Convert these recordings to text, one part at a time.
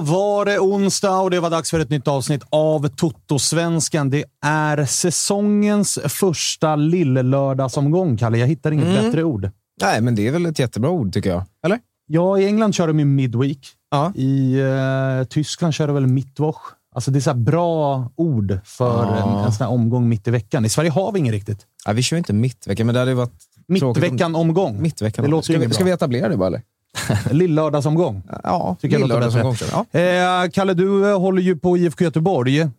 var det onsdag och det var dags för ett nytt avsnitt av Toto-svenskan. Det är säsongens första lillelördagsomgång, Kalle. Jag hittar inget Mm. bättre ord. Nej, men det är väl ett jättebra ord tycker jag. Eller? Ja, i England kör de ju midweek. Ja. I eh, Tyskland kör de väl mittwoch. Alltså det är så bra ord för Ja. en, en sån här omgång mitt i veckan. I Sverige har vi inget riktigt. Ja, vi kör inte mittveckan, men det hade varit om- Mittveckan-omgång. Mittveckan. Det låter ska, vi, ska vi etablera det bara eller? Lillördagsomgång. Ja, lillördagsomgång. Ja. Eh, Kalle, du eh, håller ju på IFK Göteborg. Ni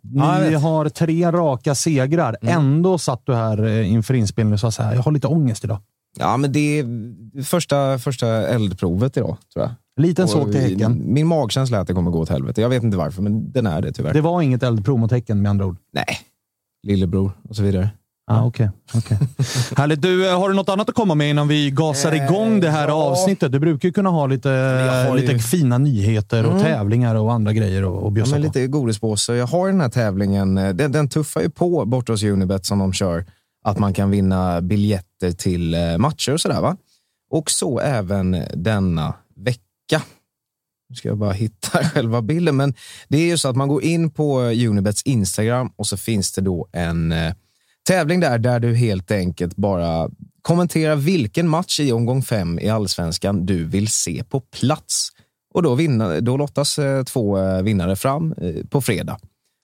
Ja, har tre raka segrar. Mm. Ändå satt du här eh, inför inspelningen och sa så här, jag har lite ångest idag. ja, men det är första, första eldprovet idag, tror jag. Liten såg till Häcken. Min magkänsla är att det kommer gå åt helvete. Jag vet inte varför, men den är det tyvärr. Det var inget eldprov mot Häcken med andra ord. Nej, lillebror och så vidare. Ah, Okej. okej. Härligt. Du, eh, har du något annat att komma med innan vi gasar igång det här ja. avsnittet? Du brukar ju kunna ha lite, lite ju- fina nyheter och Mm. tävlingar och andra grejer Ja, bjussa men på. lite godispåse. Jag har den här tävlingen. eh, Den, den tuffar ju på borta hos Unibet som de kör. Att man kan vinna biljetter till eh, matcher och sådär. Va? Och så även denna vecka. Nu ska jag bara hitta själva bilden. Men det är ju så att man går in på Unibets Instagram och så finns det då en eh, tävling där, där du helt enkelt bara kommenterar vilken match i omgång fem i allsvenskan du vill se på plats. Och då, vinna, då lottas eh, två eh, vinnare fram eh, på fredag.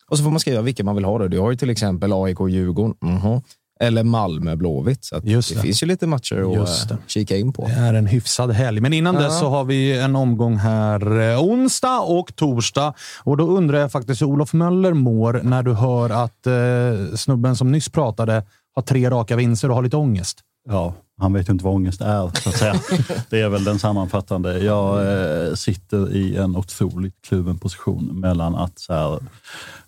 Och så får man skriva vilken man vill ha. Då. Du har ju till exempel AIK och Djurgården. mhm eller Malmö-Blåvitt. Så att Just det, det. finns ju lite matcher att Just eh, det. kika in på. Det är en hyfsad helg. Men innan Ja. dess så har vi en omgång här eh, onsdag och torsdag. Och då undrar jag faktiskt hur Olof Möller mår när du hör att eh, snubben som nyss pratade har tre raka vinster och har lite ångest. Ja, han vet ju inte vad ångest är, så att säga. Det är väl den sammanfattande. Jag eh, sitter i en otroligt kluven position mellan att så här,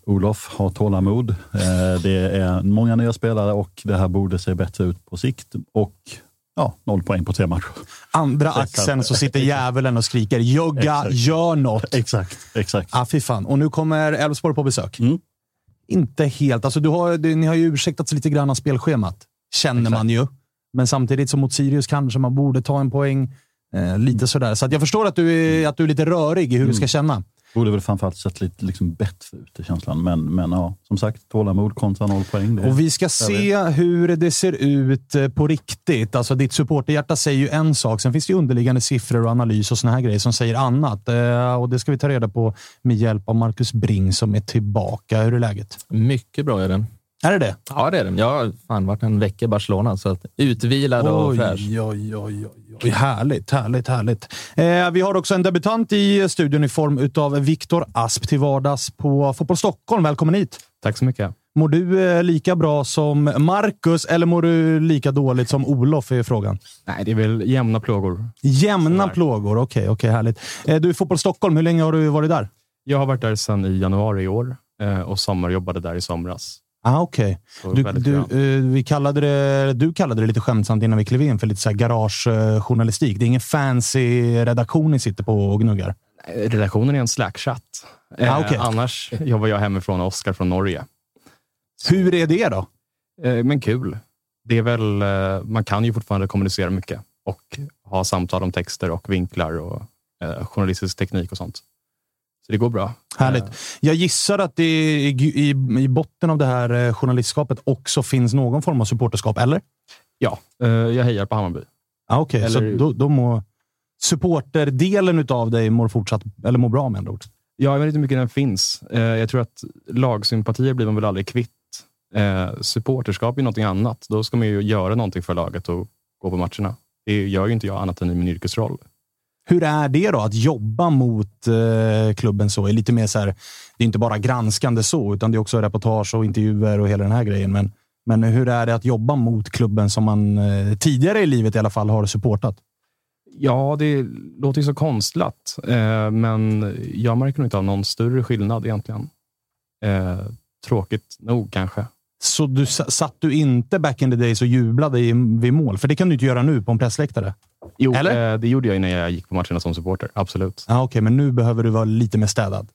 Olof har tålamod. Eh, det är många nya spelare och det här borde se bättre ut på sikt. Och ja, noll poäng på tre matcher. Andra Exakt. axeln så sitter djävulen och skriker “Jogga, Exakt. gör något!” Exakt, exakt. Ah, fy fan. Och nu kommer Elfsborg på besök. Mm. Inte helt. Alltså, du har, du, ni har ju ursäktats lite grann av spelschemat, känner man ju. Men samtidigt som mot Sirius kanske man borde ta en poäng. Eh, lite sådär. Så jag förstår att du, är, att du är lite rörig i hur du ska känna. Borde väl framförallt sett lite liksom bättre ut i känslan. Men, men ja, som sagt, tålamod kontra noll poäng. Det, Och vi ska se hur det ser ut eh, på riktigt. Alltså ditt supporterhjärta säger ju en sak. Sen finns det ju underliggande siffror och analys och såna här grejer som säger annat. Eh, och Det ska vi ta reda på med hjälp av Marcus Bring som är tillbaka. Hur är läget? Mycket bra är den. Är det det? Ja, det är det. Jag har fan varit en vecka i Barcelona, så att utvilad och fräsch. Oj, oj, oj, oj. Härligt, härligt, härligt. Eh, vi har också en debutant i studion i form av Viktor Asp till vardags på Fotboll Stockholm. Välkommen hit! Tack så mycket. Mår du eh, lika bra som Marcus eller mår du lika dåligt som Olof? är frågan. Nej, det är väl jämna plågor. Jämna Sådär. plågor, okej, okay, okay, härligt. Eh, du Fotboll Stockholm. Hur länge har du varit där? Jag har varit där sedan i januari i år eh, och sommarjobbade där i somras. Ah, okej. Så Du, du, eh, vi kallade det, du kallade det lite skämtsamt innan vi klev in för lite så här garagejournalistik. Det är ingen fancy redaktion ni sitter på och gnuggar. Eh, Redaktionen är en Slack-chatt. Eh, Ah, okej. Annars jobbar jag hemifrån och Oskar från Norge. Hur är det då? Eh, men kul. Det är väl, eh, man kan ju fortfarande kommunicera mycket och ha samtal om texter och vinklar och eh, journalistisk teknik och sånt. Så det går bra. Härligt. Jag gissar att det i, i, i botten av det här eh, journalistskapet också finns någon form av supporterskap, eller? Ja, eh, jag hejar på Hammarby. Ah, Okej, så Eller- då, då må supporterdelen av dig mår fortsatt, eller mår bra med andra ord. Ja, jag vet inte hur mycket den finns. Eh, jag tror att lagsympatier blir man väl aldrig kvitt. Eh, supporterskap är någonting annat. Då ska man ju göra någonting för laget och gå på matcherna. Det gör ju inte jag annat än i min yrkesroll. Hur är det då att jobba mot eh, klubben så? Är lite mer så här, det är inte bara granskande så, utan det är också reportage och intervjuer och hela den här grejen. Men, men hur är det att jobba mot klubben som man eh, tidigare i livet i alla fall har supportat? Ja, det låter ju så konstlat, eh, men jag märker nog inte av någon större skillnad egentligen. Eh, tråkigt nog kanske. Så du, sa- satt du inte back in the days och jublade i, vid mål? För det kan du inte göra nu på en pressläktare. Jo, Eller? Eh, det gjorde jag när jag gick på matcherna som supporter. Absolut. Ah, Okej, men nu behöver du vara lite mer städad.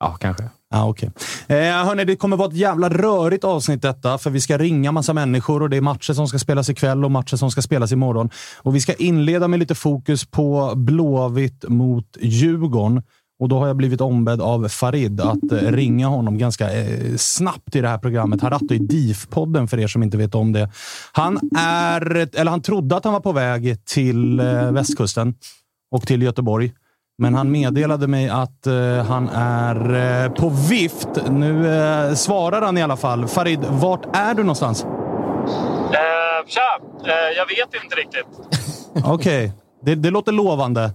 Ja, kanske. Ah, okay. eh, hörni, det kommer vara ett jävla rörigt avsnitt detta, för vi ska ringa massa människor och det är matcher som ska spelas ikväll och matcher som ska spelas imorgon. Och vi ska inleda med lite fokus på Blåvitt mot Djurgården. Och då har jag blivit ombedd av Farid att eh, ringa honom ganska eh, snabbt i det här programmet. Han rattar ju DIF-podden för er som inte vet om det. Han är, eller han trodde att han var på väg till eh, västkusten och till Göteborg. Men han meddelade mig att han är på vift. Nu svarar han i alla fall. Farid, vart är du någonstans? Eh, tja! Eh, jag vet inte riktigt. Okej, det, det låter lovande.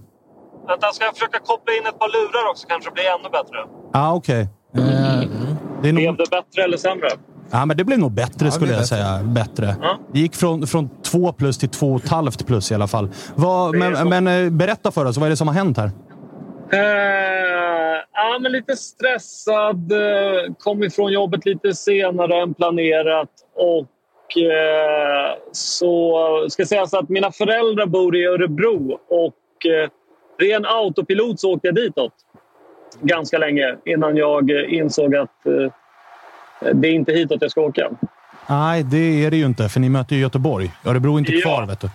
Vänta, ska jag försöka koppla in ett par lurar också? Kanske det blir ännu bättre. Ah, Okej. Eh, det, är Blev det bättre eller sämre? ja, men det blev nog bättre det skulle jag bättre. säga. Bättre. Ja. Det gick från, från två plus till två och ett halvt plus i alla fall. Vad, men men eh, berätta för oss, vad är det som har hänt här? Eh, ja, men lite stressad. Eh, kom ifrån jobbet lite senare än planerat. Och eh, så ska sägas att mina föräldrar bor i Örebro och eh, ren autopilot så åkte jag ditåt ganska länge innan jag eh, insåg att eh, det är inte hitåt jag ska åka. Nej, det är det ju inte, för ni möter ju Göteborg. Örebro är inte Ja. kvar, vet du.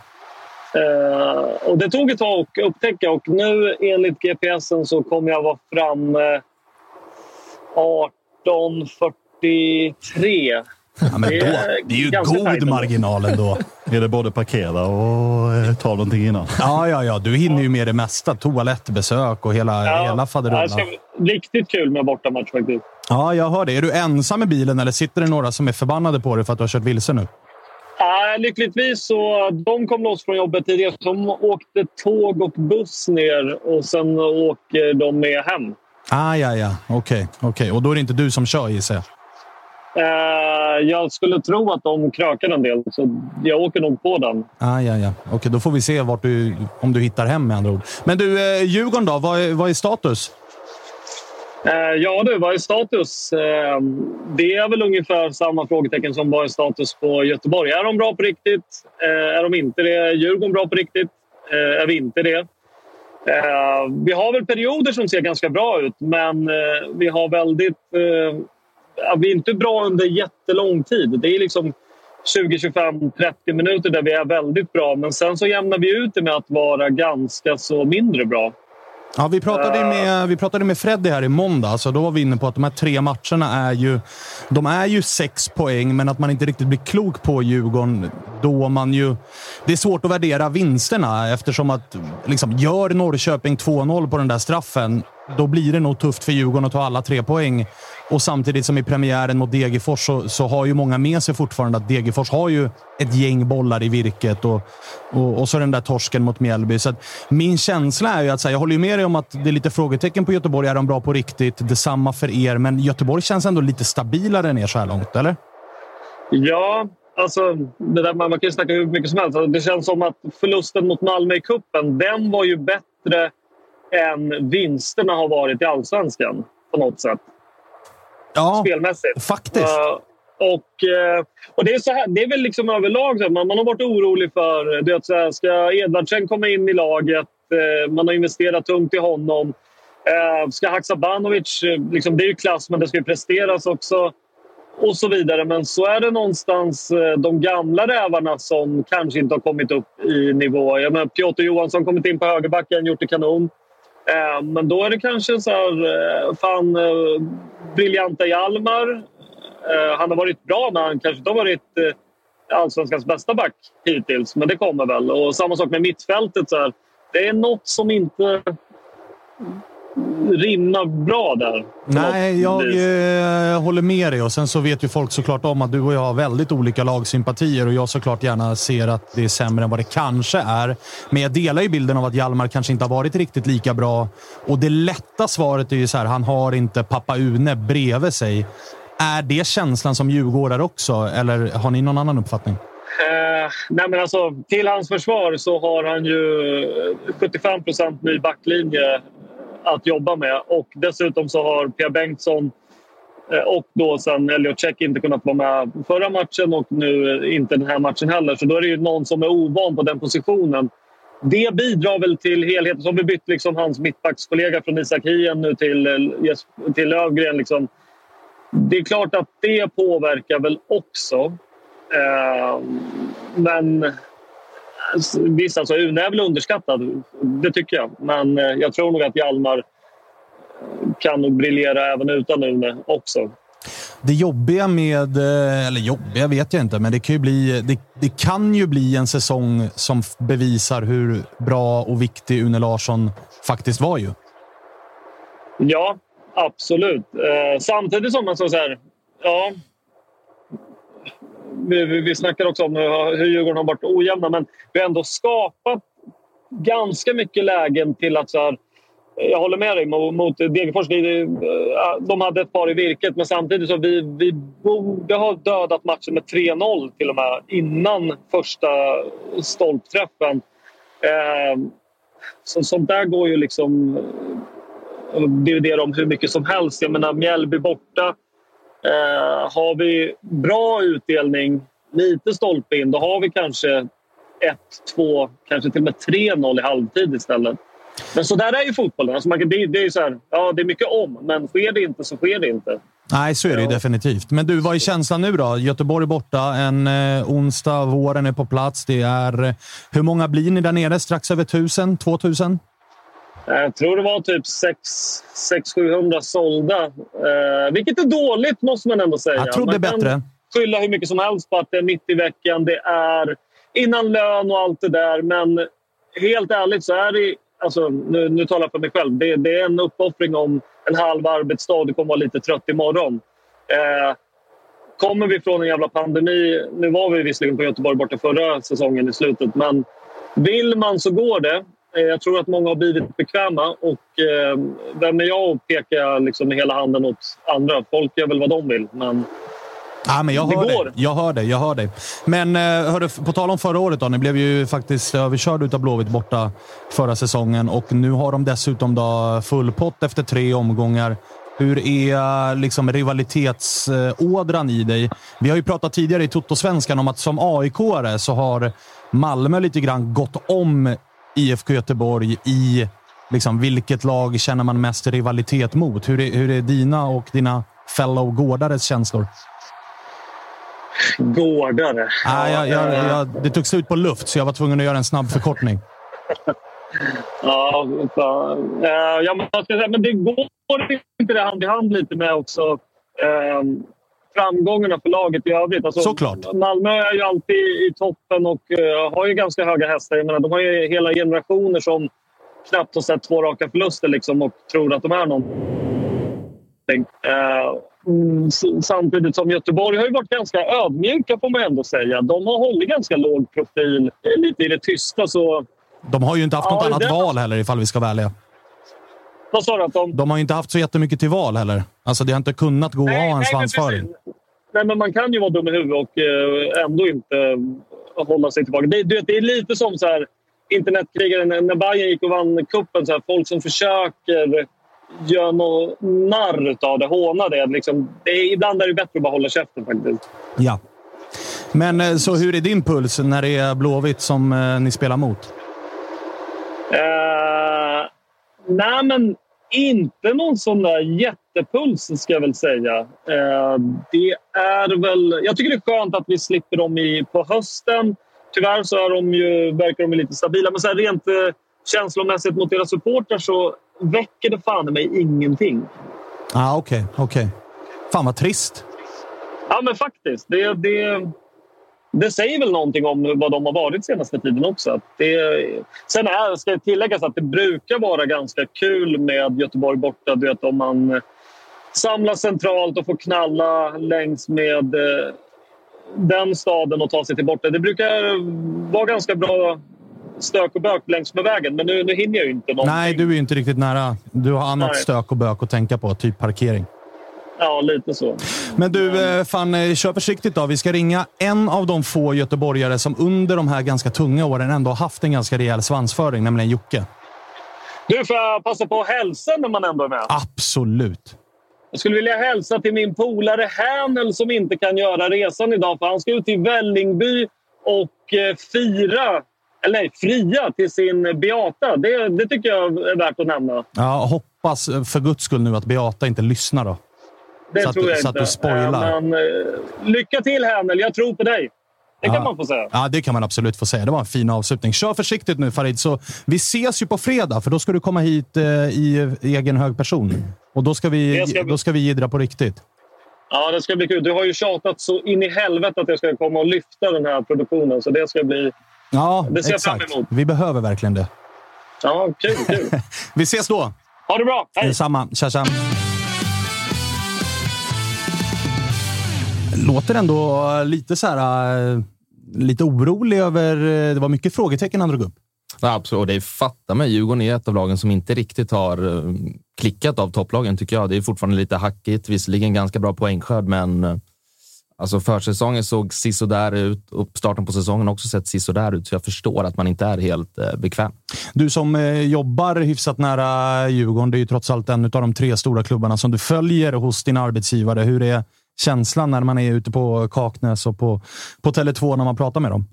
Eh, och det tog ett tag att upptäcka och nu enligt GPSen så kommer jag vara framme 18.43. Ja, men Det då, är det är ju god marginal ändå. Är det både parkera och eh, ta någonting innan? Ja, ja, ja. Du hinner ju med det mesta. Toalettbesök och hela, hela Ja, det faderullan. bli riktigt kul med bortamatch faktiskt. Ja, jag hör det. Är du ensam i bilen eller sitter det några som är förbannade på dig för att du har kört vilse nu? Uh, lyckligtvis så de kom loss från jobbet tidigare. De åkte tåg och buss ner och sen åker de med hem. Ah, ja, ja. Okej, okej. Och då är det inte du som kör gissar jag? Eh, jag skulle tro att de krökar en del, så jag åker nog på den. Ah, ja, ja. Okej, då får vi se vart du, om du hittar hem med andra ord. Men du, eh, Djurgården då? Vad är, vad är status? Eh, ja du, vad är status? Eh, det är väl ungefär samma frågetecken som vad är status på Göteborg. Är de bra på riktigt? Är de inte det? Är Djurgården bra på riktigt? Är vi inte det? Vi har väl perioder som ser ganska bra ut, men vi har väldigt... Eh, ja, vi är inte bra under jättelång tid. Det är liksom 20, 25, 30 minuter där vi är väldigt bra, men sen så jämnar vi ut det med att vara ganska så mindre bra. Ja, vi pratade, ju med, vi pratade med Freddy här i måndag, så då var vi inne på att de här tre matcherna är ju, de är ju sex poäng, men att man inte riktigt blir klok på Djurgården då man ju... Det är svårt att värdera vinsterna eftersom att liksom, gör Norrköping 2-0 på den där straffen då blir det nog tufft för Djurgården att ta alla tre poäng. Och samtidigt som i premiären mot Degerfors så, så har ju många med sig fortfarande att Degerfors har ju ett gäng bollar i virket och, och, och så den där torsken mot Mjällby. Så min känsla är ju att, så här, jag håller ju med dig om att det är lite frågetecken på Göteborg. Är de bra på riktigt? Detsamma för er, men Göteborg känns ändå lite stabilare än er så här långt, eller? Ja, alltså, det där, man kan ju snacka hur mycket som helst. Alltså, det känns som att förlusten mot Malmö i kuppen, den var ju bättre än vinsterna har varit i allsvenskan på något sätt. Ja, Spelmässigt. faktiskt. Eh, och, eh, och det är så här, det är väl liksom överlag så man, man har varit orolig för du vet, så här, ska Edvardsen komma in i laget? Eh, man har investerat tungt i honom. Ska Haksabanovic, liksom, det är ju klass men det ska ju presteras också. Och så vidare. Men så är det någonstans de gamla rävarna som kanske inte har kommit upp i nivå. Jag menar, Piotr Johansson kommit in på högerbacken, gjort det kanon. Eh, men då är det kanske så här, eh, fan, eh, briljanta Hjalmar. Han har varit bra, men han kanske inte har varit allsvenskans bästa back hittills. Men det kommer väl. Och samma sak med mittfältet. Så här. Det är något som inte rimmar bra där. Nej, jag eh, håller med dig. Och Sen så vet ju folk såklart om att du och jag har väldigt olika lagsympatier och jag såklart gärna ser att det är sämre än vad det kanske är. Men jag delar ju bilden av att Hjalmar kanske inte har varit riktigt lika bra. Och det lätta svaret är ju så här, han har inte pappa Une bredvid sig. Är det känslan som djurgårdare också, eller har ni någon annan uppfattning? Eh, nej men alltså, till hans försvar så har han ju eh, 75% ny backlinje att jobba med. Och dessutom så har Pia Bengtsson eh, och då sen Elliot Check inte kunnat vara med förra matchen och nu inte den här matchen heller. Så då är det ju någon som är ovan på den positionen. Det bidrar väl till helheten. Så har vi bytt liksom hans mittbackskollega från Isak Hien nu till, eh, till Lövgren. Liksom. Det är klart att det påverkar väl också. Eh, men visst, alltså, Une är väl underskattad. Det tycker jag. Men eh, jag tror nog att Hjalmar kan nog briljera även utan Une också. Det jobbiga med, eh, eller jobbiga vet jag inte, men det kan ju bli, det, det kan ju bli en säsong som bevisar hur bra och viktig Une Larsson faktiskt var ju. Ja, absolut. Eh, samtidigt som man så så här, ja, vi, vi, snackar också om hur, Djurgården har varit ojämna, men vi har ändå skapat ganska mycket lägen till att så här, jag håller med dig mot, mot Degerfors. Vi, eh, de hade ett par i virket, men samtidigt så vi, vi borde ha dödat matchen med 3-0 till och med innan första stolpträffen. Eh, så, sånt där går ju liksom eh, Att dividera om hur mycket som helst. Jag menar, Mjällby borta. Eh, har vi bra utdelning, lite stolpe in, då har vi kanske 1, 2, kanske till och med 3-0 i halvtid istället. Men så där är ju fotbollen. Alltså man, det, det är så här, ja, det är mycket om, men sker det inte så sker det inte. Nej, så är det ju definitivt. Men du, vad är känslan nu då? Göteborg borta, en eh, onsdag, våren är på plats. Det är, eh, hur många blir ni där nere? Strax över 1000? 2000? Jag tror det var typ 600-700 sålda. Eh, vilket är dåligt, måste man ändå säga. Jag trodde man kan bättre. skylla hur mycket som helst på att det är mitt i veckan. Det är innan lön och allt det där. Men helt ärligt så är det... Alltså, nu, nu talar jag för mig själv. Det, det är en uppoffring om en halv arbetsdag. Du kommer vara lite trött imorgon. Eh, kommer vi från en jävla pandemi... Nu var vi visserligen på Göteborg borta förra säsongen i slutet, men vill man så går det. Eh, Jag tror att många har blivit bekväma och eh, vem är jag att peka liksom hela handen åt andra? Folk gör väl vad de vill, men Ja, men jag Det hör går. Jag hör dig. Jag hör dig. Men eh, på tal om förra året då. Ni blev ju faktiskt överkörda utav Blåvitt borta förra säsongen och nu har de dessutom då full pott efter tre omgångar. Hur är liksom rivalitetsådran i dig? Vi har ju pratat tidigare i Toto-svenskan om att som AIK-are så har Malmö lite grann gått om IFK Göteborg i liksom, vilket lag känner man mest rivalitet mot? Hur är, hur är dina och dina fellow gårdares känslor? gårdare. Nej, jag, jag, eh, jag, det tog slut på luft, så jag var tvungen att göra en snabb förkortning. Ja, fan. Eh, ja, men, det går inte det hand i hand lite med också eh, framgångarna för laget i övrigt. Alltså, Såklart. Malmö är ju alltid i toppen och eh, har ju ganska höga hästar. Jag menar, de har ju hela generationer som knappt har sett två raka förluster liksom, och tror att de är någonting. Eh, mm, samtidigt som Göteborg har ju varit ganska ödmjuka får man ändå säga. De har hållit ganska låg profil, lite i det tysta. Så... De har ju inte haft Ja, något annat det- val heller, ifall vi ska vara ärliga. Vad sa du? Att de... De har ju inte haft så jättemycket till val heller. Alltså, det har inte kunnat gå att ha en svansföring. Nej, men man kan ju vara dum i huvudet och eh, ändå inte eh, hålla sig tillbaka. Det, det är lite som så här, internetkrigaren när- Bayern gick och vann. Så här, folk som försöker göra något narr av det, håna det. Liksom, det är, ibland är det bättre att bara hålla käften faktiskt. Ja. Men eh, så hur är din puls när det är Blåvitt som eh, ni spelar mot? Eh, nej, men inte någon sån där jättepuls ska jag väl säga. Eh, det är väl... Jag tycker det är skönt att vi slipper dem i, på hösten. Tyvärr så är de ju, verkar de ju lite stabila. Men så här, rent eh, känslomässigt mot deras supportrar så väcker det fan i mig ingenting. Ah, Okej, okej. Fan vad trist. Ja, men faktiskt. Det, det, det säger väl någonting om vad de har varit senaste tiden också. Att det, sen är, ska det tilläggas att det brukar vara ganska kul med Göteborg borta. Du vet, om man samlas centralt och får knalla längs med eh, den staden och ta sig till borta. Det brukar vara ganska bra stök och bök längs med vägen. Men nu, nu hinner jag ju inte någonting. Nej, du är ju inte riktigt nära. Du har annat Nej. stök och bök att tänka på, typ parkering. Ja, lite så. Men du, eh, fan, eh, kör försiktigt då. Vi ska ringa en av de få göteborgare som under de här ganska tunga åren ändå har haft en ganska rejäl svansföring, nämligen Jocke. Du, får jag passa på att hälsa när man ändå är med? Absolut. Jag skulle vilja hälsa till min polare Hänel som inte kan göra resan idag för han ska ut till Vällingby och eh, fira, eller nej, fria till sin Beata. Det, det tycker jag är värt att nämna. Ja, hoppas för guds skull nu att Beata inte lyssnar då. Det Så att tror jag så att inte. du spoilar. Eh, Men, eh, lycka till Hänel, jag tror på dig. Det kan Ja. man få säga. Ja, det kan man absolut få säga. Det var en fin avslutning. Kör försiktigt nu Farid, så vi ses ju på fredag, för då ska du komma hit eh, i egen hög person. Och då ska vi, ska då ska vi jiddra på riktigt. Ja, det ska bli kul. Du har ju tjatat så in i helvete att jag ska komma och lyfta den här produktionen. Så det ska bli... Ja, Det ser jag fram exakt. emot. Vi behöver verkligen det. Ja, kul, kul. Vi ses då! Ha det bra! Hej! Detsamma. Tja, tja. Låter ändå lite så här... eh, Lite orolig över... eh, Det var mycket frågetecken han drog upp. Ja, absolut. Och det fattar mig. Djurgården är ett av lagen som inte riktigt har eh, klickat av topplagen, tycker jag. Det är fortfarande lite hackigt. Visserligen ganska bra poängskörd, men alltså försäsongen såg sisådär ut och starten på säsongen har också sett sisådär ut. Så jag förstår att man inte är helt bekväm. Du som jobbar hyfsat nära Djurgården, det är ju trots allt en av de tre stora klubbarna som du följer hos din arbetsgivare. Hur är känslan när man är ute på Kaknäs och på, på Tele2 när man pratar med dem?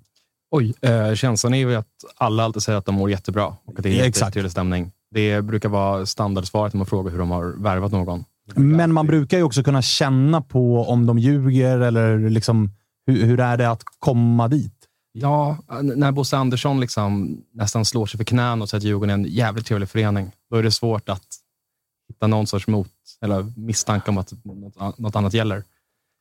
Oj, eh, känslan är ju att alla alltid säger att de mår jättebra och att det är jättetrevlig stämning. Det brukar vara standardsvaret när man frågar hur de har värvat någon. Men man brukar ju också kunna känna på om de ljuger eller liksom, hur, hur är det att komma dit? Ja, när Bosse Andersson liksom nästan slår sig för knän och säger att Djurgården är en jävligt trevlig förening, då är det svårt att hitta någon sorts mot eller misstanke om att något annat gäller.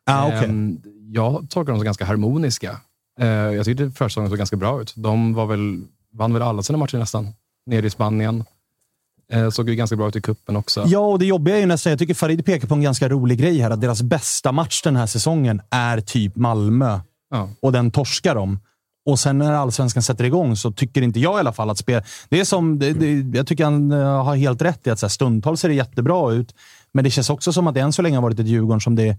Ah, okay. Ehm, Jag tolkar dem som ganska harmoniska. Eh, Jag tyckte försäsongen såg ganska bra ut. De var väl, vann väl alla sina matcher nästan, nere i Spanien. Eh, Såg ju ganska bra ut i kuppen också. Ja, och det jobbiga är ju nästan, jag tycker Farid pekar på en ganska rolig grej här, att deras bästa match den här säsongen är typ Malmö. Ja. Och den torskar de. Och sen när allsvenskan sätter igång så tycker inte jag i alla fall att spel... Det är som, det, det, jag tycker han eh, har helt rätt i att så här, stundtals ser det jättebra ut, men det känns också som att det än så länge har varit ett Djurgården som det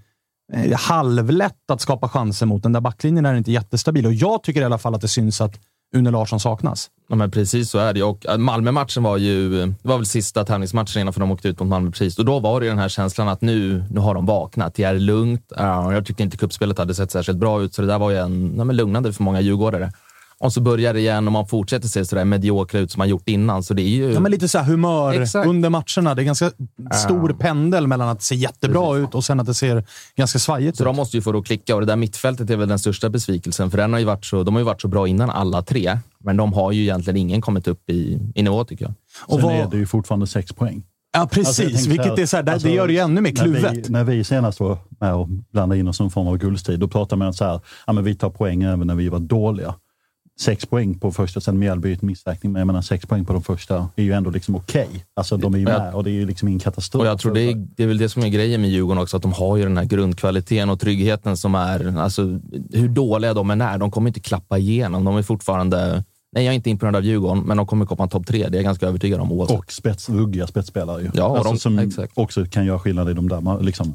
eh, halvlätt att skapa chanser mot. Den där backlinjen är inte jättestabil och jag tycker i alla fall att det syns att Une Larsson saknas. Ja, men precis så är det. Och eh, Malmö-matchen var ju det var väl sista tävlingsmatchen innan för de åkte ut mot Malmö precis. Och då var det den här känslan att nu, nu har de vaknat. Det är lugnt. Jag tyckte inte kuppspelet hade sett särskilt bra ut, så det där var ju en, ja, men lugnande för många djurgårdare. Och så börjar det igen och man fortsätter se sådär mediokra ut som man gjort innan. Så det är ju... Ja, men lite så här humör Exakt. under matcherna. Det är ganska stor Ja. pendel mellan att det ser jättebra ut och sen att det ser ganska svajigt Så ut. de måste ju få det att klicka och det där mittfältet är väl den största besvikelsen. För den har ju varit så, de har ju varit så bra innan alla tre, men de har ju egentligen ingen kommit upp i, i nivå tycker jag. Och Sen vad- är det ju fortfarande sex poäng. Ja, precis. Alltså, vilket är så här, alltså, det gör det ju ännu mer när vi- kluvet. När vi senast var med och blandade in oss som form av guldstrid, då pratade man så här, ja, men vi tar poäng även när vi var dåliga. Sex poäng på första, sen Mjällby ett missräkning, men jag menar sex poäng på de första är ju ändå liksom okej. Alltså de är ju med och det är ju liksom ingen katastrof. Och jag tror det är, det är väl det som är grejen med Djurgården också, att de har ju den här grundkvaliteten och tryggheten som är... Alltså, hur dåliga de än är, de kommer inte klappa igenom. De är fortfarande... Nej, jag är inte imponerad av Djurgården, men de kommer komma topp tre. Det är jag ganska övertygad om. Oavsett. Och spets, ruggiga spetsspelare ju. Ja, och alltså, de- som också kan göra skillnad i de där, man- liksom,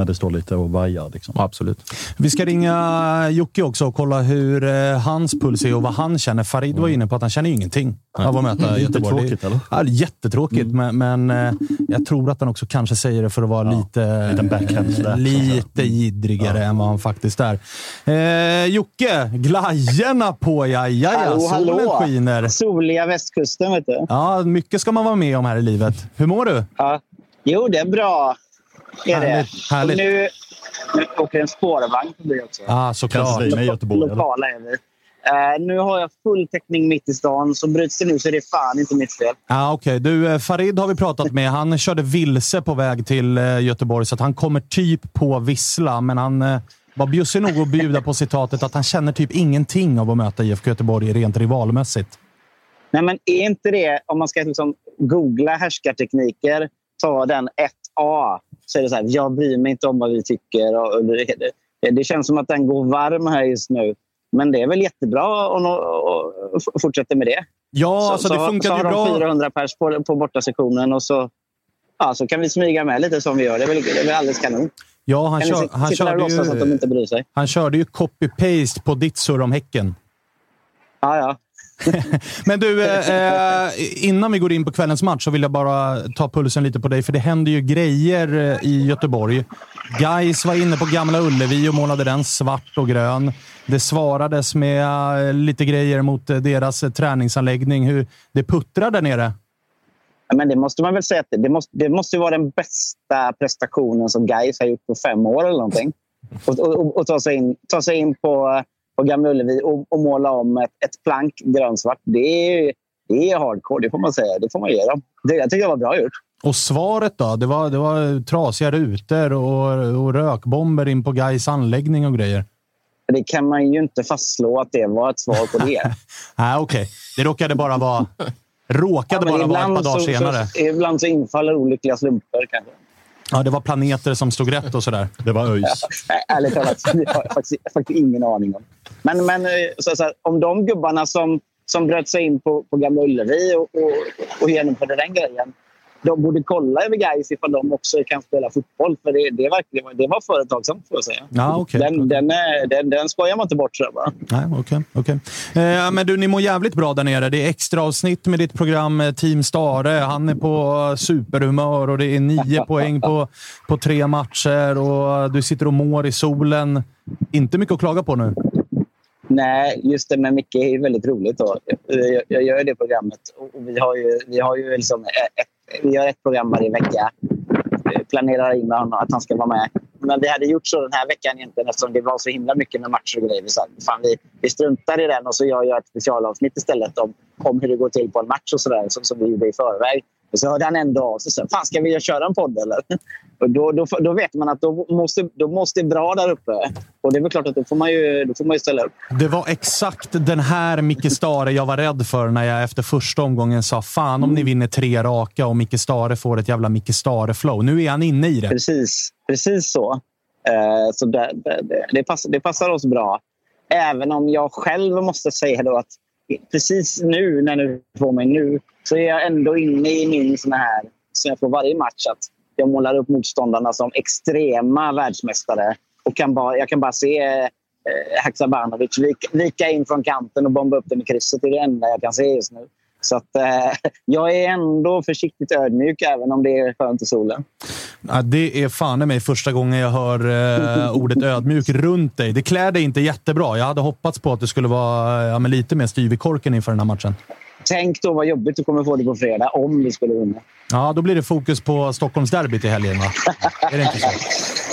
när det står lite och vajar. Liksom. Absolut. Vi ska ringa Jocke också och kolla hur eh, hans puls är och vad han känner. Farid var inne på att han känner ju ingenting av att möta Mm, Göteborg. tråkigt, eller? Ja, det är jättetråkigt, men, men eh, jag tror att han också kanske säger det för att vara lite, backhand slap, lite jiddrigare än vad han faktiskt är. Eh, Jocke, glajjorna på ja, ja, ja. Hallå, Solen hallå. skiner. Soliga västkusten, vet du. Ja, mycket ska man vara med om här i livet. Hur mår du? Ja. Jo, det är bra. Är Härligt, det. härligt. Nu, nu åker en spårvagn förbi också. Ja, såklart. Med Göteborg, eller? Lokala är vi. Eh, nu har jag full täckning mitt i stan, så bryts det nu så är det fan inte mitt fel. Ja, Okej, du eh, Farid har vi pratat med. Han körde vilse på väg till eh, Göteborg, så att han kommer typ på vissla. Men han eh, var bjussig nog att bjuda på citatet att han känner typ ingenting av att möta IFK Göteborg rent rivalmässigt. Nej, men är inte det, om man ska liksom googla härskartekniker, ta den 1A, så är det så här, jag bryr mig inte om vad vi tycker. Och, och det, det, det känns som att den går varm här just nu. Men det är väl jättebra om de fortsätter med det. Ja, så, alltså så, det funkade så ju har de bra. 400 pers på, på bortasektionen och så, ja, så kan vi smyga med lite som vi gör. Det är väl, det är väl alldeles kanon. Ja, han, kör, han, körde ju, han körde ju copy-paste på ditt surr om Häcken. Ja, ja. Men du, eh, eh, innan vi går in på kvällens match så vill jag bara ta pulsen lite på dig, för det händer ju grejer eh, i Göteborg. Guys var inne på Gamla Ullevi och målade den svart och grön. Det svarades med eh, lite grejer mot deras träningsanläggning. Hur det puttrar där nere. Men det måste man väl säga att det, måste, det måste vara den bästa prestationen som Gais har gjort på fem år eller någonting. Och, och, och ta sig in, ta sig in på, på Gamla Ullevi och, och måla om ett, ett plank grönsvart. Det är, det är hardcore, det får man säga. Det får man ge dem. Det, jag tycker det var bra gjort. Och svaret då? Det var, det var trasiga rutor och, och rökbomber in på Guys anläggning och grejer. Det kan man ju inte fastslå att det var ett svar på det. Nej, okej. Det råkade bara vara, råkade Ja, bara vara ett par dagar så, senare. Så, ibland så infaller olyckliga slumper kanske. Ja, det var planeter som stod rätt och sådär. Det var ÖIS. Nej, ärligt talat, det har jag faktiskt, faktiskt ingen aning om. Men, men eh, så, så här, om de gubbarna som, som bröt sig in på, på Gamla Ullevi och, och, och genomförde den grejen, de borde kolla över Gais ifall de också kan spela fotboll. För det, det, verkligen, det var företagsamt, får jag säga. Ja, okej. Den, den, är, den, den skojar man inte bort, jag bara. Nej, okej. okej. Eh, men du, ni mår jävligt bra där nere. Det är extra avsnitt med ditt program eh, Team Stare. Han är på superhumör och det är nio poäng på, på tre matcher och du sitter och mår i solen. Inte mycket att klaga på nu. Nej, just det med Micke är väldigt roligt. Då. Jag, jag gör det programmet och vi har ju, vi har ju liksom ett, vi gör ett program varje vecka. Planerar in med honom att han ska vara med. Men vi hade gjort så den här veckan egentligen eftersom det var så himla mycket med matcher och grejer. Vi sa fan, vi, vi struntar i den och så gör jag ett specialavsnitt istället om, om hur det går till på en match och sådär som, som vi gjorde i förväg. Och så hörde han ändå av sig sa, fan ska vi köra en podd eller? Och då, då, då vet man att då måste, då måste det bra där uppe. Och det är väl klart att då får man ju, då får man ju ställa upp. Det var exakt den här Micke Stare jag var rädd för när jag efter första omgången sa fan om ni vinner tre raka och Micke Stare får ett jävla Micke Stare-flow. Nu är han inne i det. Precis, precis så. Eh, så det, det, det, det, passar, det passar oss bra. Även om jag själv måste säga då att precis nu, när du får mig nu, så är jag ändå inne i min sån här, som jag får varje match, att jag målar upp motståndarna som extrema världsmästare. Och kan bara, jag kan bara se eh, Haksabanovic vika, vika in från kanten och bomba upp den i krysset. Det är det enda jag kan se just nu. Så att, eh, jag är ändå försiktigt ödmjuk, även om det är skönt i solen. Ja, det är fan i mig första gången jag hör eh, ordet ödmjuk runt dig. Det klär dig inte jättebra. Jag hade hoppats på att du skulle vara ja, lite mer styv i korken inför den här matchen. Tänk då vad jobbigt du kommer få det på fredag om vi skulle vinna. Ja, då blir det fokus på Stockholmsderbyt i helgen, va? är det inte så?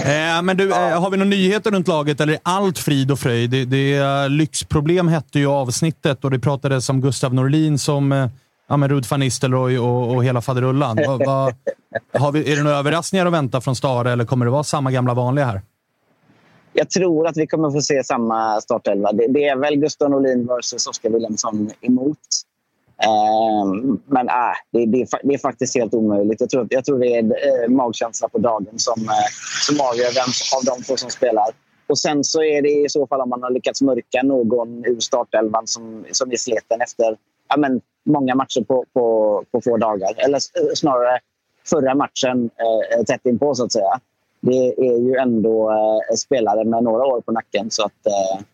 Eh, men du, eh, har vi några nyheter runt laget eller är allt frid och fröjd? Det, det, är lyxproblem hette ju avsnittet och det pratades om Gustav Norlin som eh, ja, men Rud van Nistelrooy och, och hela faderullan. Va, va, har vi, är det några överraskningar att vänta från Stare eller kommer det vara samma gamla vanliga här? jag tror att vi kommer få se samma startelva. Det, det är väl Gustav Norlin versus Oskar Wilhelmsson emot. Ehm, men äh, det, det, är, det är faktiskt helt omöjligt. Jag tror, jag tror det är eh, magkänsla på dagen som, eh, som avgör vem av de två som spelar. Och sen så är det i så fall om man har lyckats mörka någon ur startelvan som, som är sleten efter ja, men, många matcher på, på, på få dagar. Eller eh, snarare förra matchen eh, tätt inpå så att säga. Det är ju ändå eh, spelare med några år på nacken. Så att, eh,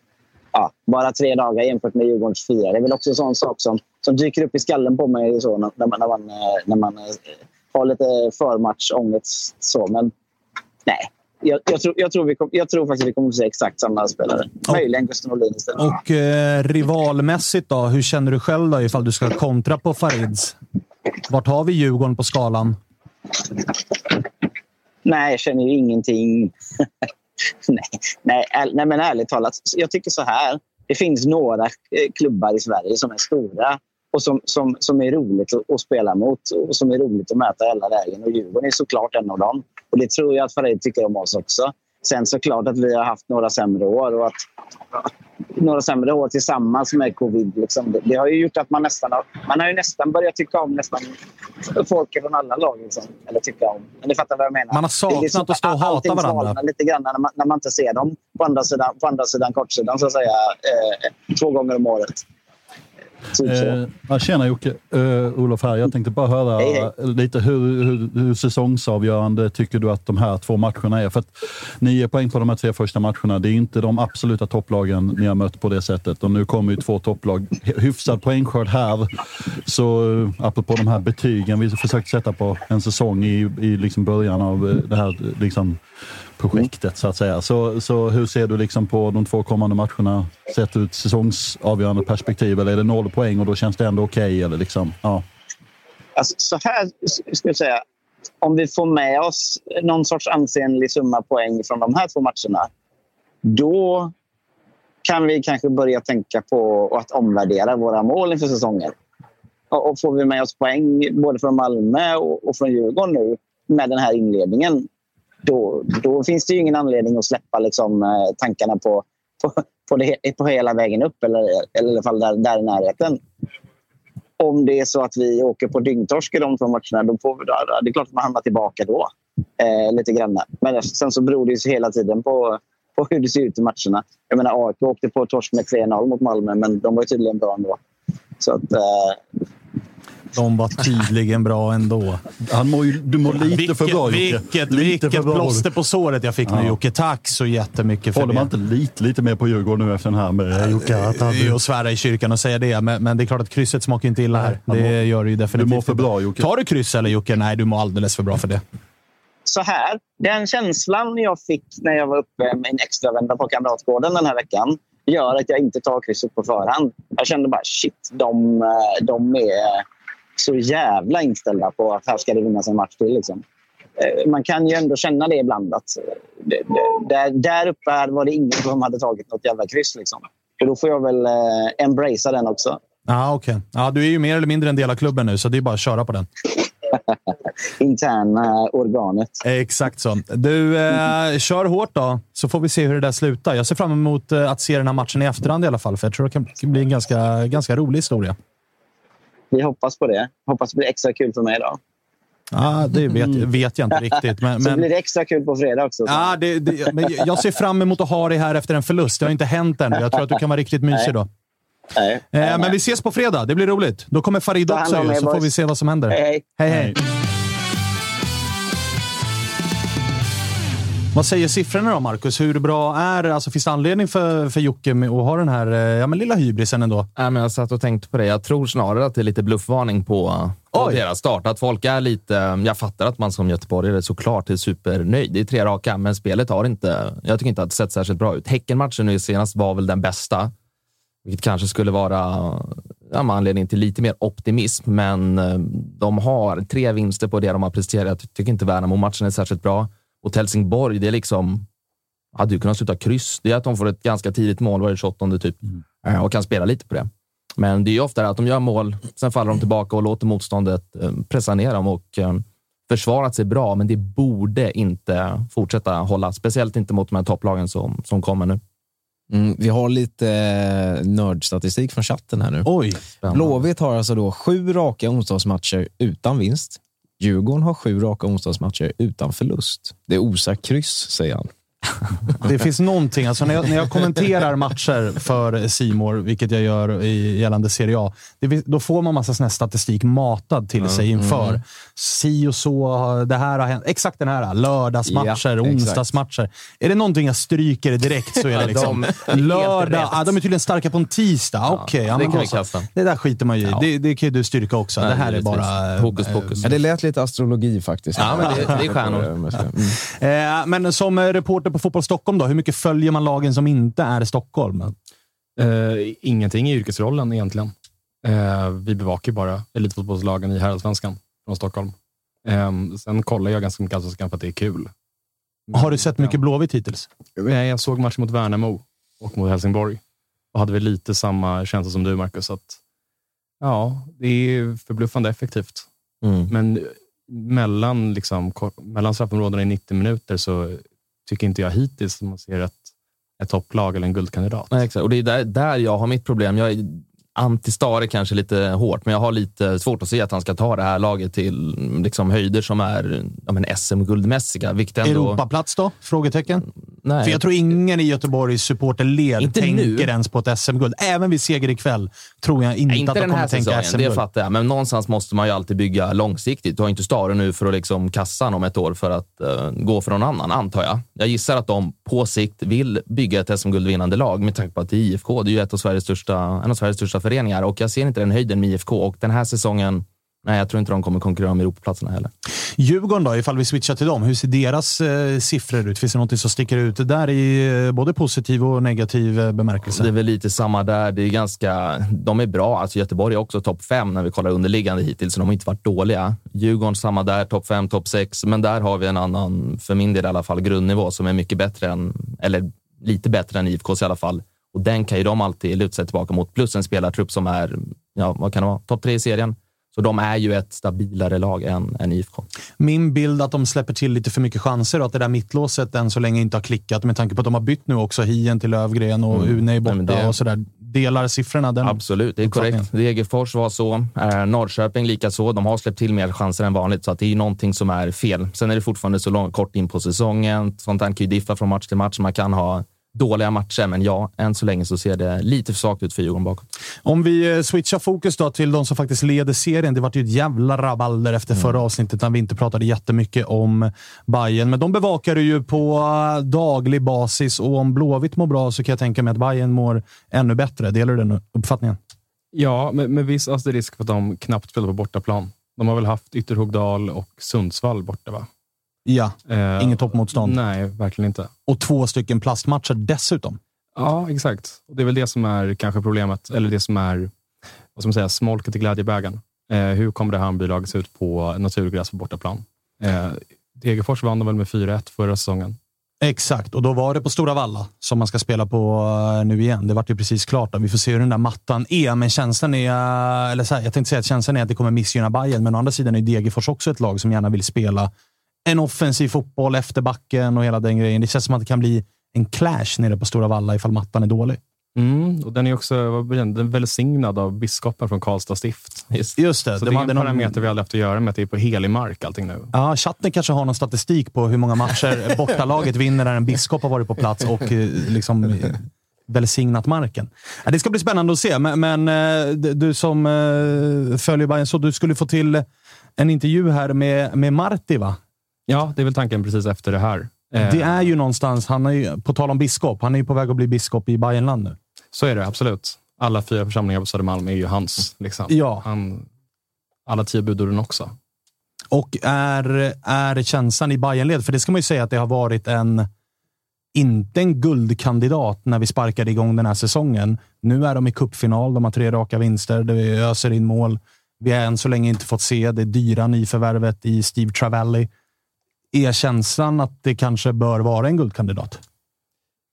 ja, bara tre dagar jämfört med Djurgårdens fyra. Det är väl också en sån sak som, som dyker upp i skallen på mig så, när, man, när man, eh, när man eh, har lite förmatchångest. Så. Men nej, jag, jag, tror, jag, tror vi kom, jag tror faktiskt vi kommer att se exakt samma spelare. Möjligen Gustav Norlin istället. Och eh, rivalmässigt då, hur känner du själv då ifall du ska kontra på Farids? Vart har vi Djurgården på skalan? Nej, jag känner ju ingenting. nej, nej, nej, men ärligt talat. Jag tycker så här. Det finns några eh, klubbar i Sverige som är stora och som, som, som är roligt att, spela mot och som är roligt att möta i alla lägen. Och Djurgården är såklart en av dem. Och det tror jag att Farid tycker om oss också. Sen såklart att vi har haft några sämre år och att några sämre år tillsammans med covid. Liksom. Det, det har ju gjort att man nästan har, man har ju nästan börjat tycka om nästan folk från alla lag. Liksom. Eller tycka om. Men du fattar vad jag menar. Man har saknat Det liksom att stå och hata varandra. lite grann när man, när man inte ser dem på andra sidan, på andra sidan kortsidan så att säga. Eh, två gånger om året. Eh, tjena Jocke, eh, Olof här. Jag tänkte bara höra Hej, lite hur, hur, hur säsongsavgörande tycker du att de här två matcherna är? För att nio poäng på de här tre första matcherna, det är inte de absoluta topplagen ni har mött på det sättet. Och nu kommer ju två topplag. Hyfsad poängskörd här. Så eh, apropå de här betygen vi försökt sätta på en säsong i, i liksom början av eh, det här liksom, projektet så att säga. Så, så hur ser du liksom på de två kommande matcherna sett ur ett säsongsavgörande perspektiv? Eller är det noll poäng och då känns det ändå okej? eller liksom, ja. Alltså, så här ska jag säga. Om vi får med oss någon sorts ansenlig summa poäng från de här två matcherna då kan vi kanske börja tänka på att omvärdera våra mål inför säsongen. Och, får vi med oss poäng både från Malmö och från Djurgården nu med den här inledningen då, då finns det ju ingen anledning att släppa liksom, eh, tankarna på, på, på, det, på hela vägen upp eller, eller i alla fall där, där i närheten om det är så att vi åker på dyngtorsk i de två matcherna, då får vi, det är klart att man hamnar tillbaka då. Eh, lite grann. Men sen så beror det ju hela tiden på, på hur det ser ut i matcherna. Jag menar, AIK åkte på torsk med 3-0 mot Malmö, men de var ju tydligen bra ändå. Så att, eh, de var tydligen bra ändå. Han mår ju, du mår lite vilket, för bra Jocke. Vilket, Lite vilket plåster på såret jag fick nu Ja. Jocke. Tack så jättemycket för Håller det. man inte lite, lite mer på Djurgården nu efter den här med Jocke? Att han- svära i kyrkan och säga det, men, men det är klart att krysset smakar inte illa här. han Det mår- gör det ju definitivt. du mår för bra, Jocke. Tar du kryss eller Jocke? Nej, du mår alldeles för bra för det. så här. Den känslan jag fick när jag var uppe med en extra vända på Kamratgården den här veckan gör att jag inte tar krysset på förhand. Jag kände bara shit, de, eh, de är så jävla inställda på att här ska det vinnas en match till. Liksom. Eh, Man kan ju ändå känna det ibland. att eh, det, det, där, där uppe var det ingen som hade tagit något jävla kryss. Liksom. Och då får jag väl eh, embracea den också. Ja, okej. Ja, du är ju mer eller mindre en del av klubben nu, så det är bara att köra på den. Interna organet. Exakt så. Du, eh, kör hårt då, så får vi se hur det där slutar. Jag ser fram emot eh, att se den här matchen i efterhand i alla fall, för jag tror det kan bli en ganska, ganska rolig historia. Vi hoppas på det. Hoppas det blir extra kul för mig då. Ja, det vet, vet jag inte riktigt. Men, Så men, blir det extra kul på fredag också. ja, det, det, men jag ser fram emot att ha dig här efter en förlust. Det har inte hänt ännu. Jag tror att du kan vara riktigt mysig då. Nej. Eh, men vi ses på fredag. Det blir roligt. Då kommer Farid också, så får vi se vad som händer. Hej, hej. hej, hej. Vad säger siffrorna då, Marcus? Hur bra är alltså, Finns det anledning för, för Jocke att ha den här eh, ja, men lilla hybrisen ändå? Nej, men jag satt och tänkte på det. Jag tror snarare att det är lite bluffvarning på, på deras start. Att folk är lite... Jag fattar att man som göteborgare såklart är supernöjd. Det är tre raka, men spelet har inte... Jag tycker inte att det sett särskilt bra ut. Häckenmatchen nu senast var väl den bästa. Vilket kanske skulle vara ja, med anledning till lite mer optimism, men eh, de har tre vinster på det de har presterat. Jag tycker inte Värnamo-matchen är särskilt bra. Och Helsingborg, det är liksom... Hade ju kunnat sluta kryss. Det är att de får ett ganska tidigt mål, var det 28 typ, Eh, och kan spela lite på det. Men det är ju ofta att de gör mål, sen faller de tillbaka och låter motståndet eh, pressa ner dem. Och, eh, försvarat sig bra, men det borde inte fortsätta hålla. Speciellt inte mot de här topplagen som, som kommer nu. Mm, vi har lite eh, nördstatistik från chatten här nu. Oj! Blåvitt har alltså då sju raka onsdagsmatcher utan vinst. Djurgården har sju raka onsdagsmatcher utan förlust. Det osar kryss, säger han. Det finns någonting, alltså när jag, när jag kommenterar matcher för Simor, vilket jag gör i gällande Serie A, det, då får man massa sån statistik matad till sig inför. mm. Si och så, det här har hänt. Exakt den här. Lördagsmatcher, Ja, onsdagsmatcher. Är det någonting jag stryker direkt så är det Ja, liksom de lördag. Ja, de är tydligen starka på en tisdag. Okej, ja, det men kan då vi så. kasta. Det där skiter man ju i. Ja. Det, det kan ju du styrka också. Nej, det här är bara... Hokus pokus. Ja, det lät lite astrologi faktiskt. Ja, men det- det är stjärnor. Mm. Eh, men som reporter på Fotboll Stockholm, då, hur mycket följer man lagen som inte är Stockholm? Eh, ingenting i yrkesrollen egentligen. Eh, vi bevakar bara elitfotbollslagen i herrallsvenskan från Stockholm. Eh, sen kollar jag ganska mycket allsvenskan för att det är kul. Har du sett mycket Blåvitt hittills? Nej, Jag såg matchen mot Värnamo och mot Helsingborg och hade väl lite samma känsla som du, Marcus. Att, ja, det är förbluffande effektivt. Mm. Men mellan, liksom, mellan straffområdena i 90 minuter så tycker inte jag hittills att man ser ett, ett topplag eller en guldkandidat. Nej, exakt. Och det är där, där jag har mitt problem. Jag är anti-Stare kanske lite hårt, men jag har lite svårt att se att han ska ta det här laget till liksom, höjder som är ja, men SM-guldmässiga. Ändå... Europaplats då? Frågetecken? Nej. För jag tror ingen i Göteborgs supporterled Inte tänker nu. ens på ett SM-guld. Även vid seger ikväll tror jag inte, inte att de kommer tänka säsongen, det SM-guld. fattar jag. Men någonstans måste man ju alltid bygga långsiktigt. Du har inte Stare nu för att liksom kassan om ett år för att eh, gå för någon annan, antar jag. Jag gissar att de på sikt vill bygga ett SM-guldvinnande lag med tanke på att det är IFK. Det är ju ett av Sveriges största, en av Sveriges största föreningar och jag ser inte den höjden med IFK. Och den här säsongen, nej, jag tror inte de kommer konkurrera om Europaplatserna heller. Djurgården då, ifall vi switchar till dem. Hur ser deras eh, siffror ut? Finns det något som sticker ut där i eh, både positiv och negativ eh, bemärkelse? Det är väl lite samma där. Det är ganska, de är bra. Alltså Göteborg är också topp fem när vi kollar underliggande hittills, så de har inte varit dåliga. Djurgården samma där, topp fem, topp sex. Men där har vi en annan, för min del i alla fall, grundnivå som är mycket bättre än, eller lite bättre än IFKs i alla fall. Och den kan ju de alltid luta sig tillbaka mot. Plus en spelartrupp som är, ja, vad kan det vara, topp tre i serien. Så de är ju ett stabilare lag än, än IFK. Min bild att de släpper till lite för mycket chanser och att det där mittlåset än så länge inte har klickat med tanke på att de har bytt nu också. Hien till Lövgren och Mm. Une är borta det- och sådär. Delar siffrorna den Absolut, det är korrekt. Degerfors var så. Eh, Norrköping lika så. De har släppt till mer chanser än vanligt, så att det är ju någonting som är fel. Sen är det fortfarande så lång, kort in på säsongen. Sånt här kan ju diffa från match till match. Man kan ha dåliga matcher, men ja, än så länge så ser det lite för svagt ut för Djurgården bakåt. Om vi eh, switchar fokus då till de som faktiskt leder serien. Det vart ju ett jävla rabalder efter förra avsnittet när vi inte pratade jättemycket om Bayern. Men de bevakar du ju på eh, daglig basis och om Blåvitt mår bra så kan jag tänka mig att Bayern mår ännu bättre. Delar du den uppfattningen? Ja, med, med viss asterisk för att de knappt spelar på bortaplan. De har väl haft Ytterhogdal och Sundsvall borta, va? Ja, Eh, inget toppmotstånd. Nej, verkligen inte. Och två stycken plastmatcher dessutom. Ja, exakt. Och det är väl det som är kanske problemet, eller det som är vad ska man säga, smolket i glädjebägaren. Eh, hur kommer det Hammarby-laget se ut på naturgräs på bortaplan? Eh, Degerfors vann de väl med 4-1 förra säsongen. Exakt, och då var det på Stora Valla som man ska spela på eh, nu igen. Det vart ju precis klart. Då. Vi får se hur den där mattan är, men känslan är... Eller så här, jag tänkte säga att känslan är att det kommer missgynna Bayern, men å andra sidan är Degerfors också ett lag som gärna vill spela en offensiv fotboll efter backen och hela den grejen. Det känns som att det kan bli en clash nere på Stora Valla ifall mattan är dålig. Mm, och den är också den? Är välsignad av biskopen från Karlstad stift. Just det. Så de det är en parameter vi aldrig haft att göra med att det är på helig mark allting nu. Ja, chatten kanske har någon statistik på hur många matcher bortalaget vinner när en biskop har varit på plats och eh, liksom eh, välsignat marken. Det ska bli spännande att se, men, men eh, du som följer Bayern så du skulle få till en intervju här med, med Marti, va? Ja, det är väl tanken precis efter det här. Eh, Det är ju någonstans, han är ju, på tal om biskop, han är ju på väg att bli biskop i Bayernland nu. Så är det absolut. Alla fyra församlingar på Södermalm är ju hans. Liksom. Ja. Han, alla tio budorden också. Och är, är känslan i Bayernled, för det ska man ju säga att det har varit en, inte en guldkandidat när vi sparkade igång den här säsongen. Nu är de i cupfinal, de har tre raka vinster, det öser in mål. Vi har än så länge inte fått se det dyra nyförvärvet i Steve Travelli. Är känslan att det kanske bör vara en guldkandidat?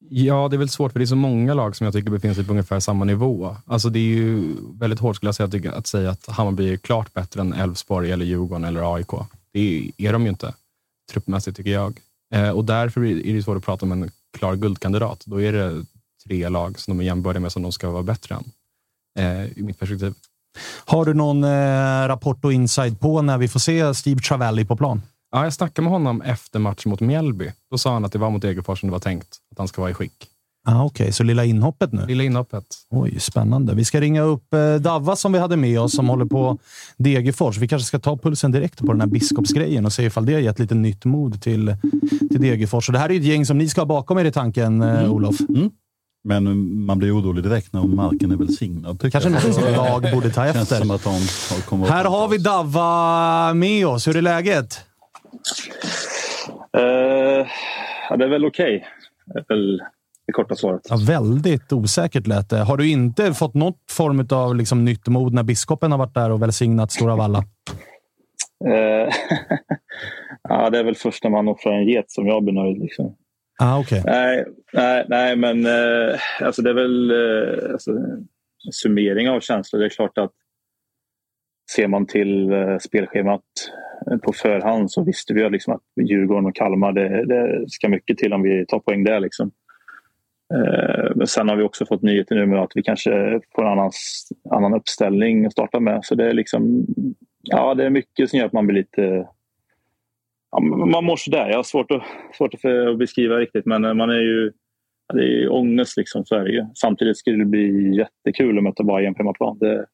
Ja, det är väl svårt för det är så många lag som jag tycker befinner sig på ungefär samma nivå. Alltså det är ju väldigt hårt skulle jag säga att, att säga att Hammarby är klart bättre än Elfsborg, eller Djurgården eller AIK. Det är de ju inte truppmässigt tycker jag. Eh, och därför är det svårt att prata om en klar guldkandidat. Då är det tre lag som de är jämbördiga med som de ska vara bättre än. Eh, I mitt perspektiv. Har du någon eh, rapport och insight på när vi får se Steve Travelli på plan? Ja, jag snackade med honom efter matchen mot Mjällby. Då sa han att det var mot Degerfors som det var tänkt att han ska vara i skick. Ah, Okej, okay. så lilla inhoppet nu? Lilla inhoppet. Oj, spännande. Vi ska ringa upp eh, Davva som vi hade med oss, som håller på Degerfors. Vi kanske ska ta pulsen direkt på den här biskopsgrejen och se ifall det har gett lite nytt mod till, till Degerfors. Och det här är ett gäng som ni ska ha bakom er i tanken, eh, Mm. Olof. Men man blir orolig direkt när marken är välsignad. Kanske jag. något som lag borde ta Känns efter. som att de har kommit Här har vi Davva med oss. Hur är läget? Eh, ja, det är väl okej. Det är väl det korta svaret. Ja, väldigt osäkert lät det. Har du inte fått något form av liksom, nytt mod när biskopen har varit där och välsignat Stora Valla? Eh, ja, det är väl först när man offrar en get som jag blir nöjd. Liksom. Ah, okay. Nej, nej, nej, men eh, alltså det är väl eh, alltså, summering av känslor. Det är klart att ser man till spelschemat på förhand så visste vi ju liksom att Djurgården och Kalmar, det, det ska mycket till om vi tar poäng där. Liksom. Eh, men sen har vi också fått nyheter nu med att vi kanske får en annan, annan uppställning att starta med. Så det är liksom, ja det är mycket som gör att man blir lite Ja, man mår sådär. Jag har svårt att, svårt att, beskriva riktigt men eh, man är ju det är ju ångest liksom, så är det ju. Samtidigt skulle det bli jättekul att möta Bayern på hemmaplan. Det,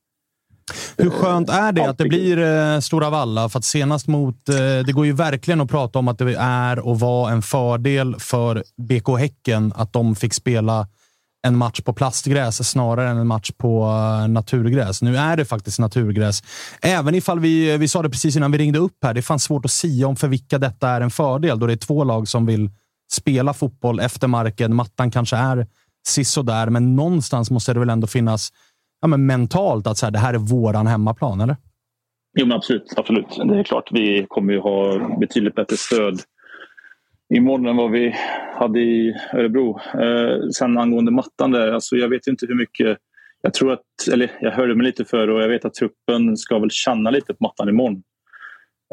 hur skönt är det att det blir eh, Stora Valla? För att senast mot... Eh, det går ju verkligen att prata om att det är och var en fördel för BK Häcken att de fick spela en match på plastgräs snarare än en match på eh, naturgräs. Nu är det faktiskt naturgräs. Även ifall vi, vi sa det precis innan vi ringde upp här, det fanns svårt att sia om för vilka detta är en fördel, då det är två lag som vill spela fotboll efter marken. Mattan kanske är sisådär, men någonstans måste det väl ändå finnas ja, men mentalt att så här, det här är våran hemmaplan, eller? Jo, men absolut, absolut. Det är klart, vi kommer ju ha betydligt bättre stöd imorgon än vad vi hade i Örebro. Eh, sen angående mattan där, alltså jag vet inte hur mycket... Jag tror att, eller jag hörde mig lite för och jag vet att truppen ska väl känna lite på mattan imorgon.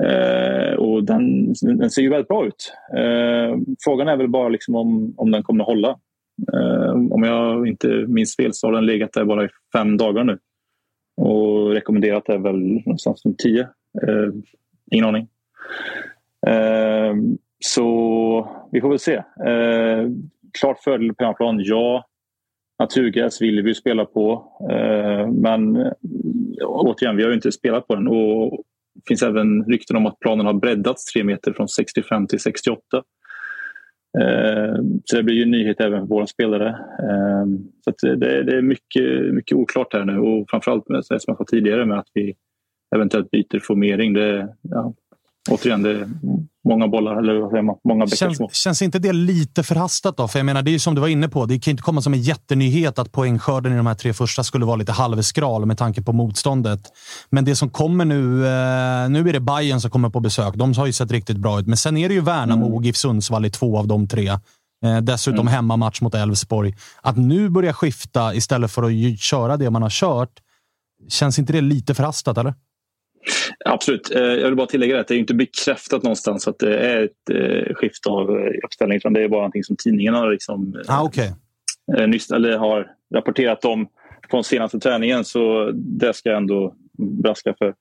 Eh, och den, den ser ju väldigt bra ut. Eh, frågan är väl bara liksom om, om den kommer att hålla. Eh, om jag inte minns fel så har den legat där bara i fem dagar nu. Och rekommenderat är väl någonstans runt tio. Eh, ingen aning. Eh, så vi får väl se. Eh, klart fördel på hemmaplan, ja. Naturgräs vill vi ju spela på. Eh, men eh, återigen, vi har ju inte spelat på den. Och det finns även rykten om att planen har breddats tre meter från 65 till 68. Eh, så det blir ju en nyhet även för våra spelare. Eh, så det, det är mycket, mycket oklart här nu och framförallt med, som jag sa tidigare med att vi eventuellt byter formering. Det, ja, återigen, det är många bollar, eller många bäckar små. Känns, känns inte det lite förhastat då? För jag menar, det är ju som du var inne på. Det kan ju inte komma som en jättenyhet att poängskörden i de här tre första skulle vara lite halvskral med tanke på motståndet. Men det som kommer nu, eh, nu är det Bayern som kommer på besök. De har ju sett riktigt bra ut. Men sen är det ju Värnamo och GIF Sundsvall i två av de tre. Eh, dessutom Mm. hemmamatch mot Elfsborg. Att nu börja skifta istället för att köra det man har kört. Känns inte det lite förhastat, eller? Absolut. Eh, Jag vill bara tillägga att det är inte bekräftat någonstans att det är ett eh, skifte av eh, uppställning. Utan det är bara någonting som tidningen har, liksom, Ah, okay. nyss, eller har rapporterat om från senaste träningen. Så det ska jag ändå braska för.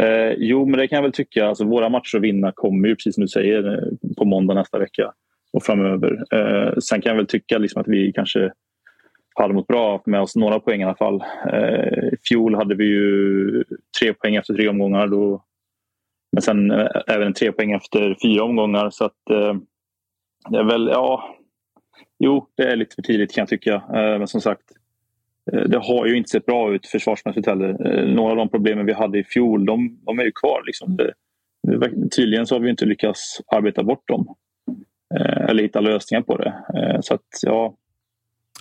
Eh, jo, men det kan jag väl tycka. Alltså, våra matcher att vinna kommer ju, precis som du säger, på måndag nästa vecka och framöver. Eh, sen kan jag väl tycka liksom att vi kanske hade mått bra med oss några poäng i alla fall. Eh, I fjol hade vi ju tre poäng efter tre omgångar. Då, men sen eh, även tre poäng efter fyra omgångar. Så att eh, det är väl, ja... Jo, det är lite för tidigt kan jag tycka. Men som sagt, det har ju inte sett bra ut försvarsmässigt heller. Några av de problemen vi hade i fjol, de, de är ju kvar. Liksom. Det, tydligen så har vi inte lyckats arbeta bort dem. Eller hitta lösningar på det. Så att, ja,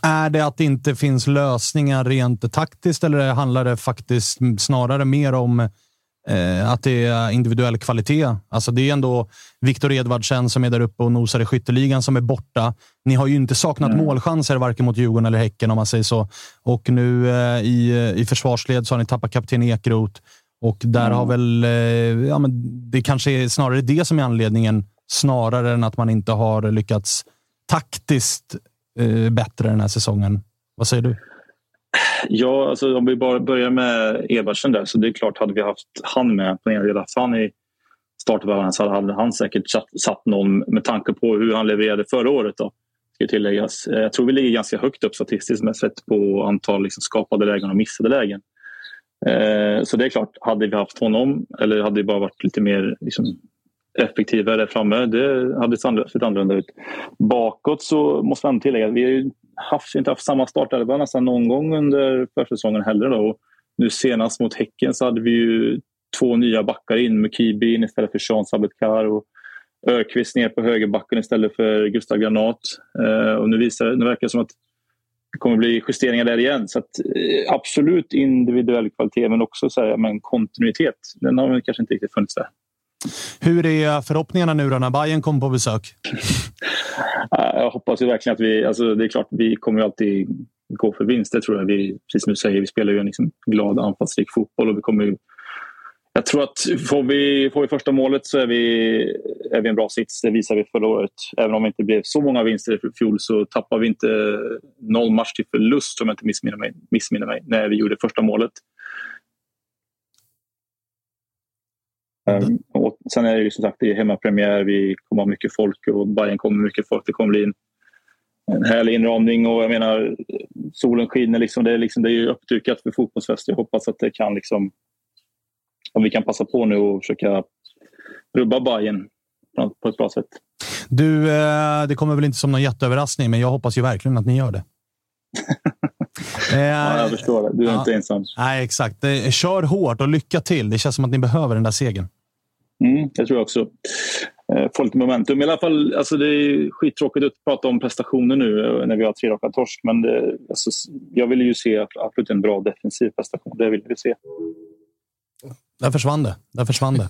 är det att det inte finns lösningar rent taktiskt eller handlar det faktiskt snarare mer om eh, att det är individuell kvalitet? Alltså det är ändå Viktor Edvardsen som är där uppe och nosar i skytteligan som är borta. Ni har ju inte saknat Mm. målchanser varken mot Djurgården eller Häcken om man säger så. Och nu eh, i, i försvarsled så har ni tappat kapten Ekroth. Och där har väl, eh, ja, men det kanske är snarare det som är anledningen, snarare än att man inte har lyckats taktiskt eh, bättre den här säsongen. Vad säger du? Ja, alltså om vi bara börjar med Ebertsen där så det är klart hade vi haft han med på en del han i startelvan så hade han säkert satt, satt någon med tanke på hur han levererade förra året. Då, ska tilläggas. Eh, jag tror vi ligger ganska högt upp statistiskt med sett på antal liksom skapade lägen och missade lägen. Eh, Så det är klart, hade vi haft honom eller hade det bara varit lite mer liksom, effektivare där framme, det hade sett annorlunda ut. Bakåt så måste man tillägga att vi har ju haft, inte haft samma startelva nästan någon gång under försäsongen heller. Då. Och nu senast mot Häcken så hade vi ju två nya backar in Mukibi in istället för Sean Sabetkar och Ökvist ner på högerbacken istället för Gustav Granat. Eh, och nu, visar, nu verkar det som att det kommer bli justeringar där igen. Så att, eh, absolut individuell kvalitet men också så här, men kontinuitet. Den har väl kanske inte riktigt funnits där. Hur är förhoppningarna nu då när Bayern kommer på besök? Jag hoppas ju verkligen att vi... Alltså det är klart, vi kommer ju alltid gå för vinst. Det tror jag. Vi, precis som du säger, vi spelar ju en liksom glad anfallsrik fotboll och vi kommer ju jag tror att får vi, får vi första målet så är vi, är vi en bra sits. Det visade vi förra året. Även om det inte blev så många vinster i fjol så tappar vi inte noll match till förlust om jag inte missminner mig, missminner mig när vi gjorde första målet. Um, och sen är det ju som sagt det är hemmapremiär. Vi kommer ha mycket folk och Bayern kommer mycket folk. Det kommer bli en, en härlig inramning och jag menar solen skiner. Liksom, det, är liksom, det är ju uppdukat för fotbollsfest. Jag hoppas att det kan liksom om vi kan passa på nu och försöka rubba Bayern på ett bra sätt. Du, eh, det kommer väl inte som någon jätteöverraskning, men jag hoppas ju verkligen att ni gör det. ja, jag förstår det. Du är ja. inte ensam. Nej, exakt. Eh, Kör hårt och lycka till. Det känns som att ni behöver den där segern. Mm, det tror jag också. Eh, Få lite momentum. I alla fall, alltså det är skittråkigt att prata om prestationer nu eh, när vi har tre raka torsk. Men det, alltså, jag vill ju se absolut en bra defensiv prestation. Det vill vi se. Där försvann det. Där försvann det.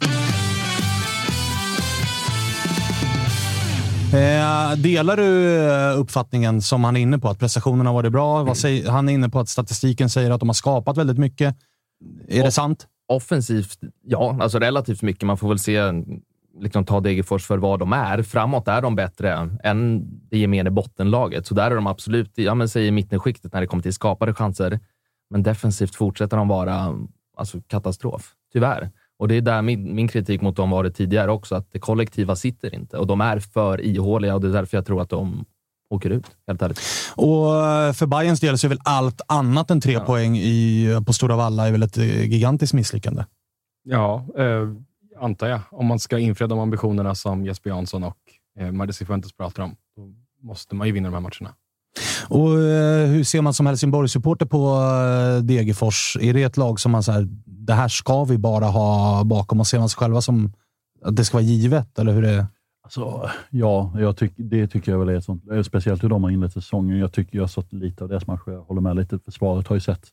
Eh, delar du eh, uppfattningen som han är inne på, att prestationen har varit bra? Säger, han är inne på att statistiken säger att de har skapat väldigt mycket. Är det sant? Offensivt, ja. Alltså relativt mycket. Man får väl se, liksom ta Degerfors för vad de är. Framåt är de bättre än det gemene bottenlaget. Så där är de absolut, ja men säg i mittenskiktet när det kommer till skapade chanser. Men defensivt fortsätter de vara alltså, katastrof. Tyvärr. Och det är där min, min kritik mot dem varit tidigare också, att det kollektiva sitter inte. Och de är för ihåliga och det är därför jag tror att de åker ut, helt ärligt. Och eh, för Bayerns del så är väl allt annat än tre ja. poäng i, på Stora Valla är väl ett gigantiskt misslyckande? Ja, eh, antar jag. Om man ska infria de ambitionerna som Jesper Jansson och eh, Mardi Cifuentes pratar om, då måste man ju vinna de här matcherna. Och eh, Hur ser man som Helsingborg-supporter på eh, Degerfors? Är det ett lag som man säger det här ska vi bara ha bakom oss? Ser man sig själva som att det ska vara givet, eller hur är? Alltså, ja, jag tyck, det tycker jag väl är ett sånt, eh, speciellt hur de har inlett säsongen. Jag tycker jag har sett lite av deras matcher. Jag håller med lite. Försvaret har ju sett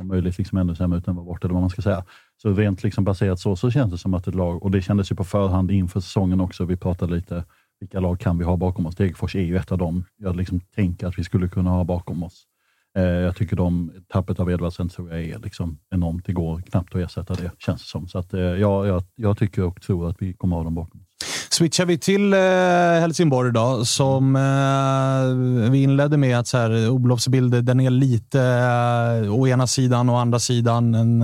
om möjligt liksom ännu sämre ut än vad bort, eller vad man ska säga. Så rent liksom baserat så, så känns det som att ett lag, och det kändes ju på förhand inför säsongen också. Vi pratade lite, vilka lag kan vi ha bakom oss? Degerfors är ju ett av dem jag liksom tänker att vi skulle kunna ha bakom oss. Eh, jag tycker de, tappet av Edvardsen tror jag är liksom enormt. Det går knappt att ersätta det, känns det som. Så att, eh, jag, jag, jag tycker och tror att vi kommer ha dem bakom oss. Switchar vi till eh, Helsingborg då, som eh, vi inledde med att så här, Olofs bild, den är lite eh, å ena sidan och andra sidan. En,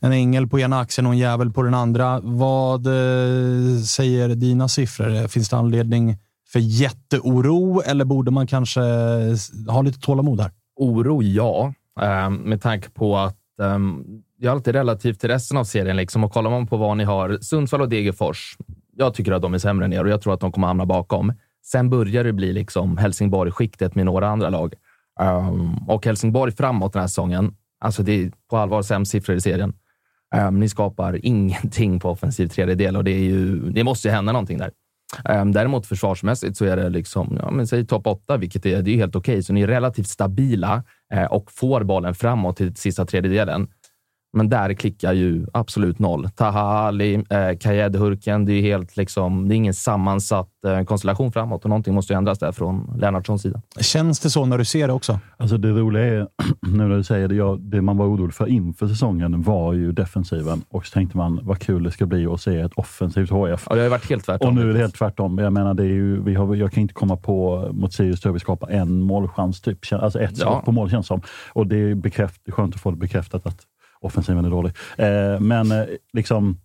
en ängel på ena axeln och en jävel på den andra. Vad eh, säger dina siffror? Finns det anledning för jätteoro eller borde man kanske eh, ha lite tålamod här? Oro, ja. Ehm, med tanke på att jag det är alltid relativt till resten av serien. Liksom. Och kollar man på vad ni har, Sundsvall och Degerfors. Jag tycker att de är sämre än er och jag tror att de kommer hamna bakom. Sen börjar det bli liksom Helsingborg-skiktet med några andra lag. Um, och Helsingborg framåt den här säsongen, alltså det är på allvar sämst siffror i serien. Um, ni skapar ingenting på offensiv tredjedel och det, är ju, det måste ju hända någonting där. Um, däremot försvarsmässigt så är det liksom, ja, men säg topp åtta, vilket är, det är helt okej. Okay. Så ni är relativt stabila eh, och får bollen framåt till sista tredjedelen. Men där klickar ju absolut noll. Taha Ali, eh, Kayed Hurken, det är helt liksom, det är ingen sammansatt eh, konstellation framåt och någonting måste ju ändras där från Lennartssons sida. Känns det så när du ser det också? Alltså det roliga är, nu när du säger det, ja, det man var orolig för inför säsongen var ju defensiven och så tänkte man vad kul det ska bli att se ett offensivt HF. Ja, det har varit helt tvärtom. Och nu är det helt tvärtom. Jag menar, det är ju, vi har, jag kan inte komma på mot Sirius där vi skapar en målchans, typ. alltså ett Ja. skott på mål känns som. Och det är bekräft, det är skönt att få det bekräftat att offensiven är dålig. Eh, men eh, liksom,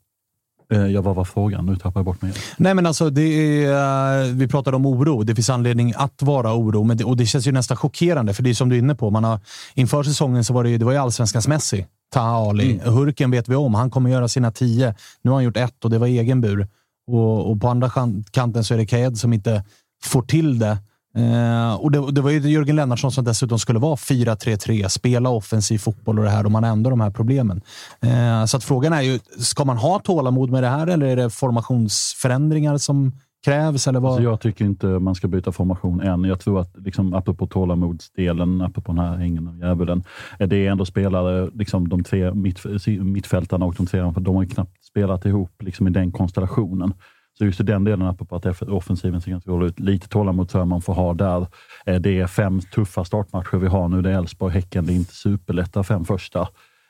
eh, ja, vad var frågan? Nu tappar jag bort mig. Nej, men alltså, är, eh, vi pratade om oro. Det finns anledning att vara oro, men det, och det känns ju nästan chockerande. För det är som du är inne på. Man har, inför säsongen så var det, ju- det var ju allsvenskans Messi, Taha Ali. Hurken vet vi om. Han kommer göra sina tio. Nu har han gjort ett och det var egen bur. Och, och på andra kan- kanten så är det Kayed som inte får till det. Eh, och det, det var ju Jörgen Lennartsson som dessutom skulle vara 4-3-3, spela offensiv fotboll och det här. Och man har ändå de här problemen. Eh, så att frågan är ju, ska man ha tålamod med det här eller är det formationsförändringar som krävs? Eller vad? Alltså jag tycker inte man ska byta formation än. Jag tror att, liksom, apropå tålamodsdelen, apropå den här ängen av djävulen, det är ändå spelare, liksom, de tre mittf mittfältarna och de tre, de har ju knappt spelat ihop liksom, i den konstellationen. Så just i den delen, apropå att offensiven ser ganska dålig ut, lite tålamod tror jag man får ha där. Eh, det är fem tuffa startmatcher vi har nu. Det är Elfsborg, Häcken, det är inte superlätta fem första.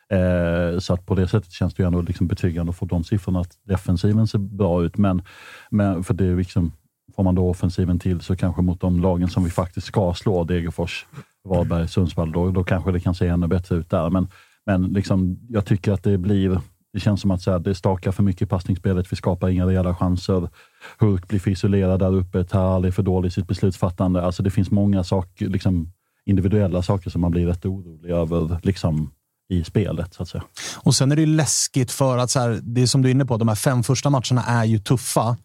Eh, så att på det sättet känns det ju ändå liksom betryggande att få de siffrorna, att defensiven ser bra ut. Men, men för det är liksom, får man då offensiven till så kanske mot de lagen som vi faktiskt ska slå, Degerfors, Varberg, Sundsvall, då, då kanske det kan se ännu bättre ut där. Men, men liksom, jag tycker att det blir det känns som att så här, det stakar för mycket i passningsspelet. Vi skapar inga rejäla chanser. Hurk blir för isolerad där uppe. Tahali är för dålig i sitt beslutsfattande. Alltså det finns många saker, liksom, individuella saker som man blir rätt orolig över liksom, i spelet. så att säga. Och sen är det läskigt för att så här, det är som du är inne på, de här fem första matcherna är ju tuffa.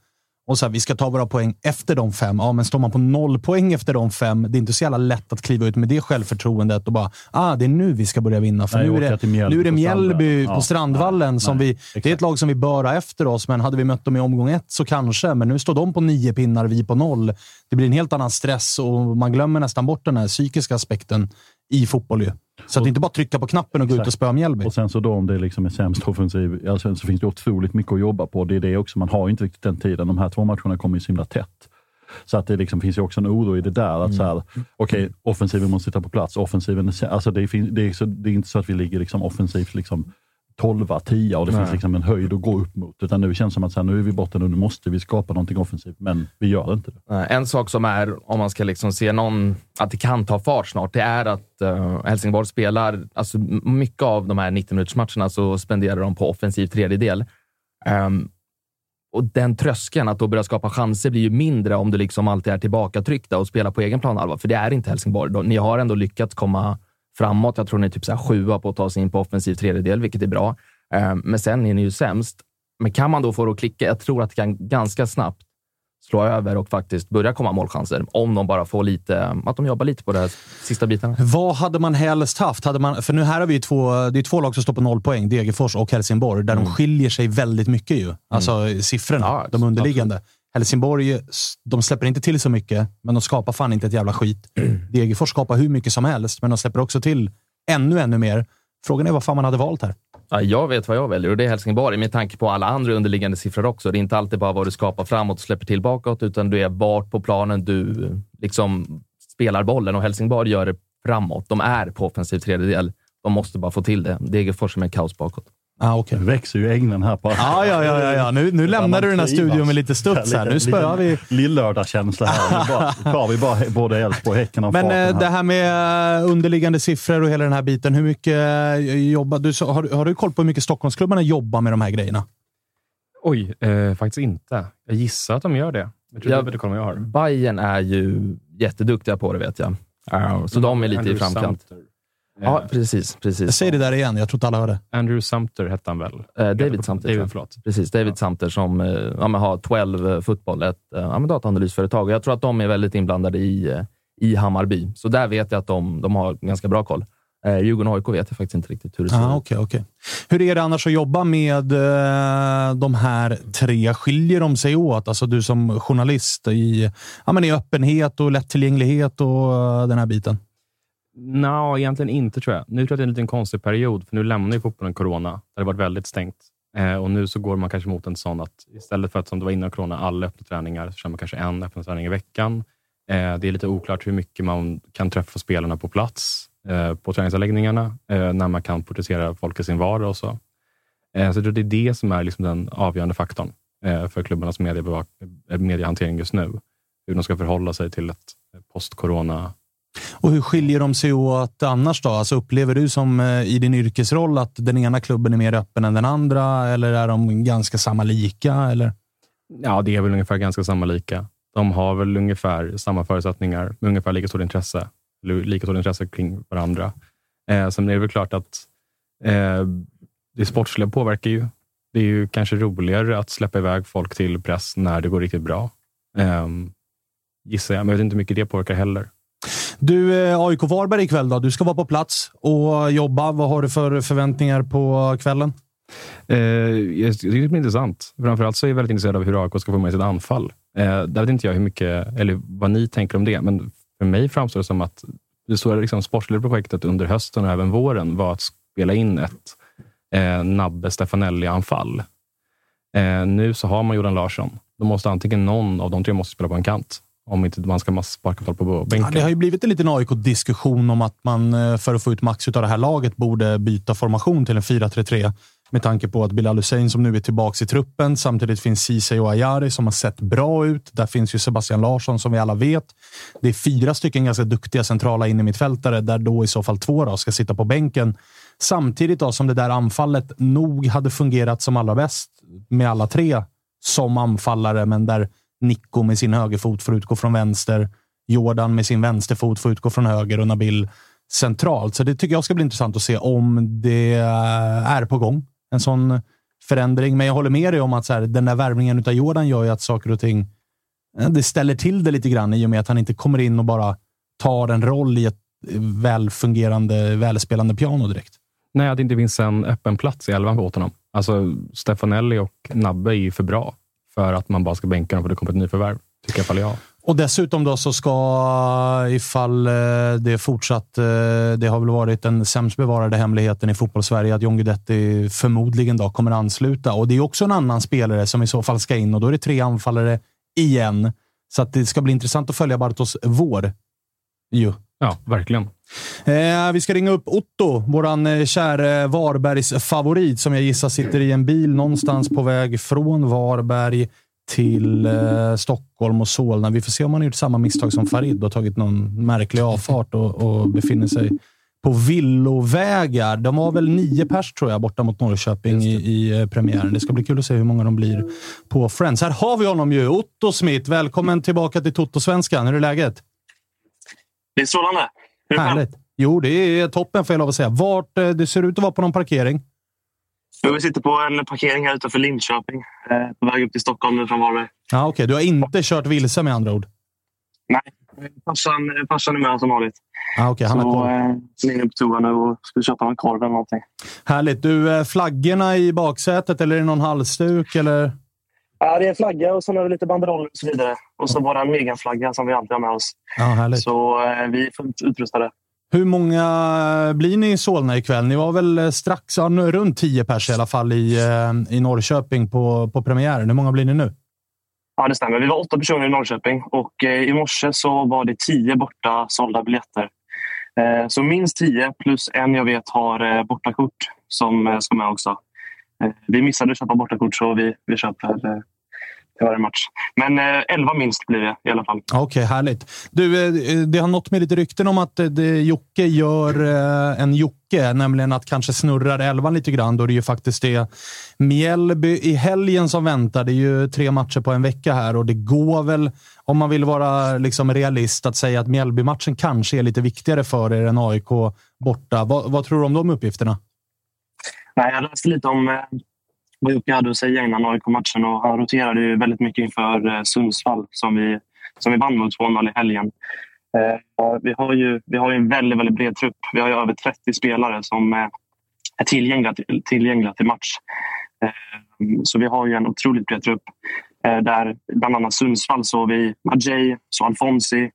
Och så här, vi ska ta våra poäng efter de fem. Ja, men står man på noll poäng efter de fem, det är inte så jävla lätt att kliva ut med det självförtroendet och bara, ah, det är nu vi ska börja vinna. För Nej, nu, är det, nu är det på Mjällby på Ja, Strandvallen. nej, som nej, vi, det är ett lag som vi bör ha efter oss, men hade vi mött dem i omgång ett så kanske. Men nu står de på nio pinnar, vi på noll. Det blir en helt annan stress och man glömmer nästan bort den här psykiska aspekten i fotboll. Ju. Så att inte bara trycka på knappen och gå ut och Exakt. spöa Mjällby. Och sen så då om det liksom är sämst offensiv, alltså, så finns det otroligt mycket att jobba på. Det är det också, man har ju inte riktigt den tiden. De här två matcherna kommer ju så himla tätt. Så att det liksom finns ju också en oro i det där. Att så här, okej, offensiven måste sitta på plats. Offensiven, är, alltså det, fin- det, är det är inte så att vi ligger liksom offensivt liksom 12 10 och det Nej. finns liksom en höjd att gå upp mot. Utan nu känns det som att så här, nu är vi borta och nu måste vi skapa någonting offensivt, men vi gör inte det. En sak som är, om man ska liksom se någon, att det kan ta fart snart, det är att uh, Helsingborg spelar, alltså mycket av de här 90 minutersmatcherna så spenderar de på offensiv tredjedel. Ehm, och den tröskeln att då börja skapa chanser blir ju mindre om du liksom alltid är tillbakatryckta och spelar på egen planhalva. För det är inte Helsingborg. Ni har ändå lyckats komma framåt. Jag tror ni är typ så här sjua på att ta sig in på offensiv tredjedel, vilket är bra. Ehm, men sen är ni ju sämst. Men kan man då få det att klicka? Jag tror att det kan ganska snabbt slå över och faktiskt börja komma målchanser. Om de bara får lite, att de jobbar lite på de här sista bitarna. Vad hade man helst haft? Hade man, för nu här har vi två, det är två lag som står på noll poäng. Degerfors och Helsingborg, där de skiljer sig väldigt mycket. ju. Alltså siffrorna, de underliggande. Helsingborg, de släpper inte till så mycket, men de skapar fan inte ett jävla skit. Degerfors skapar hur mycket som helst, men de släpper också till ännu, ännu mer. Frågan är vad fan man hade valt här. Ja, jag vet vad jag väljer och det är Helsingborg med tanke på alla andra underliggande siffror också. Det är inte alltid bara vad du skapar framåt och släpper till bakåt, utan du är vart på planen du liksom spelar bollen och Helsingborg gör det framåt. De är på offensiv tredjedel. De måste bara få till det. Degerfors är kaos bakåt. Ah, okay. Det växer ju änglen här. På. Ja, ja, ja, ja, ja. Nu, nu lämnar du den här studion med lite studs här. Nu spöar vi. Lill-lördagskänsla här. Nu bara, tar vi bara både Elfsborg, Häcken och Men farten eh, här. det här med eh, underliggande siffror och hela den här biten. Hur mycket eh, jobbar du? Har, har du koll på hur mycket Stockholmsklubbarna jobbar med de här grejerna? Oj, eh, faktiskt inte. Jag gissar att de gör det. Jag tror Ja, det jag har. Bayern är ju jätteduktiga på det vet jag. Ja, så de är lite i Andrew framkant. Sumter. Ja, precis. precis. Säg det där igen. Jag tror inte alla hörde. Andrew Sumter hette han väl? Eh, David Samter. tror David, jag. förlåt. Precis, David Samter som eh, ja, men har 12 Fotboll, ett eh, ja, men dataanalysföretag. Och jag tror att de är väldigt inblandade i, eh, i Hammarby. Så där vet jag att de, de har ganska bra koll. Eh, Djurgården och AIK vet jag faktiskt inte riktigt hur det ser Ah, okay, okay. Hur är det annars att jobba med eh, de här tre? Skiljer de sig åt? Alltså du som journalist i, ja, men i öppenhet och lättillgänglighet och eh, den här biten. Nå, egentligen inte tror jag. Nu tror jag att det är en liten konstig period, för nu lämnar ju fotbollen corona. Det har varit väldigt stängt. Eh, och nu så går man kanske mot en sån att istället för att som det var innan corona, alla öppna träningar, så kör man kanske en öppen träning i veckan. Eh, det är lite oklart hur mycket man kan träffa spelarna på plats eh, på träningsanläggningarna, eh, när man kan porträttera folk i sin vardag och så. Eh, så jag tror det är det som är liksom den avgörande faktorn eh, för klubbarnas mediehantering just nu. Hur de ska förhålla sig till ett post-corona och hur skiljer de sig åt annars då? Alltså upplever du som eh, i din yrkesroll att den ena klubben är mer öppen än den andra? Eller är de ganska samma lika? Eller? Ja, det är väl ungefär ganska samma lika. De har väl ungefär samma förutsättningar, med ungefär lika stort intresse, lika stort intresse kring varandra. Eh, sen är det väl klart att eh, det sportsliga påverkar ju. Det är ju kanske roligare att släppa iväg folk till press när det går riktigt bra. Eh, gissar jag, men jag vet inte hur mycket det påverkar heller. Du, eh, AIK Varberg ikväll då. Du ska vara på plats och jobba. Vad har du för förväntningar på kvällen? Eh, jag tycker det blir intressant. Framförallt så är jag väldigt intresserad av hur AIK ska få med sitt anfall. Eh, där vet inte jag hur mycket, eller vad ni tänker om det, men för mig framstår det som att det stora liksom, sportsliga projektet under hösten och även våren var att spela in ett eh, Nabbe Stefanelli-anfall. Eh, nu så har man Jordan Larsson. Då måste antingen någon av de tre måste spela på en kant. Om inte man ska sparka folk på bänken. Ja, det har ju blivit en liten AIK-diskussion om att man eh, för att få ut max av det här laget borde byta formation till en 4-3-3. Med tanke på att Bilal Hussein som nu är tillbaka i truppen. Samtidigt finns Ceesay och Ayari som har sett bra ut. Där finns ju Sebastian Larsson som vi alla vet. Det är fyra stycken ganska duktiga centrala innermittfältare där då i så fall två då ska sitta på bänken. Samtidigt då som det där anfallet nog hade fungerat som allra bäst med alla tre som anfallare, men där Nico med sin högerfot får utgå från vänster. Jordan med sin vänsterfot får utgå från höger och Nabil centralt. Så det tycker jag ska bli intressant att se om det är på gång. En sån förändring. Men jag håller med dig om att så här, den där värvningen av Jordan gör ju att saker och ting eh, det ställer till det lite grann i och med att han inte kommer in och bara tar en roll i ett välfungerande, välspelande piano direkt. Nej, att det inte finns en öppen plats i elvan för honom. Alltså, Stefanelli och Nabbe är ju för bra för att man bara ska bänka dem för det kommer ett nyförvärv. Tycker i alla fall jag. Och dessutom då så ska, ifall eh, det fortsatt, eh, det har väl varit den sämst bevarade hemligheten i fotbollssverige att John Guidetti förmodligen då kommer ansluta. Och det är också en annan spelare som i så fall ska in och då är det tre anfallare igen. Så det ska bli intressant att följa Bartos vår. Jo. Ja, verkligen. Eh, vi ska ringa upp Otto, våran eh, käre Varbergs favorit som jag gissar sitter i en bil någonstans på väg från Varberg till eh, Stockholm och Solna. Vi får se om han har gjort samma misstag som Farid och tagit någon märklig avfart och, och befinner sig på villovägar. De var väl nio pers tror jag borta mot Norrköping i, i eh, premiären. Det ska bli kul att se hur många de blir på Friends. Här har vi honom ju! Otto Smith, välkommen tillbaka till Toto-svenskan. Hur är läget? Det är strålande. Är? Härligt. Jo, det är toppen får jag lov att säga. Vart, eh, det ser ut att vara på någon parkering. Jo, Vi sitter på en parkering här utanför Linköping. Eh, på väg upp till Stockholm nu från Varberg. Ja, Okej, du har inte kört vilse med andra ord? Nej, farsan, farsan är med som vanligt. Ja, okej, han så koll. eh, är inne på toa nu och ska köpa en korv eller någonting. Härligt. Du, eh, flaggorna i baksätet eller är det någon halsduk? Eller? Ja, det är en flagga och så har vi lite banderoller och så vidare. Och så vår Megan-flagga som vi alltid har med oss. Ja, härligt. Så eh, vi är fullt utrustade. Hur många blir ni i Solna ikväll? Ni var väl eh, strax ja, runt tio pers i alla fall i, eh, i Norrköping på, på premiären. Hur många blir ni nu? Ja, det stämmer. Vi var åtta personer i Norrköping och eh, i morse så var det tio borta sålda biljetter. Eh, så minst tio plus en jag vet har eh, bortakort som eh, ska med också. Eh, vi missade att köpa bortakort så vi, vi köper till varje match. Men eh, elva minst blir det i alla fall. Okej, härligt. Du, eh, det har nått med lite rykten om att eh, Jocke gör eh, en Jocke, nämligen att kanske snurrar elvan lite grann. Då är det ju faktiskt det Mjällby i helgen som väntar. Det är ju tre matcher på en vecka här och det går väl, om man vill vara liksom realist, att säga att Mjällby-matchen kanske är lite viktigare för er än AIK borta. Vad, vad tror du om de uppgifterna? Nej, jag läste lite om eh, vad Jocke hade att säga innan AIK-matchen och han roterade ju väldigt mycket inför eh, Sundsvall som vi, som vi vann mot 2-0 i helgen. Eh, vi, har ju, vi har ju en väldigt, väldigt bred trupp. Vi har ju över 30 spelare som eh, är tillgängliga till, tillgängliga till match. Så vi har ju en otroligt bred trupp. Där bland annat Sundsvall så har vi Ajay, så Alfonsi.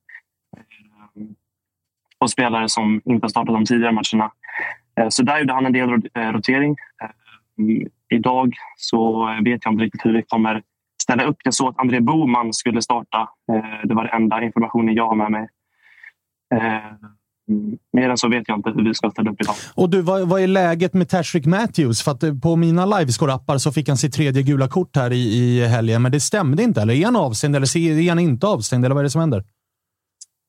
och spelare som inte har startat de tidigare matcherna. Så där gjorde han en del rotering. Idag så vet jag inte riktigt hur vi kommer ställa upp. Jag såg att André Boman skulle starta. Eh, Det var den enda informationen jag har med mig. Eh, Mer än så vet jag inte hur vi ska ställa upp idag. Och du, vad, vad är läget med Tashrik Matthews? För att eh, på mina livescore-appar så fick han sitt tredje gula kort här i, i helgen, men det stämde inte. Eller är han avstängd eller är han inte avstängd? Eller vad är det som händer?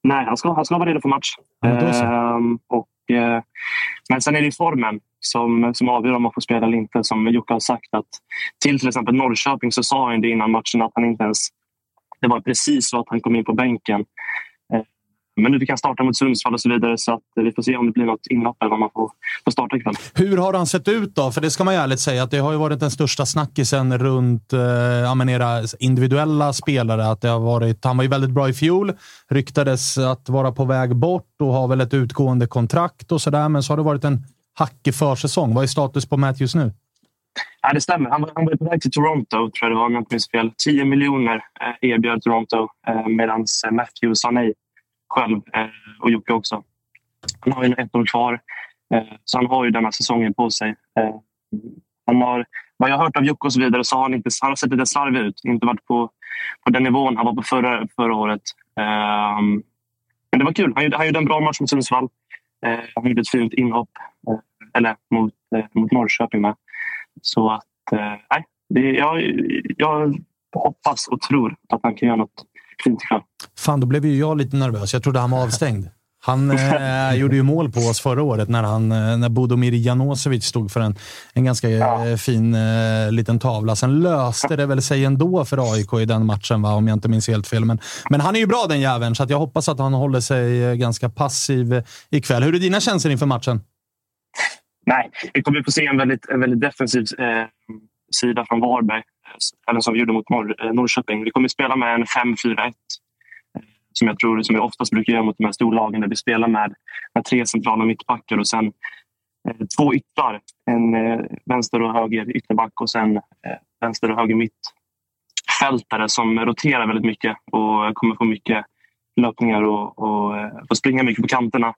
Nej, han ska, han ska vara redo för match. Ja, så. Ehm, och, eh, men sen är det ju formen som, som avgör om man får spela eller inte. Som Jocke har sagt att till till exempel Norrköping så sa han det innan matchen att han inte ens... Det var precis så att han kom in på bänken. Men nu han starta mot Sundsvall och så vidare så att vi får se om det blir något inhopp eller vad man får, får starta ikväll. Hur har han sett ut då? För det ska man ju ärligt säga att det har ju varit den största snackisen runt eh, era individuella spelare. Att det har varit, han var ju väldigt bra i fjol, ryktades att vara på väg bort och har väl ett utgående kontrakt och sådär. Men så har det varit en hackig försäsong. Vad är status på Matthews nu? Ja, det stämmer. Han var, han var på väg till Toronto, tror jag det var, om jag minns fel. 10 miljoner eh, erbjöd Toronto eh, medan Matthews sa nej själv eh, och Jocke också. Han har ju ett år kvar, eh, så han har ju denna säsongen på sig. Eh, han har, vad jag har hört av Jocke och så vidare så har han, inte, han har sett lite slarvig ut. Inte varit på, på den nivån han var på förra, förra året. Eh, men det var kul. Han gjorde, han gjorde en bra match mot Sundsvall. Eh, han gjorde ett fint inhopp. Eh, eller mot, eh, mot Norrköping med. Så att, eh, nej. Det, jag, jag hoppas och tror att han kan göra något fint ikväll. Fan, då blev ju jag lite nervös. Jag trodde han var avstängd. Han eh, gjorde ju mål på oss förra året när, han, eh, när Bodomir Janosevic stod för en, en ganska eh, fin eh, liten tavla. Sen löste det väl sig ändå för AIK i den matchen, va? om jag inte minns helt fel. Men, men han är ju bra den jäveln, så jag hoppas att han håller sig eh, ganska passiv ikväll. Hur är dina känslor inför matchen? Nej, vi kommer få se en väldigt, en väldigt defensiv sida från Varberg. Även som vi gjorde mot Norr, Norrköping. Vi kommer spela med en 5-4-1. Som jag tror som vi oftast brukar göra mot de här storlagen. Där vi spelar med, med tre centrala mittbackar och sen eh, två yttrar. En eh, vänster och höger ytterback och sen eh, vänster och höger mittfältare som roterar väldigt mycket och kommer få mycket löpningar och, och eh, få springa mycket på kanterna.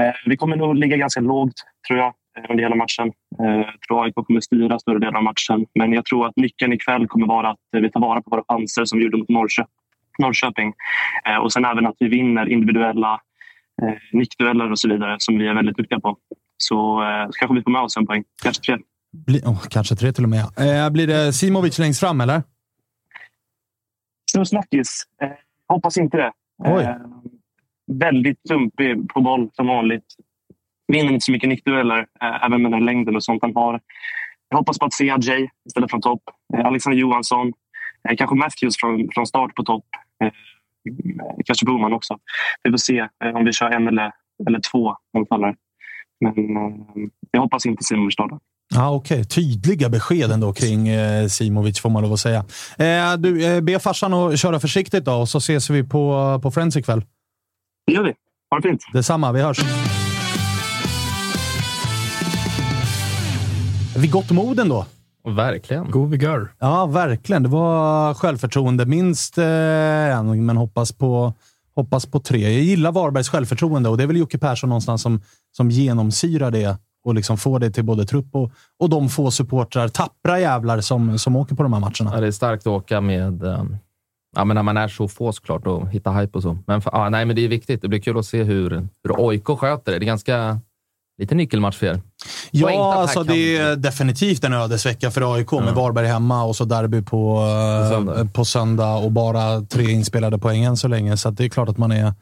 Eh, vi kommer nog ligga ganska lågt, tror jag, eh, under hela matchen. Eh, jag tror AIK kommer styra större delen av matchen. Men jag tror att nyckeln ikväll kommer vara att eh, vi tar vara på våra chanser som vi gjorde mot Norrköping. Norrköping. Eh, och sen även att vi vinner individuella eh, nickdueller och så vidare som vi är väldigt duktiga på. Så eh, kanske vi får med oss en poäng. Kanske tre. Bli, oh, kanske tre till och med. Eh, blir det Simovic längst fram, eller? Stor snackis. Eh, hoppas inte det. Eh, väldigt klumpig på boll som vanligt. Vinner inte så mycket nickdueller, eh, även med den längden och sånt han har. Jag hoppas på att se Ajay istället från topp. Eh, Alexander Johansson. Kanske Matthews från, från start på topp. Eh, kanske Boman också. Vi får se eh, om vi kör en eller, eller två anfallare. Men eh, jag hoppas inte Simon startar. Ja, Okej, tydliga besked ändå kring eh, Simovic får man lov att säga. Eh, du, eh, be farsan att köra försiktigt då och så ses vi på, på Friends ikväll. Det gör vi. Ha det fint. Detsamma, vi hörs. Vid gott mod ändå. Verkligen. God vigör. Ja, verkligen. Det var självförtroende. Minst eh, en, men hoppas på, hoppas på tre. Jag gillar Varbergs självförtroende och det är väl Jocke Persson någonstans som, som genomsyrar det och liksom får det till både trupp och, och de få supportrar, tappra jävlar som, som åker på de här matcherna. Ja, det är starkt att åka med... eh, Ja, men när man är så få såklart och hitta hype och så. Men, för, ja, nej, men det är viktigt. Det blir kul att se hur, hur AIK sköter det. Det är ganska lite nyckelmatch för er. Ja, alltså det är definitivt en ödesvecka för AIK med Varberg hemma och så derby på, eh, söndag. på söndag och bara tre inspelade poäng än så länge. Så det är klart att man är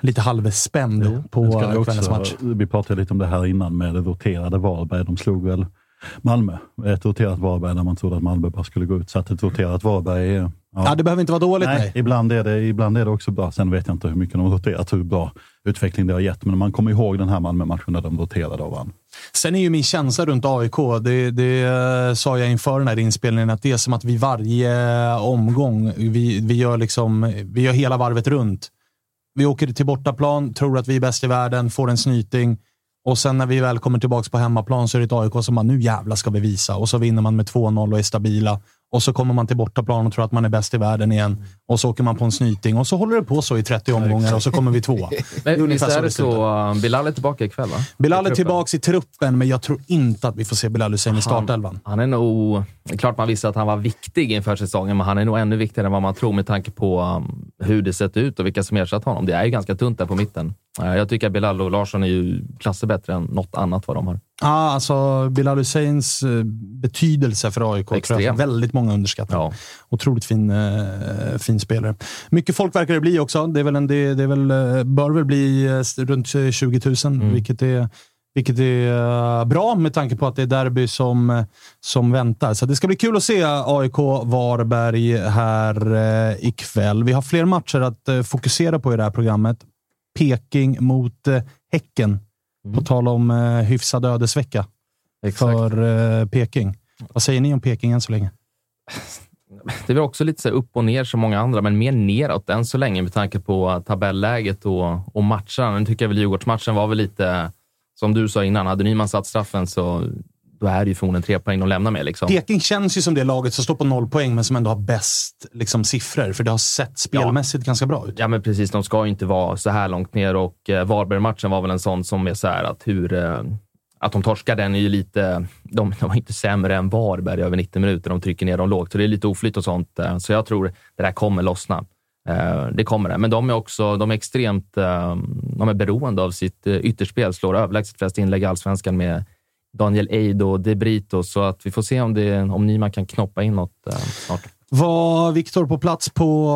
lite halvspänd på eh, också- kvällens match. Vi pratade lite om det här innan med det roterade Varberg. De slog väl Malmö. Ett roterat Varberg när man trodde att Malmö bara skulle gå ut. Så att ett roterat Varberg är... Ja, det behöver inte vara dåligt, nej. Ibland, är det, ibland är det också bra. Sen vet jag inte hur mycket de har roterat, hur bra utveckling det har gett. Men man kommer ihåg den här Malmö-matchen när de roterade och vann. Sen är ju min känsla runt AIK, det, det eh, sa jag inför den här inspelningen, att det är som att vi varje omgång, vi, vi, gör liksom, vi gör hela varvet runt. Vi åker till bortaplan, tror att vi är bäst i världen, får en snyting och sen när vi väl kommer tillbaka på hemmaplan så är det ett AIK som bara, nu jävla ska vi visa. Och så vinner man med 2-0 och är stabila och så kommer man till bortaplan och tror att man är bäst i världen igen. Och så åker man på en snyting och så håller det på så i 30 omgångar och så kommer vi tvåa. Men visst är det så? uh, Bilal är tillbaka ikväll, va? Bilal är tillbaka i truppen, men jag tror inte att vi får se Bilal Hussein i startelvan. Han är nog... Klart man visste att han var viktig inför säsongen, men han är nog ännu viktigare än vad man tror med tanke på um, hur det sett ut och vilka som ersatt honom. Det är ju ganska tunt där på mitten. Eh, Jag tycker att Bilal och Larsson är ju klasser bättre än något annat vad de har. Ah, alltså Bilal Husseins eh, betydelse för AIK tror jag väldigt många underskattar. Otroligt fin, eh, fin spelare. Mycket folk verkar det bli också. Det, är väl en, det, det är väl, eh, bör väl bli eh, runt 20 000, Mm. vilket är vilket är bra med tanke på att det är derby som, som väntar. Så det ska bli kul att se AIK Varberg här eh, ikväll. Vi har fler matcher att eh, fokusera på i det här programmet. Peking mot eh, Häcken. På tal om eh, hyfsad ödesvecka för eh, Peking. Vad säger ni om Peking än så länge? Det är väl också lite så upp och ner som många andra, men mer neråt än så länge med tanke på tabelläget och, och matcherna. Nu tycker jag väl Djurgårdsmatchen var väl lite, som du sa innan, hade Nyman satt straffen så då är det ju förmodligen tre poäng de lämnar med. Liksom. Peking känns ju som det laget som står på noll poäng, men som ändå har bäst liksom, siffror. För det har sett spelmässigt ganska bra ut. Ja, men precis. De ska ju inte vara så här långt ner och eh, Varberg-matchen var väl en sån som är så här att hur... Eh, att de torskar den är ju lite... De, de är inte sämre än Varberg över 90 minuter. De trycker ner dem lågt, så det är lite oflytt och sånt. Eh, så jag tror det där kommer lossna. Eh, det kommer det. Men de är också de är extremt eh, de är beroende av sitt eh, ytterspel. Slår överlägset flest inlägg i allsvenskan med Daniel Eid och De Brito. Så att vi får se om, det, om Nyman kan knoppa in något eh, snart. Var Viktor på plats på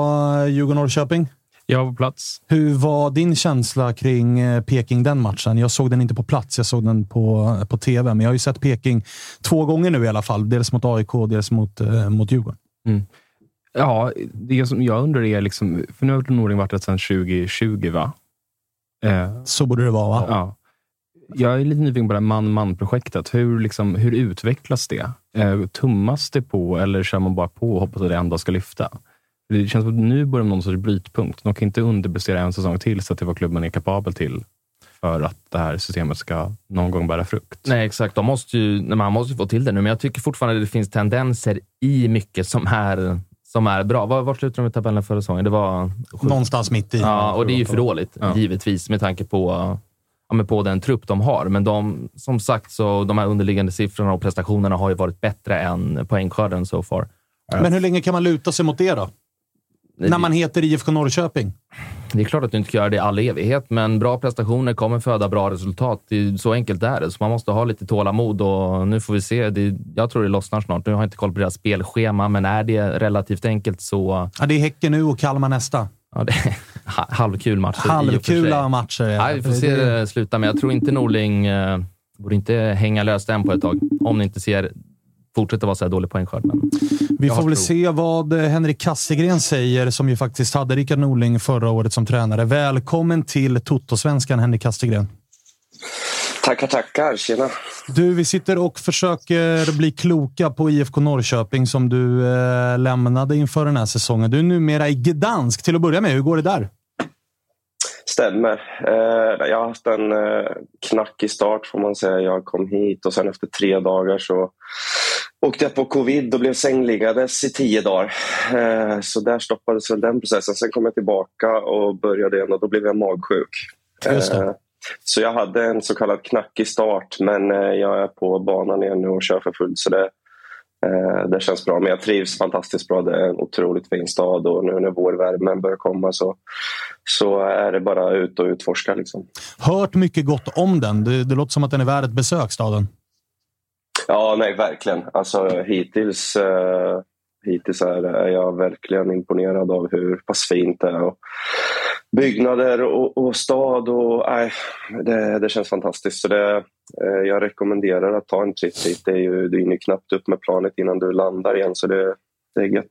eh, Djurgården-Norrköping? Jag var på plats. Hur var din känsla kring eh, Peking den matchen? Jag såg den inte på plats, jag såg den på, på tv. Men jag har ju sett Peking två gånger nu i alla fall. Dels mot AIK och dels mot, eh, mot Djurgården. Mm. Ja, det som jag undrar är, liksom, för nu har Norling varit där sedan 2020, va? Eh, Så borde det vara, va? Ja. Jag är lite nyfiken på det här man-man-projektet. Hur, liksom, hur utvecklas det? Eh, tummas det på eller kör man bara på och hoppas att det ändå ska lyfta? Det känns som att nu börjar någon sorts brytpunkt. De kan inte underprestera en säsong till så att det vad klubben är kapabel till för att det här systemet ska någon gång bära frukt. Nej, exakt. De måste ju, man måste ju få till det nu, men jag tycker fortfarande att det finns tendenser i mycket som är, som är bra. Var, var slutade de i tabellen förra säsongen? Det var... Någonstans mitt i. Ja, och det är ju för dåligt, Ja. givetvis, med tanke på, ja, på den trupp de har. Men de, som sagt, så de här underliggande siffrorna och prestationerna har ju varit bättre än poängskörden so far. Men hur länge kan man luta sig mot det då? När man heter IFK Norrköping? Det är klart att du inte kan göra det i all evighet, men bra prestationer kommer föda bra resultat. Så enkelt är det. Så man måste ha lite tålamod och nu får vi se. Det, jag tror det lossnar snart. Nu har jag inte koll på deras spelschema, men är det relativt enkelt så... Ja, det är Häcken nu och Kalmar nästa. Ja, det halvkul match. i och för Halvkula matcher. ja. Nej, vi får se det sluta, men jag tror inte Norling eh, borde inte hänga löst än på ett tag. Om ni inte ser fortsätter vara så här dålig poängskörd. Men Vi får väl tro. se vad eh, Henrik Kastegren säger, som ju faktiskt hade Rickard Norling förra året som tränare. Välkommen till Toto-svenskan, Henrik Kastegren. Tackar, tackar. Tjena. Du, vi sitter och försöker bli kloka på IFK Norrköping som du eh, lämnade inför den här säsongen. Du är numera i Gdansk. Till att börja med, hur går det där? Stämmer. Eh, jag har haft en eh, knackig start får man säga. Jag kom hit och sen efter tre dagar så åkte jag på covid och blev sängliggandes i tio dagar. Eh, så där stoppades väl den processen. Sen kom jag tillbaka och började igen och då blev jag magsjuk. Så jag hade en så kallad knackig start men jag är på banan igen nu och kör för fullt. Så det, det känns bra. Men jag trivs fantastiskt bra. Det är en otroligt fin stad och nu när vårvärmen börjar komma så, så är det bara ut och utforska. Liksom. Hört mycket gott om den. Det, det låter som att den är värd ett besök, staden. Ja, nej verkligen. Alltså hittills, eh, hittills är, är jag verkligen imponerad av hur pass fint det är. Och byggnader och, och stad och nej, det, det känns fantastiskt. Så det, eh, jag rekommenderar att ta en tripp dit. Det är ju, du hinner knappt upp med planet innan du landar igen så det, det är gött.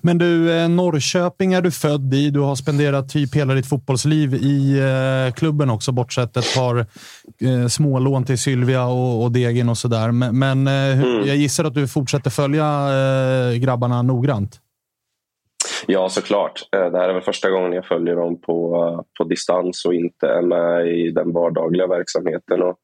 Men du, eh, Norrköping är du född i. Du har spenderat typ hela ditt fotbollsliv i eh, klubben också, bortsett ett par smålån till Sylvia och, och Degen och sådär. Men, men hur, jag gissar att du fortsätter följa grabbarna noggrant? Ja, såklart. Eh, det här är väl första gången jag följer dem på, på distans och inte är med i den vardagliga verksamheten. Och,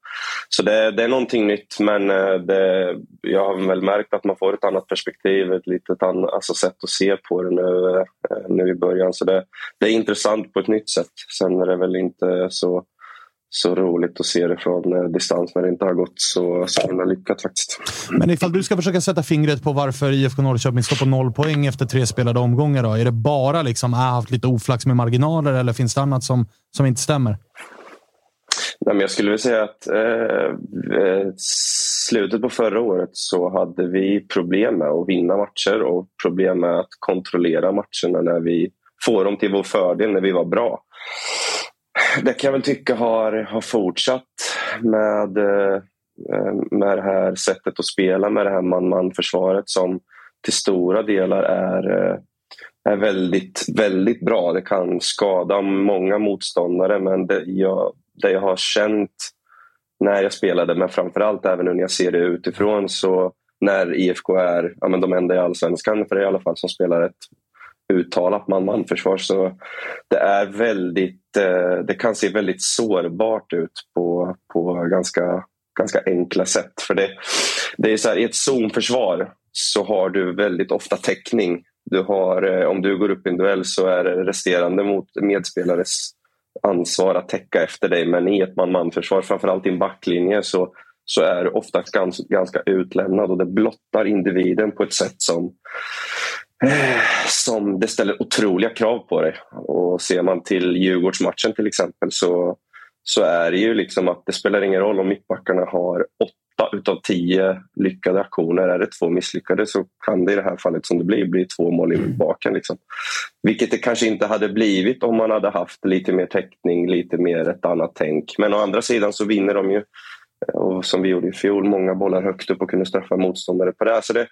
så det, det är någonting nytt, men eh, det, jag har väl märkt att man får ett annat perspektiv, ett litet annat alltså sätt att se på det nu, eh, nu i början. Så det, det är intressant på ett nytt sätt. Sen är det väl inte så så roligt att se det från eh, distans när det inte har gått så, så himla lyckat faktiskt. Men ifall du ska försöka sätta fingret på varför IFK Norrköping står på noll poäng efter tre spelade omgångar. Då? Är det bara liksom, äh, haft lite oflax med marginaler eller finns det annat som, som inte stämmer? Nej, men jag skulle vilja säga att eh, eh, slutet på förra året så hade vi problem med att vinna matcher och problem med att kontrollera matcherna när vi får dem till vår fördel när vi var bra. Det kan jag väl tycka har, har fortsatt med, eh, med det här sättet att spela med det här man-man-försvaret som till stora delar är, eh, är väldigt, väldigt bra. Det kan skada många motståndare men det jag, det jag har känt när jag spelade, men framförallt även nu när jag ser det utifrån så när IFK är ja, men de enda i allsvenskan, för det i alla fall som spelar ett uttalat man-man-försvar. Så det är väldigt, eh, det kan se väldigt sårbart ut på, på ganska, ganska enkla sätt. För det, det är så här, I ett zonförsvar så har du väldigt ofta täckning. Du har, eh, om du går upp i en duell så är det resterande mot medspelares ansvar att täcka efter dig. Men i ett man-man-försvar, framförallt i en backlinje, så, så är du ofta ganska, ganska utlämnad och det blottar individen på ett sätt som som det ställer otroliga krav på dig. Och ser man till Djurgårdsmatchen till exempel så, så är det ju liksom att det spelar ingen roll om mittbackarna har åtta utav tio lyckade aktioner. Är det två misslyckade så kan det i det här fallet som det blir bli två mål i baken. Liksom. Vilket det kanske inte hade blivit om man hade haft lite mer täckning, lite mer ett annat tänk. Men å andra sidan så vinner de ju och som vi gjorde i fjol, många bollar högt upp och kunde straffa motståndare på det. Så det,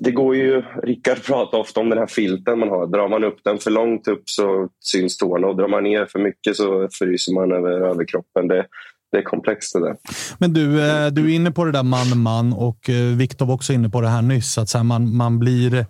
det går ju, Rickard pratar ofta om den här filten man har. Drar man upp den för långt upp så syns tårna och drar man ner för mycket så fryser man över överkroppen. Det, det är komplext det där. Men du, eh, du är inne på det där man-man och eh, Viktor var också inne på det här nyss. Att så här, man, man, blir,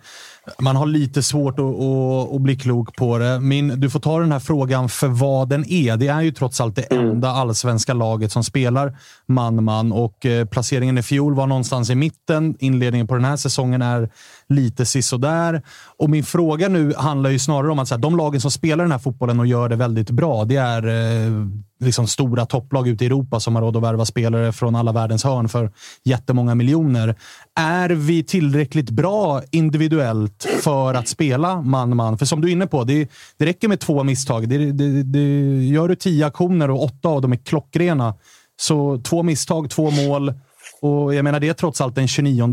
man har lite svårt att, att, att bli klok på det. Min, du får ta den här frågan för vad den är. Det är ju trots allt det enda allsvenska laget som spelar man-man och eh, placeringen i fjol var någonstans i mitten. Inledningen på den här säsongen är lite sisådär. Och min fråga nu handlar ju snarare om att så här, de lagen som spelar den här fotbollen och gör det väldigt bra, det är eh, liksom stora topplag ute i Europa som har råd att värva spelare från alla världens hörn för jättemånga miljoner. Är vi tillräckligt bra individuellt för att spela man-man? För som du är inne på, det, det räcker med två misstag. Det, det, det, gör du tio aktioner och åtta av dem är klockrena, så två misstag, två mål. Och jag menar, det är trots allt den 29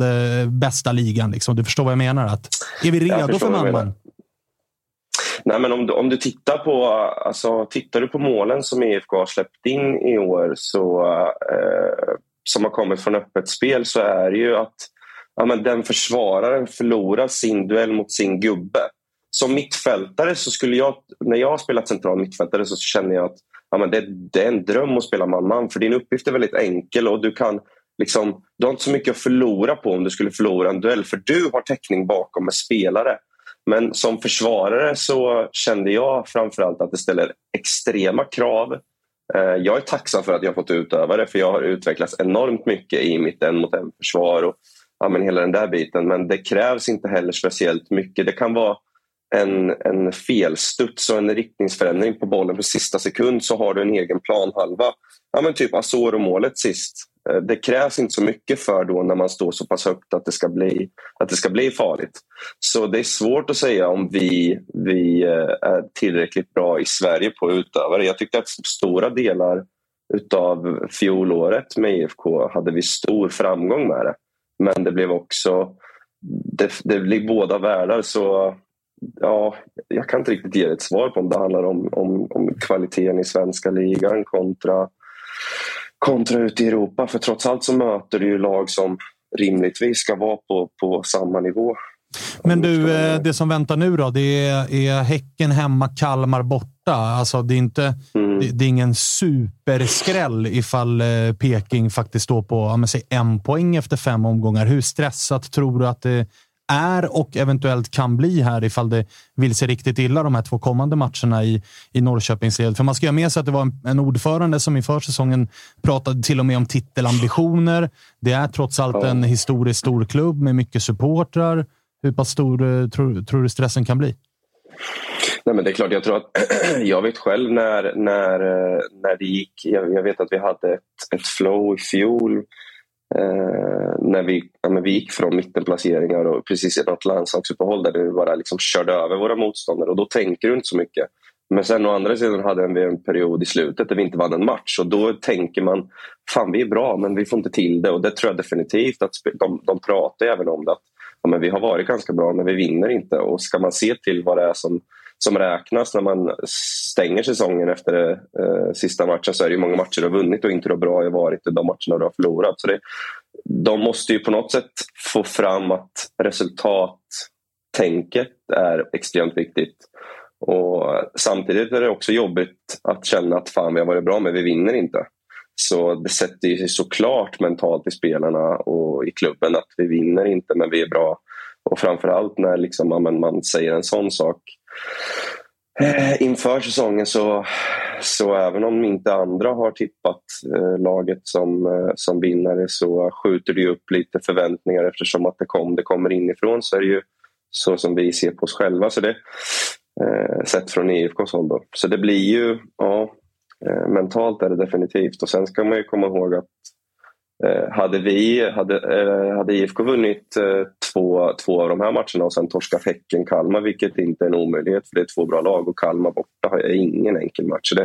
bästa ligan. Liksom. Du förstår vad jag menar? Att, är vi redo för man-man? Nej, men om, du, om du tittar på alltså, tittar du på målen som IFK har släppt in i år så, eh, som har kommit från öppet spel så är det ju att ja, men den försvararen förlorar sin duell mot sin gubbe. Som mittfältare så skulle jag, när jag har spelat central mittfältare så känner jag att ja, men det, det är en dröm att spela man-man för din uppgift är väldigt enkel och du kan liksom, du har inte så mycket att förlora på om du skulle förlora en duell för du har täckning bakom med spelare. Men som försvarare så kände jag framförallt att det ställer extrema krav. Eh, jag är tacksam för att jag har fått utöva det för jag har utvecklats enormt mycket i mitt en mot en försvar och ja, men hela den där biten. Men det krävs inte heller speciellt mycket. Det kan vara en, en felstuds och en riktningsförändring på bollen På sista sekund så har du en egen planhalva. Ja, men typ Asoro-målet sist. Eh, det krävs inte så mycket för då när man står så pass högt att det ska bli, att det ska bli farligt. Så det är svårt att säga om vi, vi eh, är tillräckligt bra i Sverige på att utöva det. Jag tyckte att stora delar utav fjolåret med IFK hade vi stor framgång med det. Men det blev också det, det blev båda världar så ja, jag kan inte riktigt ge ett svar på om det handlar om, om, om kvaliteten i svenska ligan kontra, kontra ute i Europa. För trots allt så möter du ju lag som rimligtvis ska vara på, på samma nivå. Men du, eh, det som väntar nu då, det är, är Häcken hemma, Kalmar borta. Alltså, det, är inte, det, det är ingen superskräll ifall eh, Peking faktiskt står på ja, säg en poäng efter fem omgångar. Hur stressat tror du att det är och eventuellt kan bli här ifall det vill sig riktigt illa de här två kommande matcherna i, i Norrköpingsled. För man ska ha med sig att det var en, en ordförande som i försäsongen pratade till och med om titelambitioner. Det är trots allt en historiskt stor klubb med mycket supportrar. Hur pass stor eh, tror, tror du stressen kan bli? Nej, men det är klart, jag tror att jag vet själv när, när, eh, när det gick. Jag, jag vet att vi hade ett, ett flow i fjol eh, när vi, ja, men vi gick från mittenplaceringar och precis i något landslagsuppehåll där vi bara liksom körde över våra motståndare och då tänker du inte så mycket. Men sen å andra sidan hade vi en period i slutet där vi inte vann en match och då tänker man fan vi är bra men vi får inte till det och det tror jag definitivt att de, de pratar även om det. Att, ja, men vi har varit ganska bra men vi vinner inte och ska man se till vad det är som som räknas när man stänger säsongen efter eh, sista matchen så är det många matcher du har vunnit och inte hur bra har varit och de matcherna du har förlorat. Så det, de måste ju på något sätt få fram att resultattänket är extremt viktigt. Och Samtidigt är det också jobbigt att känna att fan vi har varit bra men vi vinner inte. Så det sätter ju sig såklart mentalt i spelarna och i klubben att vi vinner inte men vi är bra. Och framförallt när liksom, man, man säger en sån sak eh, inför säsongen så, så även om inte andra har tippat eh, laget som, eh, som vinnare så skjuter det upp lite förväntningar eftersom att det, kom, det kommer inifrån så är det ju så som vi ser på oss själva. Så det, eh, sett från IFKs håll. Då. Så det blir ju, ja, Eh, mentalt är det definitivt. Och sen ska man ju komma ihåg att Eh, hade, vi, hade, eh, hade IFK vunnit eh, två, två av de här matcherna och sen torskat Häcken-Kalmar, vilket inte är en omöjlighet för det är två bra lag och Kalmar borta har ingen enkel match. Det,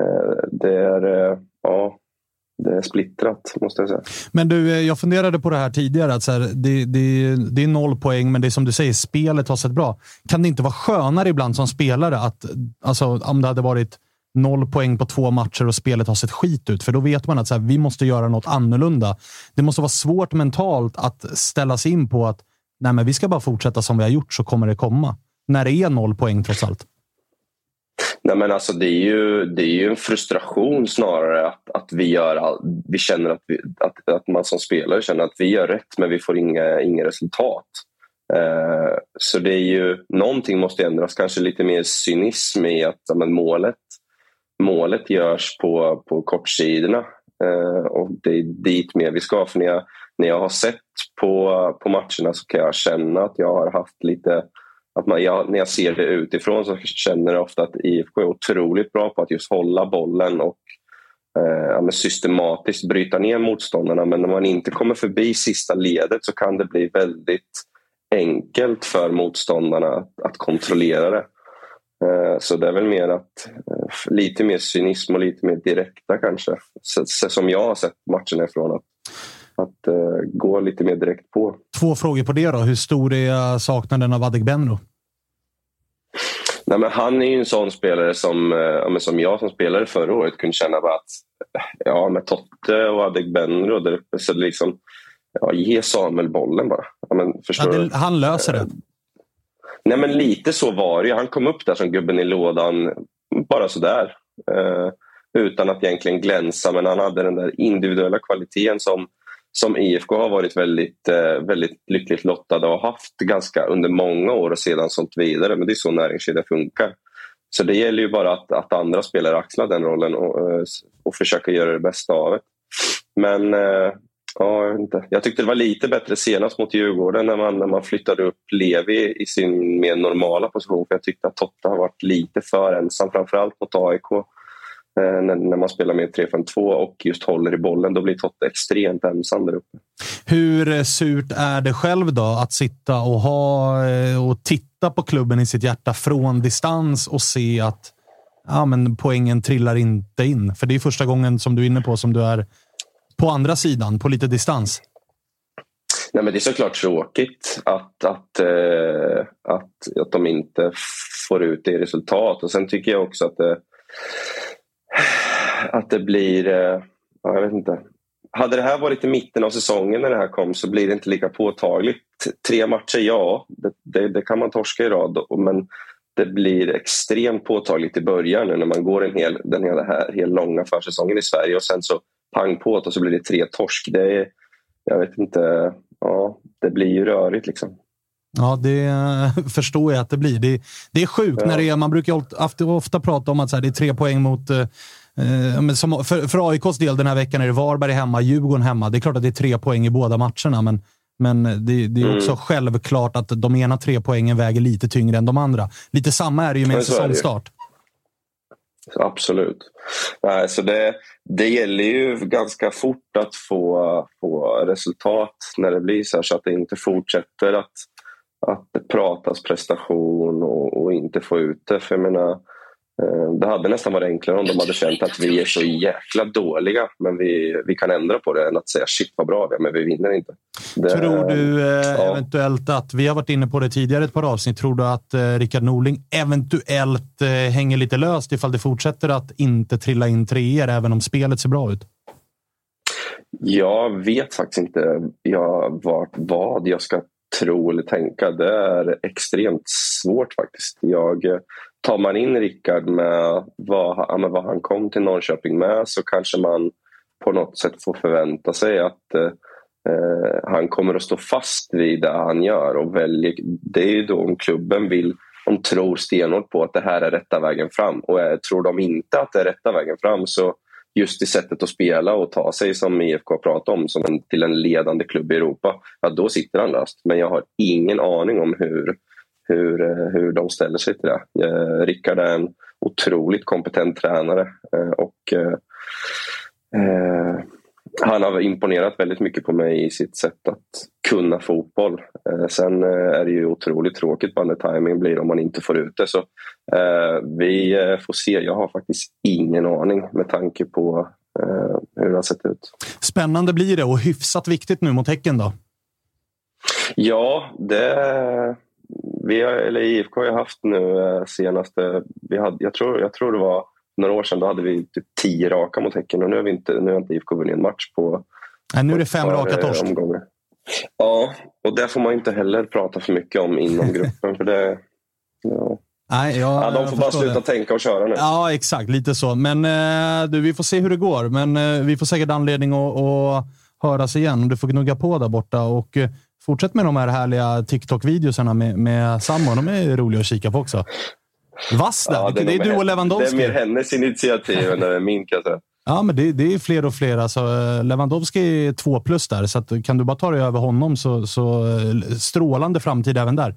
eh, det, är, eh, ja, det är splittrat, måste jag säga. Men du, jag funderade på det här tidigare. Att så här, det, det, det är noll poäng, men det är som du säger, spelet har sett bra. Kan det inte vara skönare ibland som spelare att, alltså, om det hade varit noll poäng på två matcher och spelet har sett skit ut. För då vet man att så här, vi måste göra något annorlunda. Det måste vara svårt mentalt att ställa sig in på att nej, men vi ska bara fortsätta som vi har gjort så kommer det komma. När det är noll poäng trots allt. Nej, men alltså, det, är ju, det är ju en frustration snarare att, att vi, gör all, vi känner att, vi, att, att man som spelare känner att vi gör rätt men vi får inga, inga resultat. Eh, så det är ju, någonting måste ändras, kanske lite mer cynism i att men, målet målet görs på, på kortsidorna. Eh, och det är dit mer vi ska. För när jag, när jag har sett på, på matcherna så kan jag känna att jag har haft lite att man, jag, när jag ser det utifrån så känner jag ofta att IFK är otroligt bra på att just hålla bollen och eh, systematiskt bryta ner motståndarna. Men när man inte kommer förbi sista ledet så kan det bli väldigt enkelt för motståndarna att, att kontrollera det. Eh, så det är väl mer att eh, lite mer cynism och lite mer direkta kanske. Så, som jag har sett matchen ifrån. Att, att uh, gå lite mer direkt på. Två frågor på det då. Hur stor är saknaden av Adegbenro? Nej, men han är ju en sån spelare som, ja, som jag som spelare förra året kunde känna bara att ja, med Totte och Adegbenro så liksom ja, ge Samuel bollen bara. Ja, men, ja, det, han löser det. Nej, men lite så var det. Han kom upp där som gubben i lådan, bara sådär. Eh, utan att egentligen glänsa, men han hade den där individuella kvaliteten som, som IFK har varit väldigt, eh, väldigt lyckligt lottade och haft ganska under många år och sedan sånt vidare. Men det är så näringskedjan funkar. Så det gäller ju bara att, att andra spelare axlar den rollen och, eh, och försöka göra det bästa av det. Men eh, Ja, jag, inte. jag tyckte det var lite bättre senast mot Djurgården när man, när man flyttade upp Levi i sin mer normala position. För Jag tyckte att Totta har varit lite för ensam, framförallt mot AIK. Eh, när, när, man spelar med 3-5-2 och just håller i bollen, då blir Totta extremt ensam där uppe. Hur eh, surt är det själv då att sitta och, ha, eh, och titta på klubben i sitt hjärta från distans och se att ja, men poängen trillar inte in? För det är första gången, som du är inne på, som du är på andra sidan, på lite distans? Nej, men det är såklart tråkigt att, att, eh, att, att de inte får ut det i resultat. Och Sen tycker jag också att det, att det blir... Eh, jag vet inte. Hade det här varit i mitten av säsongen när det här kom så blir det inte lika påtagligt. Tre matcher, ja, det, det, det kan man torska i rad. Men det blir extremt påtagligt i början nu när man går en hel, den hela här, hel långa försäsongen i Sverige och sen så pang på och så blir det tre torsk. Det är, jag vet inte, ja, det blir ju rörigt liksom. Ja, det förstår jag att det blir. Det, det är sjukt Ja. när det är, man brukar ofta, ofta- prata om att så här, det är tre poäng mot eh, eh, som, för, för AIKs del den här veckan är det Varberg hemma, Djurgården hemma. Det är klart att det är tre poäng i båda matcherna, men, men det, det är Mm. också självklart att de ena tre poängen väger lite tyngre än de andra. Lite samma är det ju med en Men så Absolut. Nej, så det, det gäller ju ganska fort att få, få resultat när det blir så här så att det inte fortsätter att, att det pratas prestation och, och inte få ut det. För jag menar, det hade nästan varit enklare om de hade känt att vi är så jäkla dåliga men vi, vi kan ändra på det än att säga shit vad bra vi är men vi vinner inte. Det, Tror du eh, ja. eventuellt att, vi har varit inne på det tidigare ett par avsnitt, tror du att eh, Rickard Norling eventuellt eh, hänger lite löst ifall det fortsätter att inte trilla in treor även om spelet ser bra ut? Jag vet faktiskt inte jag, vart, vad jag ska tro eller tänka. Det är extremt svårt faktiskt. Jag, eh, tar man in Rickard med vad, med vad han kom till Norrköping med så kanske man på något sätt får förvänta sig att eh, eh, han kommer att stå fast vid det han gör. Och väljer, det är ju då om klubben vill de tror stenhårt på att det här är rätta vägen fram. Och eh, tror de inte att det är rätta vägen fram så just i sättet att spela och ta sig som IFK pratar om som en, till en ledande klubb i Europa, ja, då sitter han löst. Men jag har ingen aning om hur, hur, eh, hur de ställer sig till det. Eh, Rickard är en otroligt kompetent tränare eh, och eh, han har imponerat väldigt mycket på mig i sitt sätt att kunna fotboll. Sen är det ju otroligt tråkigt vad när timing blir om man inte får ut det. Så, vi får se. Jag har faktiskt ingen aning med tanke på hur det har sett ut. Spännande blir det och hyfsat viktigt nu mot Häcken då. Ja, det... Vi har, eller IFK har ju haft nu eh, senaste... Vi hade, jag, tror, jag tror det var några år sedan, då hade vi typ tio raka mot Häcken och nu har, vi inte, nu har inte IFK vunnit en match på Nej, nu är det fem raka eh, torsk. omgångar. Ja, och det får man inte heller prata för mycket om inom gruppen. för det, ja. Nej, jag, Ja, de får bara sluta det. tänka och köra nu. Ja, exakt. Lite så. Men eh, du, vi får se hur det går. Men eh, vi får säkert anledning att, att höras igen. Du får gnugga på där borta och eh, fortsätt med de här härliga TikTok-videosarna med, med Sammo. De är roliga att kika på också. Vass där. Ja, det, är nog du och Lewandowski. Det är mer hennes initiativ än det är min kan jag säga. Ja, men det, det är fler och fler. Alltså, eh, Lewandowski är två plus där, så att, kan du bara ta dig över honom så, så eh, strålande framtid även där.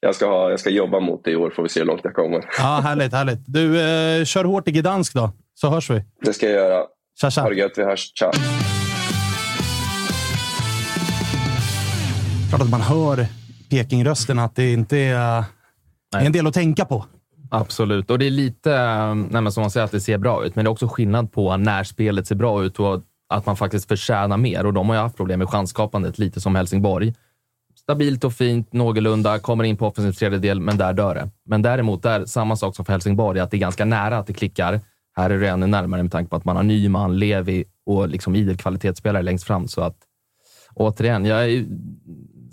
Jag ska, ha, jag ska jobba mot det i år, får vi se hur långt jag kommer. Ja, härligt, härligt. Du, eh, kör hårt i Gdansk då, så hörs vi. Det ska jag göra. Tja, tja. Ha det gött, vi hörs. Ciao. Klart att man hör Peking-rösten, att det inte är, det är en del att tänka på. Absolut, och det är lite, eh, nej som man säger, att det ser bra ut, men det är också skillnad på när spelet ser bra ut och att man faktiskt förtjänar mer. Och de har ju haft problem med chansskapandet, lite som Helsingborg. Stabilt och fint, någorlunda, kommer in på offensiv tredjedel, men där dör det. Men däremot, där, samma sak som för Helsingborg, att det är ganska nära att det klickar. Här är det ännu närmare med tanke på att man har Nyman, Levi och liksom idel kvalitetsspelare längst fram. Så att, återigen, jag är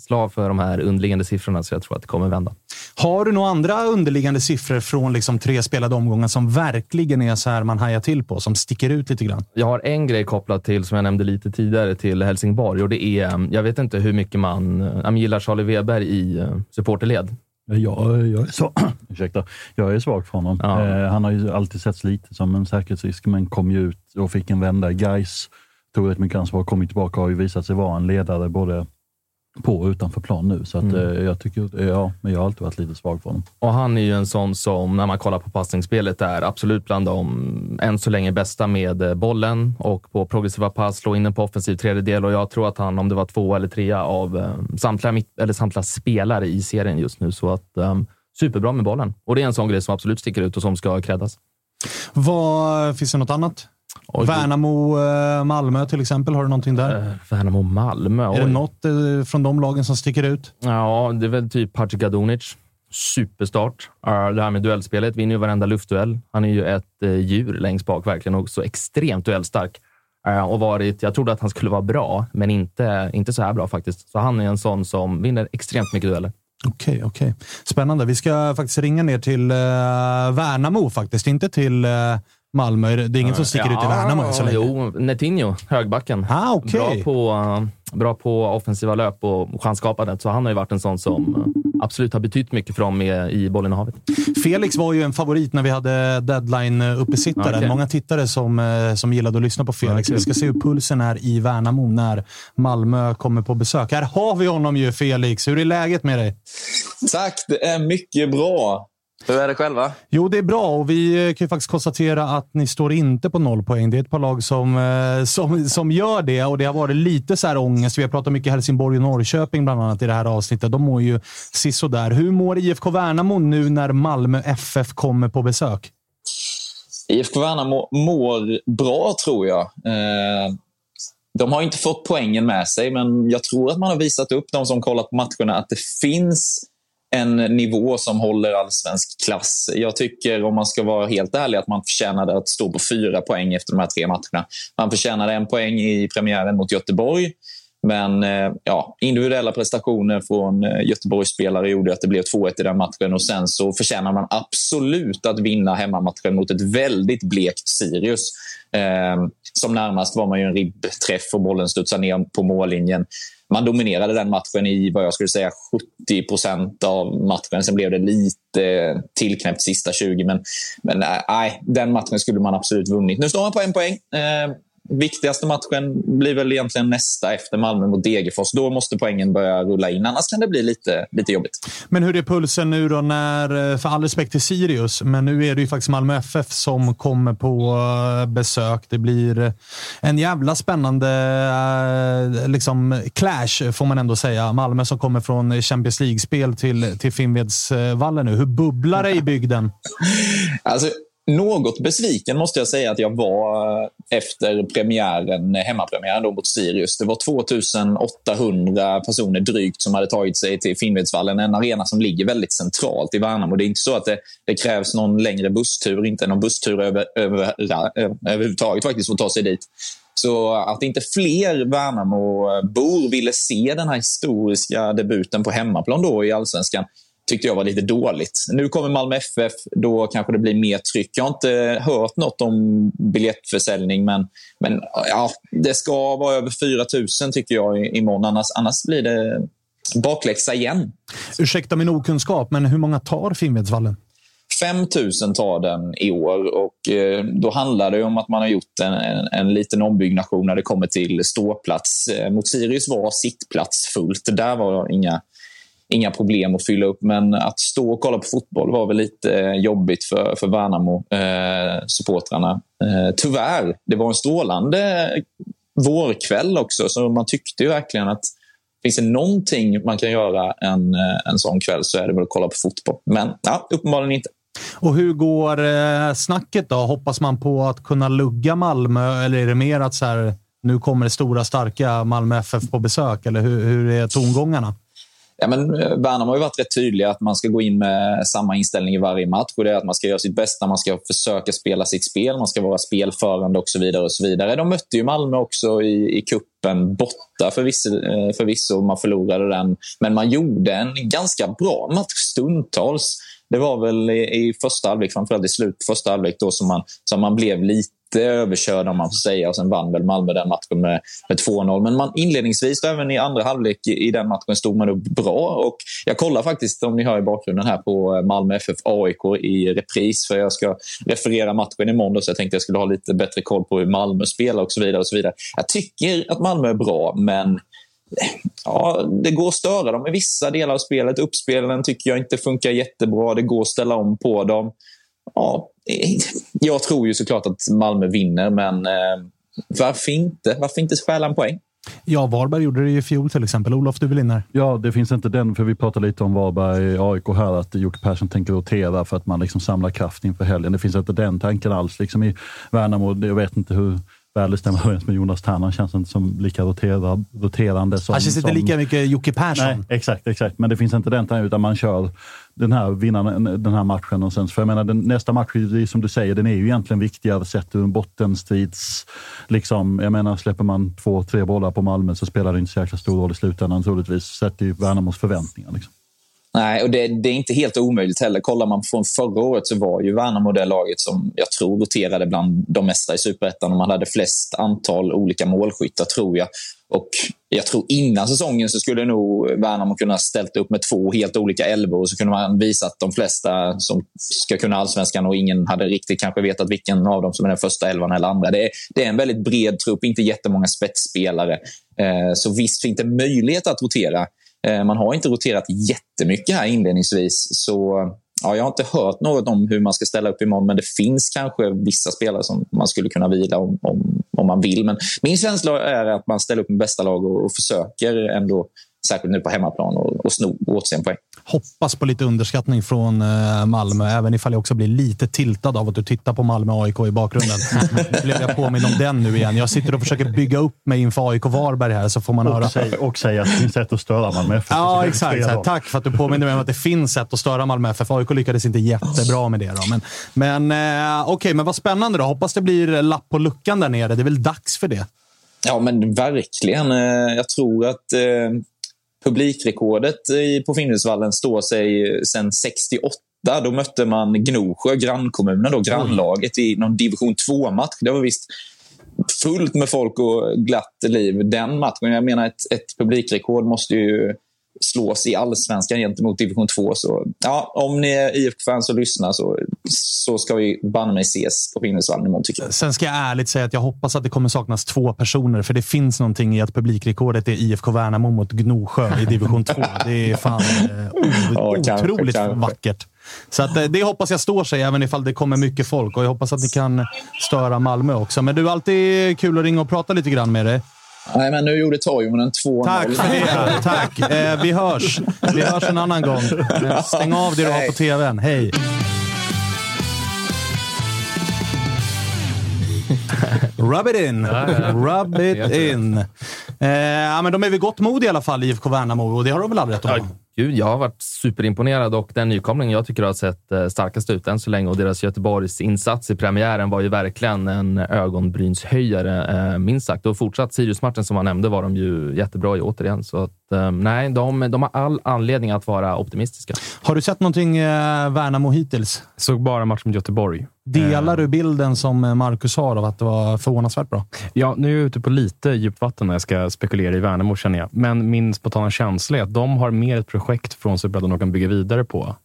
slav för de här underliggande siffrorna, så jag tror att det kommer vända. Har du några andra underliggande siffror från liksom tre spelade omgångar som verkligen är så här man hajar till på, som sticker ut lite grann? Jag har en grej kopplat till, som jag nämnde lite tidigare, till Helsingborg och det är, jag vet inte hur mycket man äh, gillar Charlie Weber i äh, supporterled. Jag, jag, är så, ursäkta, jag är svag för honom. Ja. Eh, han har ju alltid setts lite som en säkerhetsrisk, men kom ju ut och fick en vända. Guys tog rätt mycket ansvar, kom tillbaka och har ju visat sig vara en ledare både på och utanför plan nu. Så att, Mm. eh, jag tycker, eh, ja, men jag har alltid varit lite svag för honom. Och han är ju en sån som, när man kollar på passningsspelet, är absolut bland de än så länge bästa med eh, bollen och på progressiva pass, slå in den på offensiv tredjedel och jag tror att han, om det var två eller trea av eh, samtliga, mitt, eller samtliga spelare i serien just nu, så att um, superbra med bollen. Och det är en sån grej som absolut sticker ut och som ska creddas. Vad, finns det något annat? Värnamo, eh, Malmö till exempel. Har du någonting där? Värnamo, Malmö. Är det oj. något eh, från de lagen som sticker ut? Ja, det är väl typ Patrick Gadunic. Superstart. Det här med duellspelet. Vinner ju varenda luftduell. Han är ju ett djur längst bak, verkligen. Och så extremt duellstark. Och varit, jag trodde att han skulle vara bra, men inte, inte så här bra faktiskt. Så han är en sån som vinner extremt mycket dueller. Okej, okej. Spännande. Vi ska faktiskt ringa ner till eh, Värnamo faktiskt, inte till eh, Malmö? Det är ingen som sticker ut i Värnamo än så länge? Jo, Netinho, högbacken. Ah, okay. bra, på, bra på offensiva löp och chansskapandet, så han har ju varit en sån som absolut har betytt mycket för dem i bollen i havet. Felix var ju en favorit när vi hade deadline-uppesittaren. Okay. Många tittare som, uh, som gillade att lyssna på Felix. Okay. Vi ska se hur pulsen är i Värnamo när Malmö kommer på besök. Här har vi honom ju, Felix. Hur är läget med dig? Tack, det är mycket bra. Hur är det själva? Jo, det är bra och vi kan ju faktiskt konstatera att ni står inte på noll poäng. Det är ett par lag som, eh, som, som gör det och det har varit lite så här ångest. Vi har pratat mycket Helsingborg och Norrköping bland annat i det här avsnittet. De mår ju sisådär. Hur mår IFK Värnamo nu när Malmö FF kommer på besök? IFK Värnamo mår bra, tror jag. Eh, de har inte fått poängen med sig, men jag tror att man har visat upp, de som kollat på matcherna, att det finns en nivå som håller allsvensk klass. Jag tycker, om man ska vara helt ärlig, att man förtjänade att stå på fyra poäng efter de här tre matcherna. Man förtjänade en poäng i premiären mot Göteborg. Men eh, ja, individuella prestationer från eh, Göteborgs spelare gjorde att det blev 2-1 i den matchen. Och Sen så förtjänar man absolut att vinna hemmamatchen mot ett väldigt blekt Sirius. Eh, som närmast var man ju en ribbträff och bollen studsade ner på mållinjen man dominerade den matchen i vad jag skulle säga 70 procent av matchen. Sen blev det lite tillknäppt sista 20, men, men äh, nej, den matchen skulle man absolut vunnit. Nu står man på en poäng. Eh, viktigaste matchen blir väl egentligen nästa efter Malmö mot Degerfors. Då måste poängen börja rulla in, annars kan det bli lite, lite jobbigt. Men hur är pulsen nu då när, för all respekt till Sirius, men nu är det ju faktiskt Malmö FF som kommer på besök. Det blir en jävla spännande liksom, clash, får man ändå säga. Malmö som kommer från Champions League-spel till, till Finnvedsvallen nu. Hur bubblar det i bygden? alltså, något besviken måste jag säga att jag var eh, efter premiären, eh, hemmapremiären då mot Sirius. Det var 2800 personer drygt som hade tagit sig till Finnvedsvallen, en arena som ligger väldigt centralt i Värnamo. Det är inte så att det, det krävs någon längre busstur, inte någon busstur över, över, överhuvudtaget faktiskt för att ta sig dit. Så att inte fler Värnamo-bor ville se den här historiska debuten på hemmaplan då i allsvenskan tyckte jag var lite dåligt. Nu kommer Malmö FF, då kanske det blir mer tryck. Jag har inte hört något om biljettförsäljning, men, men ja, det ska vara över 4 000 tycker jag imorgon. Annars, annars blir det bakläxa igen. Ursäkta min okunskap, men hur många tar Finnvedsvallen? 5 000 tar den i år och eh, då handlar det om att man har gjort en, en, en, liten ombyggnation när det kommer till ståplats. Eh, mot Sirius var sittplats fullt. Där var inga inga problem att fylla upp. Men att stå och kolla på fotboll var väl lite eh, jobbigt för, för Värnamo-supportrarna. Eh, eh, tyvärr, det var en strålande vårkväll också, så man tyckte ju verkligen att finns det någonting man kan göra en, eh, en sån kväll så är det väl att kolla på fotboll. Men ja, uppenbarligen inte. Och hur går eh, snacket då? Hoppas man på att kunna lugga Malmö eller är det mer att så här, nu kommer det stora starka Malmö FF på besök? Eller hur, hur är tongångarna? Ja, men eh, Värnamo har ju varit rätt tydliga att man ska gå in med samma inställning i varje match. Och det är att man ska göra sitt bästa, man ska försöka spela sitt spel, man ska vara spelförande och så vidare. och så vidare. De mötte ju Malmö också i, i kuppen borta förvisso, eh, förvisso. Man förlorade den, men man gjorde en ganska bra match stundtals. Det var väl i, i första halvlek, framförallt i slutet på första halvlek, då som man, som man blev lite Lite överkörd om man får säga. Och sen vann väl Malmö den matchen med, med 2-0. Men man, inledningsvis, även i andra halvlek i, i den matchen, stod man upp bra. Och jag kollar faktiskt, om ni hör i bakgrunden här, på eh, Malmö FF AIK i repris. För jag ska referera matchen imorgon, så jag tänkte jag skulle ha lite bättre koll på hur Malmö spelar och så vidare. Och så vidare. Jag tycker att Malmö är bra, men eh, Ja, det går att störa dem i vissa delar av spelet. Uppspelen tycker jag inte funkar jättebra. Det går att ställa om på dem. Ja, jag tror ju såklart att Malmö vinner, men eh, varför inte? Varför inte stjäla en poäng? Ja, Varberg gjorde det i fjol till exempel. Olof, du vill in här. Ja, det finns inte den, för vi pratade lite om Varberg AIK här, att Jocke Persson tänker rotera för att man liksom samlar kraft inför helgen. Det finns inte den tanken alls. Liksom I Värnamo, jag vet inte hur väl det stämmer överens med Jonas Tern. Han känns inte som lika rotera, roterande. Som, han känns inte lika mycket Jocke Persson. Nej, exakt, exakt. Men det finns inte den tanken, utan man kör den här vinnaren, den här matchen. Och sen, för jag menar, den, nästa match, som du säger, den är ju egentligen viktigare sett ur en bottenstrids... Liksom, jag menar, släpper man två, tre bollar på Malmö så spelar det inte så jäkla stor roll i slutändan troligtvis, sett i Värnamos förväntningar. Liksom. Nej, och det, det, är inte helt omöjligt heller. Kollar man från förra året så var ju Värnamo det laget som jag tror roterade bland de mesta i Superettan. Man hade flest antal olika målskyttar, tror jag. Och jag tror innan säsongen så skulle nog Värnamo kunna ställt upp med två helt olika elvor och så kunde man visa att de flesta som ska kunna allsvenskan och ingen hade riktigt kanske vetat vilken av dem som är den första elvan eller andra. Det är, det är en väldigt bred trupp, inte jättemånga spetsspelare. Eh, så visst finns det möjlighet att rotera. Eh, man har inte roterat jättemycket här inledningsvis. Så ja, jag har inte hört något om hur man ska ställa upp imorgon, men det finns kanske vissa spelare som man skulle kunna vila om, om, om man vill. Men min känsla är att man ställer upp med bästa lag och, och försöker ändå särskilt nu på hemmaplan och, och sno åt sig en poäng. Hoppas på lite underskattning från eh, Malmö, även ifall jag också blir lite tiltad av att du tittar på Malmö AIK i bakgrunden. Nu blev jag påminn om den nu igen. Jag sitter och försöker bygga upp mig inför AIK Varberg här, så får man och höra. Säg, och säga att det finns sätt att störa Malmö FF. Ja, exakt. Här, tack för att du påminner mig om att det finns sätt att störa Malmö FF. AIK lyckades inte jättebra med det. Då. Men, men eh, okej, okay, men vad spännande då. Hoppas det blir lapp på luckan där nere. Det är väl dags för det? Ja, men verkligen. Jag tror att eh publikrekordet på Finnvedsvallen står sig sedan 68. Då mötte man Gnosjö, grannkommunen, då, grannlaget, i någon division 2-match. Det var visst fullt med folk och glatt liv den matchen. Jag menar, ett, ett publikrekord måste ju slås i allsvenskan gentemot division 2. Så ja, om ni är IFK-fans och lyssnar så, så ska vi banne mig ses på Finnvedsvallen imorgon tycker jag. Sen ska jag ärligt säga att jag hoppas att det kommer saknas två personer, för det finns någonting i att publikrekordet är IFK Värnamo mot Gnosjö i division 2. Det är fan eh, ja, otroligt kanske. vackert. Så att, eh, det hoppas jag står sig, även ifall det kommer mycket folk. Och jag hoppas att ni kan störa Malmö också. Men du, alltid kul att ringa och prata lite grann med dig. Nej, men nu gjorde Toivonen 2-0. Tack för det. Tack. Eh, vi hörs. Vi hörs en annan gång. Eh, stäng av det du har på tvn. Hej. Rub it in. Rub it in. Eh, ja, men de är vid gott mod i alla fall, IFK Värnamo, och det har de väl all rätt att? Gud, jag har varit superimponerad och den nykomling jag tycker har sett eh, starkast ut än så länge och deras Göteborgs insats i premiären var ju verkligen en ögonbrynshöjare, eh, minst sagt. Och fortsatt Sirius-matchen som man nämnde var de ju jättebra i återigen. Så att, eh, nej, de, de har all anledning att vara optimistiska. Har du sett någonting Värnamo hittills? Såg bara matchen mot Göteborg. Delar du bilden som Marcus har av att det var förvånansvärt bra? Ja, nu är jag ute på lite djupt vatten när jag ska spekulera i Värnamo, känner jag. Men min spontana känsla är att de har mer ett projekt från Superettan de kan bygga vidare på,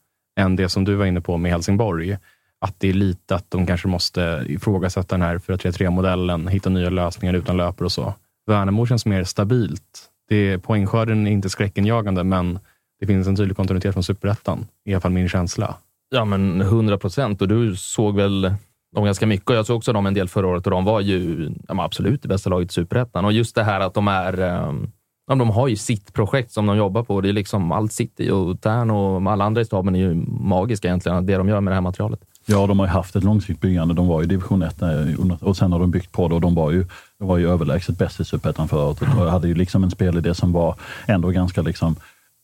än det som du var inne på med Helsingborg. Att det är lite att de kanske måste ifrågasätta den här 4-3-3-modellen, hitta nya lösningar utan löper och så. Värnamo känns mer stabilt. Det, poängskörden är inte skräckenjagande, men det finns en tydlig kontinuitet från Superettan. I alla fall min känsla. Ja, men 100 procent. Och du såg väl dem ganska mycket. Och jag såg också dem en del förra året och de var ju ja, absolut det bästa laget i Superettan. Och just det här att de är... Ehm, ja, de har ju sitt projekt som de jobbar på. Det är liksom allt City och Tern och alla andra i staben är ju magiska egentligen, det de gör med det här materialet. Ja, de har ju haft ett långsiktigt byggande. De var i division 1 eh, och sen har de byggt på det och de var ju, de var ju överlägset bäst i Superettan förra året och hade ju liksom en spelidé som var ändå ganska liksom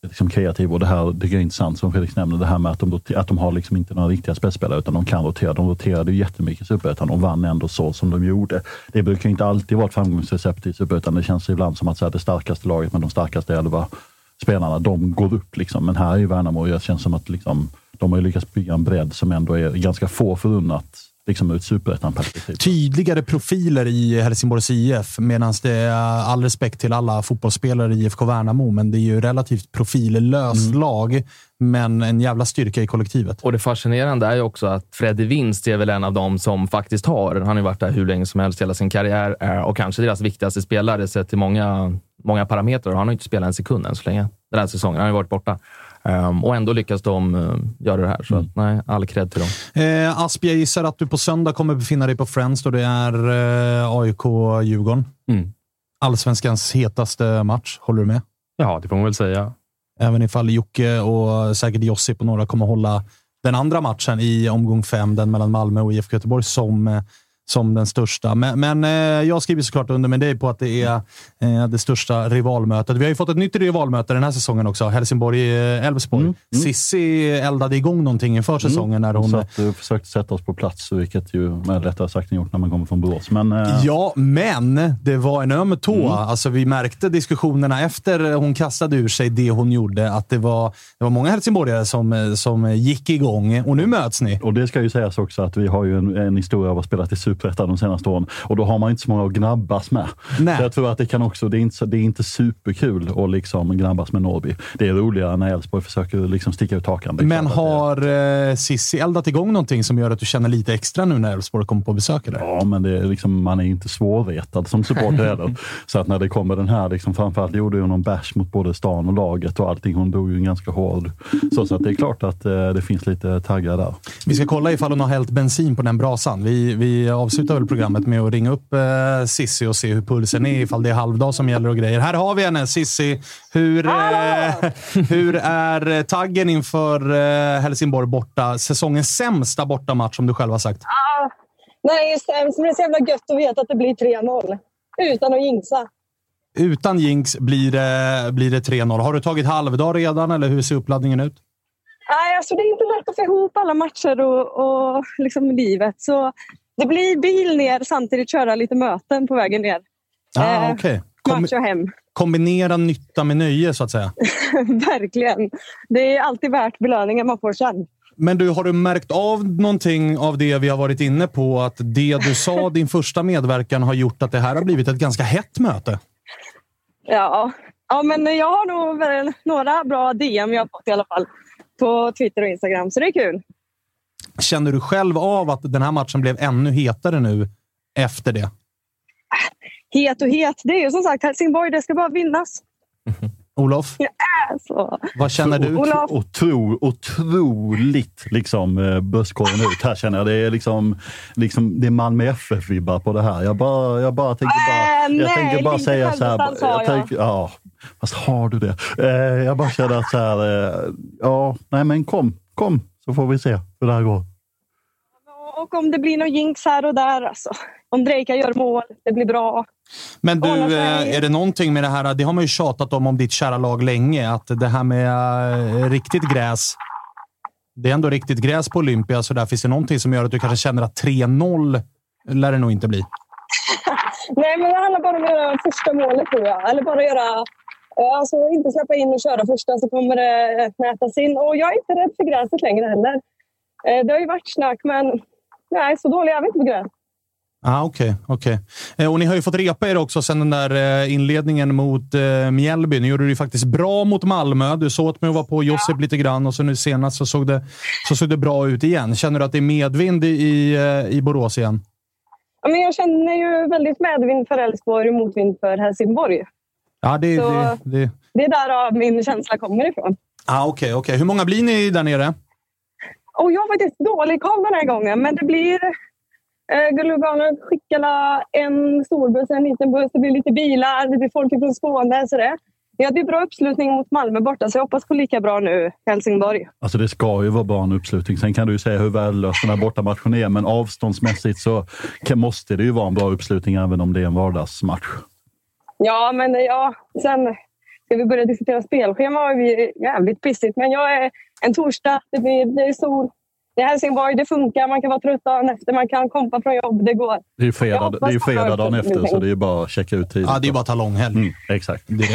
liksom kreativ och det här det är intressant som Fredrik nämnde, det här med att de, att de har liksom inte några riktiga spetsspelare utan de kan rotera. De roterade jättemycket i Superettan och vann ändå så som de gjorde. Det brukar inte alltid vara ett framgångsrecept i Superettan. Det känns ibland som att så här, det starkaste laget med de starkaste elva spelarna, de går upp. Liksom. Men här i Värnamo, det känns som att liksom, de har lyckats bygga en bredd som ändå är ganska få förunnat liksom ur ett superettan-perspektiv. Tydligare profiler i Helsingborgs IF, medan det är all respekt till alla fotbollsspelare i IFK Värnamo, men det är ju relativt profillöst mm. lag, men en jävla styrka i kollektivet. Och det fascinerande är ju också att Freddy Winst är väl en av dem som faktiskt har, han har ju varit där hur länge som helst hela sin karriär, eh, och kanske deras viktigaste spelare sett till många, många parametrar. Han har inte spelat en sekund än så länge den här säsongen. Han har ju varit borta. Um, och ändå lyckas de uh, göra det här. Så mm. nej, all cred till dem. Eh, Asp, jag gissar att du på söndag kommer befinna dig på Friends då det är eh, AIK-Djurgården. Mm. Allsvenskans hetaste match. Håller du med? Ja, det får man väl säga. Även ifall Jocke och säkert Josip och några kommer hålla den andra matchen i omgång fem, den mellan Malmö och IFK Göteborg, som, eh, som den största. Men, men eh, jag skriver såklart under med dig på att det är eh, det största rivalmötet. Vi har ju fått ett nytt rivalmöte den här säsongen också. Helsingborg-Elfsborg. Mm, Sissi eldade igång någonting inför säsongen när hon... Så att du försökte sätta oss på plats, vilket ju är lättare sagt än gjort när man kommer från Borås. Men, eh, Ja, men det var en öm tå. Mm. Alltså, vi märkte diskussionerna efter hon kastade ur sig det hon gjorde, att det var, det var många helsingborgare som, eh, som gick igång. Och nu möts ni. Och det ska ju sägas också att vi har ju en, en historia av att spela i Superettan de senaste åren och då har man inte så många att gnabbas med. Nej. Så jag tror att det kan också, det är inte, det är inte superkul att liksom gnabbas med Norrby. Det är roligare när Elfsborg försöker liksom sticka ut hakan. Men har eh, Sissi eldat igång någonting som gör att du känner lite extra nu när Elfsborg kommer på besök? Eller? Ja, men det är liksom, man är inte svårvetad som supporter heller. Så att när det kommer den här, liksom, framförallt gjorde hon någon bash mot både stan och laget och allting. Hon drog ju en ganska hård. Så, så att det är klart att eh, det finns lite taggar där. Vi ska kolla ifall hon har hällt bensin på den brasan. Vi, vi avslutar väl programmet med att ringa upp eh, Sissi och se hur pulsen är, ifall det är halvdag som gäller och grejer. Här har vi henne, Sissi. Hur, eh, hur är taggen inför eh, Helsingborg borta? Säsongens sämsta bortamatch, som du själv har sagt. Ah, nej, sämst. Men det är så jävla gött att veta att det blir 3-0. Utan att jinxa. Utan jinx blir det, blir det 3-0. Har du tagit halvdag redan, eller hur ser uppladdningen ut? Nej, alltså det är inte lätt att få ihop alla matcher och, och liksom livet. Så det blir bil ner samtidigt köra lite möten på vägen ner. Ah, Eh. Kom, Match och hem. kombinera nytta med nöje, så att säga. Verkligen. Det är alltid värt belöningen man får sen. Men du, har du märkt av någonting av det vi har varit inne på? Att det du sa, din första medverkan, har gjort att det här har blivit ett ganska hett möte? Ja. ja, men jag har nog väl några bra DM jag har fått i alla fall. På Twitter och Instagram, så det är kul. Känner du själv av att den här matchen blev ännu hetare nu efter det? Het och het. Det är ju som sagt Helsingborg, det ska bara vinnas. Olof, Ja, så. vad känner du? Olof. Otro, otroligt liksom, eh, börskorgen ut. Här känner jag det är liksom, liksom det är Malmö FF-vibbar på det här. Jag bara, jag bara tänker bara, Äh, jag nej, tänker bara säga så här. har jag. tänker, ja, fast har du det? Eh, jag bara känner att så här, eh, ja, nej men kom, kom så får vi se hur det här går. Och om det blir någon jinx här och där. Alltså. Om Drejka gör mål, det blir bra. Men du, eh, är det någonting med det här? Det har man ju tjatat om, om ditt kära lag länge. Att det här med eh, riktigt gräs. Det är ändå riktigt gräs på Olympia, så där finns det någonting som gör att du kanske känner att 3-0 lär det nog inte bli. Nej, men det handlar bara om att göra första målet tror jag. Eller bara göra... Alltså inte släppa in och köra första så kommer det nätas in. Och jag är inte rädd för gräset längre heller. Eh, Det har ju varit snack, men nej, så dålig är vi inte på gräs. Ah, Okej, okej. Eh, Och ni har ju fått repa er också sen den där eh, inledningen mot eh, Mjällby. Nu gjorde du ju faktiskt bra mot Malmö. Du såg att vara på Josip lite grann och så nu senast så såg, det, så såg det bra ut igen. Känner du att det är medvind i, i Borås igen? Ja, men jag känner ju väldigt medvind för Elfsborg och motvind för Helsingborg. Ja, det... Så- det, det. Det är där min känsla kommer ifrån. Ah, Okej, okej. Hur många blir ni där nere? Och jag har faktiskt dålig koll den här gången, men det blir... Eh, Gullugano skickar en storbuss, en liten buss, det blir lite bilar, det blir folk från Skåne. Så det. Ja, det är bra uppslutning mot Malmö borta, så jag hoppas på lika bra nu Helsingborg. Alltså det ska ju vara bra en uppslutning. Sen kan du ju säga hur värdelös den här bortamatchen är, men avståndsmässigt så kan, måste det ju vara en bra uppslutning även om det är en vardagsmatch. Ja, men ja, sen ska vi börja diskutera spelschema har vi jävligt pissigt. Men jag är en torsdag, det, blir, det är sol. Det är Helsingborg, det funkar. Man kan vara trött dagen efter, man kan kompa från jobb. Det går. Det är ju fredag, det är ju fredag dagen efter, så det är ju bara att checka ut tiden. Ja, det är bara att ta långhelg. Mm, exakt. Direkt.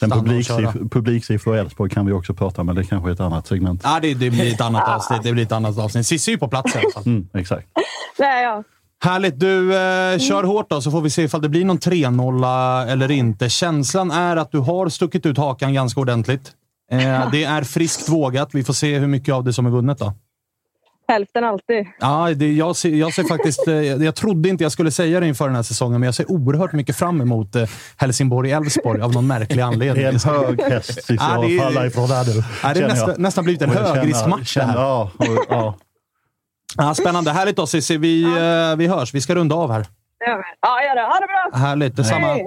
Sen publiksiff- publiksiffror i Elfsborg kan vi också prata om, men det kanske är ett annat segment. Ja, det, det blir ett annat avsnitt. Det blir ett annat avsnitt. Cissi är ju på plats i alla fall. Mm, exakt. Det är jag. Härligt. Du, eh, kör hårt då, så får vi se ifall det blir någon 3-0 eller inte. Känslan är att du har stuckit ut hakan ganska ordentligt. Eh, det är friskt vågat. Vi får se hur mycket av det som är vunnet då. Hälften alltid. Ja, det, jag, ser, jag ser faktiskt... Eh, jag trodde inte jag skulle säga det inför den här säsongen, men jag ser oerhört mycket fram emot eh, Helsingborg-Elfsborg av någon märklig anledning. Det är en hög häst Cissi, Ja, falla ifrån där nu. Ja, det är nästan, nästan blivit en högriskmatch det här. känner- Ja, och, ja. Ja, spännande. Härligt då Cissi. Vi, eh, vi hörs. Vi ska runda av här. Ja, gör det. Ha det bra! Härligt. Detsamma. Hej.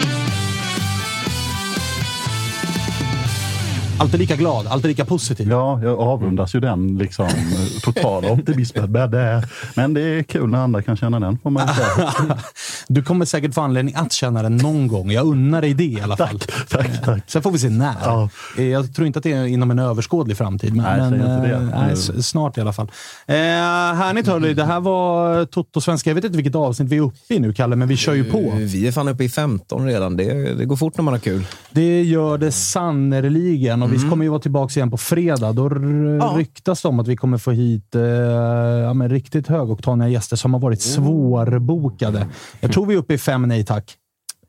Alltid lika glad, alltid lika positiv. Ja, jag avrundas ju den liksom, totala optimismen. Men det är kul när andra kan känna den, får man. Du kommer säkert få anledning att känna den någon gång. Jag unnar dig det i alla fall. Tack, tack. Sen får vi se när. Eh, Jag tror inte att det är inom en överskådlig framtid, men, Nej, men säg inte det. eh, nej, s- snart i alla fall. Eh, härligt hörni, det här var Toto Svenska. Jag vet inte vilket avsnitt vi är uppe i nu, Kalle, men vi kör ju på. Vi är fan uppe i 15 redan. Det, det går fort när man har kul. Det gör det sannerligen och vi Mm. kommer ju vara tillbaka igen på fredag. Då r- ryktas det om att vi kommer få hit eh, ja, men riktigt högoktaniga gäster som har varit svårbokade. Jag tror vi är uppe i fem nej tack.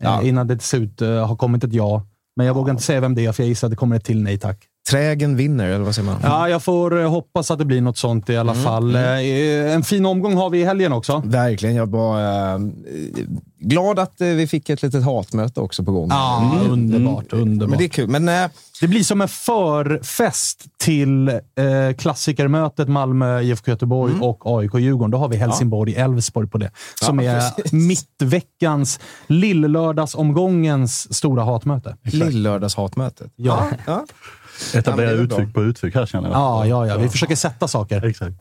Eh, innan det till slut eh, har kommit ett ja. Men jag vågar inte säga vem det är, för jag gissar att det kommer ett till nej tack. Trägen vinner, eller vad säger man? Ja, jag får eh, hoppas att det blir något sånt i alla Mm, fall. mm. Eh, En fin omgång har vi i helgen också. Verkligen. Jag var eh, glad att eh, vi fick ett litet hatmöte också på gång. Ja, underbart. underbart. Men det är kul. Men, eh, det blir som en förfest till eh, klassikermötet Malmö, IFK Göteborg Mm. och AIK-Djurgården. Då har vi Helsingborg-Elfsborg på det. Som Ja, är precis. mittveckans, lillördagsomgångens stora hatmöte. Lillördagshatmötet. Ja. ja. Etablera Ja, uttryck på uttryck här känner jag. Ja, ja, ja. Vi försöker sätta saker. Exakt.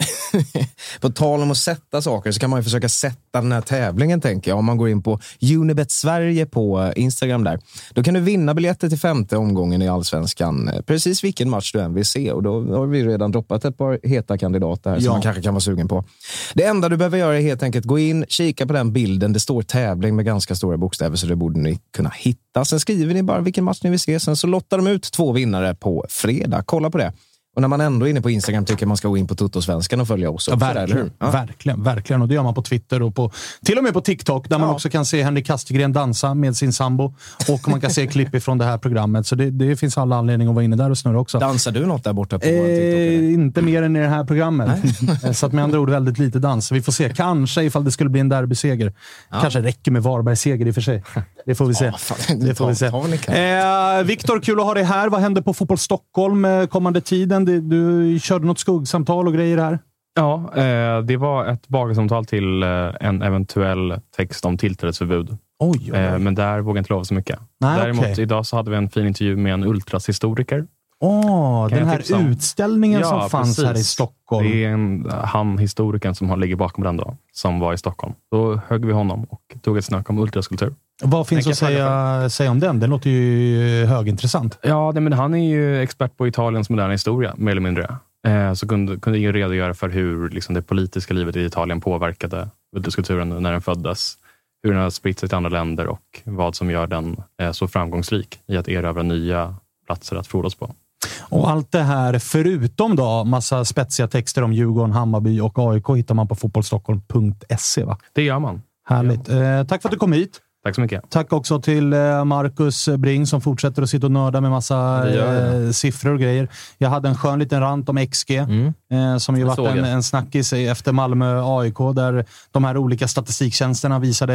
På tal om att sätta saker så kan man ju försöka sätta den här tävlingen, tänker jag. Om man går in på Unibet Sverige på eh, Instagram där. Då kan du vinna biljetter till femte omgången i Allsvenskan. eh, Precis vilken match du än vill se. Och då har vi redan droppat ett par heta kandidater här som Ja. man kanske kan vara sugen på. Det enda du behöver göra är helt enkelt gå in, kika på den bilden. Det står tävling med ganska stora bokstäver, så det borde ni kunna hitta. Sen skriver ni bara vilken match ni vill se. Sen så lottar de ut två vinnare på fredag. Kolla på det. Och när man ändå är inne på Instagram tycker jag man ska gå in på Tuttosvenskan och följa oss. Ja, också verkligen? Ja. verkligen, verkligen. Och det gör man på Twitter och på, till och med på TikTok där man också kan se Henrik Kastegren dansa med sin sambo. Och man kan se klipp ifrån det här programmet. Så det, det finns alla anledning att vara inne där och snurra också. Dansar du något där borta på Eh, inte mer än i det här programmet. Eh, Så att med andra ord väldigt lite dans. Vi får se. Kanske ifall det skulle bli en derbyseger. Kanske räcker med Varbergs seger i och för sig. Det får vi se. det får vi se. Eh, Viktor, kul att ha dig här. Vad händer på Fotboll Stockholm eh, kommande tiden? Det- Du körde något skuggsamtal och grejer här. Ja, eh, det var ett baksamtal till eh, en eventuell text om tillträdesförbud. Oj, oj, oj. Eh, men där vågar jag inte lova så mycket. Nej, Däremot okej. idag så hade vi en fin intervju med en ultrashistoriker. Åh, Kan den här utställningen som Ja, fanns här i precis. Stockholm. Det är en, han, historikern, som har- ligger bakom den då, som var i Stockholm. Då högg vi honom och tog ett snack om ultraskulptur. Vad finns att säga, säga om den? Den låter ju högintressant. Ja, nej, men han är ju expert på Italiens moderna historia, mer eller mindre. Eh, så kunde, kunde ju redogöra för hur liksom, det politiska livet i Italien påverkade ultraskulpturen när den föddes. Hur den har spritt sig till andra länder och vad som gör den eh, så framgångsrik i att erövra nya platser att frodas på. Och allt det här, förutom då massa spetsiga texter om Djurgården, Hammarby och AIK, hittar man på fotbollsstockholm.se. Va? Det gör man. Härligt. Eh, tack för att du kom hit. Tack så mycket. Tack också till eh, Marcus Bring som fortsätter att sitta och nörda med massa eh, siffror och grejer. Jag hade en skön liten rant om XG, eh, som ju varit en, en snackis efter Malmö-AIK, där de här olika statistiktjänsterna visade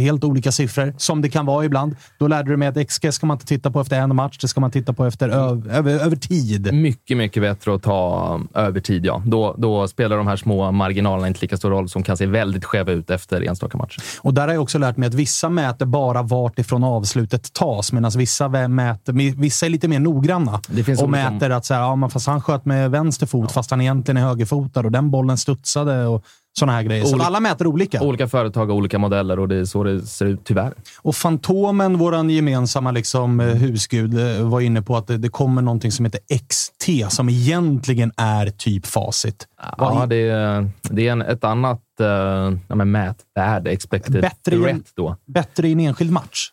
helt olika siffror, som det kan vara ibland. Då lärde du mig att XG ska man inte titta på efter en match, det ska man titta på efter ö- över, över tid. Mycket, mycket bättre att ta över tid, ja. Då, då spelar de här små marginalerna inte lika stor roll som kan se väldigt skeva ut efter enstaka matcher. Och där har jag också lärt mig att vissa mäter bara vart ifrån avslutet tas, medan vissa, mäter, vissa är lite mer noggranna och mäter att så här, ja, men fast han sköt med vänster fot fast han egentligen är högerfotad och den bollen studsade och sådana här grejer. Så Olika- alla mäter olika. Olika företag och olika modeller och det är så det ser ut, tyvärr. Och Fantomen, vår gemensamma liksom, eh, husgud, eh, var inne på att det, det kommer någonting som heter XT, som egentligen är typ facit. Ja, det är, det är en, ett annat uh, ja, mätvärde, expected Bättre rätt då. Bättre i en enskild match.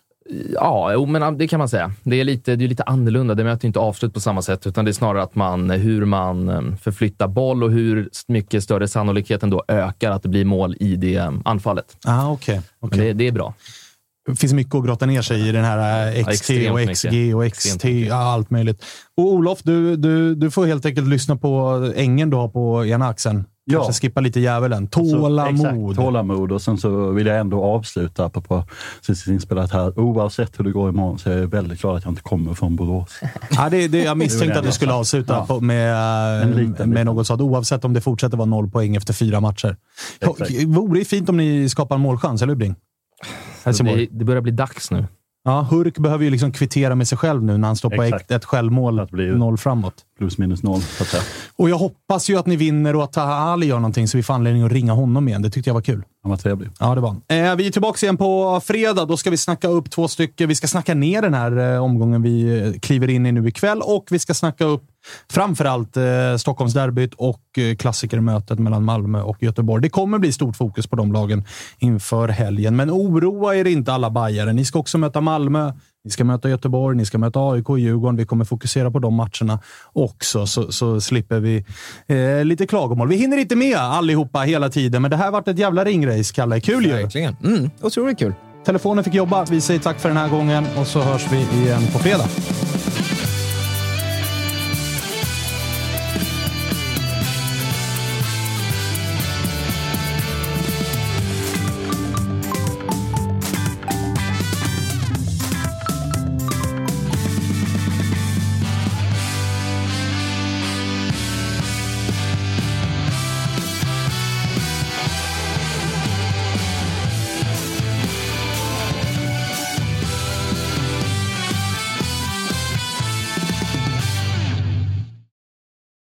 Ja, jo, men det kan man säga. Det är lite, det är lite annorlunda. Det möter inte avslut på samma sätt, utan det är snarare att man, hur man eh, förflyttar boll och hur mycket större sannolikheten då ökar att det blir mål i det eh, anfallet. Ah, okay. Men det, det är bra. Det finns mycket att grotta ner sig i den här eh, Ja, XT och mycket. XG och Extremt XT. Ja, allt möjligt. Och Olof, du, du, du får helt enkelt lyssna på ängen du har på ena axeln. Ja. Kanske skippa lite djävulen. Tålamod. Så, exakt, tålamod. Och sen så vill jag ändå avsluta på, på sist inspelat här. Oavsett hur det går imorgon så är jag väldigt glad att jag inte kommer från Borås. Ja, det, det, jag misstänkte att du skulle avsluta sagt. på, med, En liten, med något sånt, oavsett om det fortsätter vara noll poäng efter fyra matcher. Ja, Vore det fint om ni skapar en målchans, eller hur Bring? Det, det börjar bli dags nu. Ja, Hurk behöver ju liksom kvittera med sig själv nu när han ett, Exakt. ett självmål, noll framåt. Plus minus noll, så att säga. Och jag hoppas ju att ni vinner och att Taha Ali gör någonting så vi får anledning att ringa honom igen. Det tyckte jag var kul. Han var trevlig. Ja, det var han. eh, Vi är tillbaka igen på fredag. Då ska vi snacka upp två stycken. Vi ska snacka ner den här eh, omgången vi eh, kliver in i nu ikväll och vi ska snacka upp framförallt eh, Stockholmsderbyt och eh, klassikermötet mellan Malmö och Göteborg. Det kommer bli stort fokus på de lagen inför helgen, men oroa er inte alla bajare. Ni ska också möta Malmö. Ni ska möta Göteborg, ni ska möta AIK och Djurgården. Vi kommer fokusera på de matcherna också, så, så slipper vi eh, lite klagomål. Vi hinner inte med allihopa hela tiden, men det här varit ett jävla ringrace, Kalle. Kul ju! Verkligen. Mm, otroligt kul. Telefonen fick jobba. Vi säger tack för den här gången och så hörs vi igen på fredag.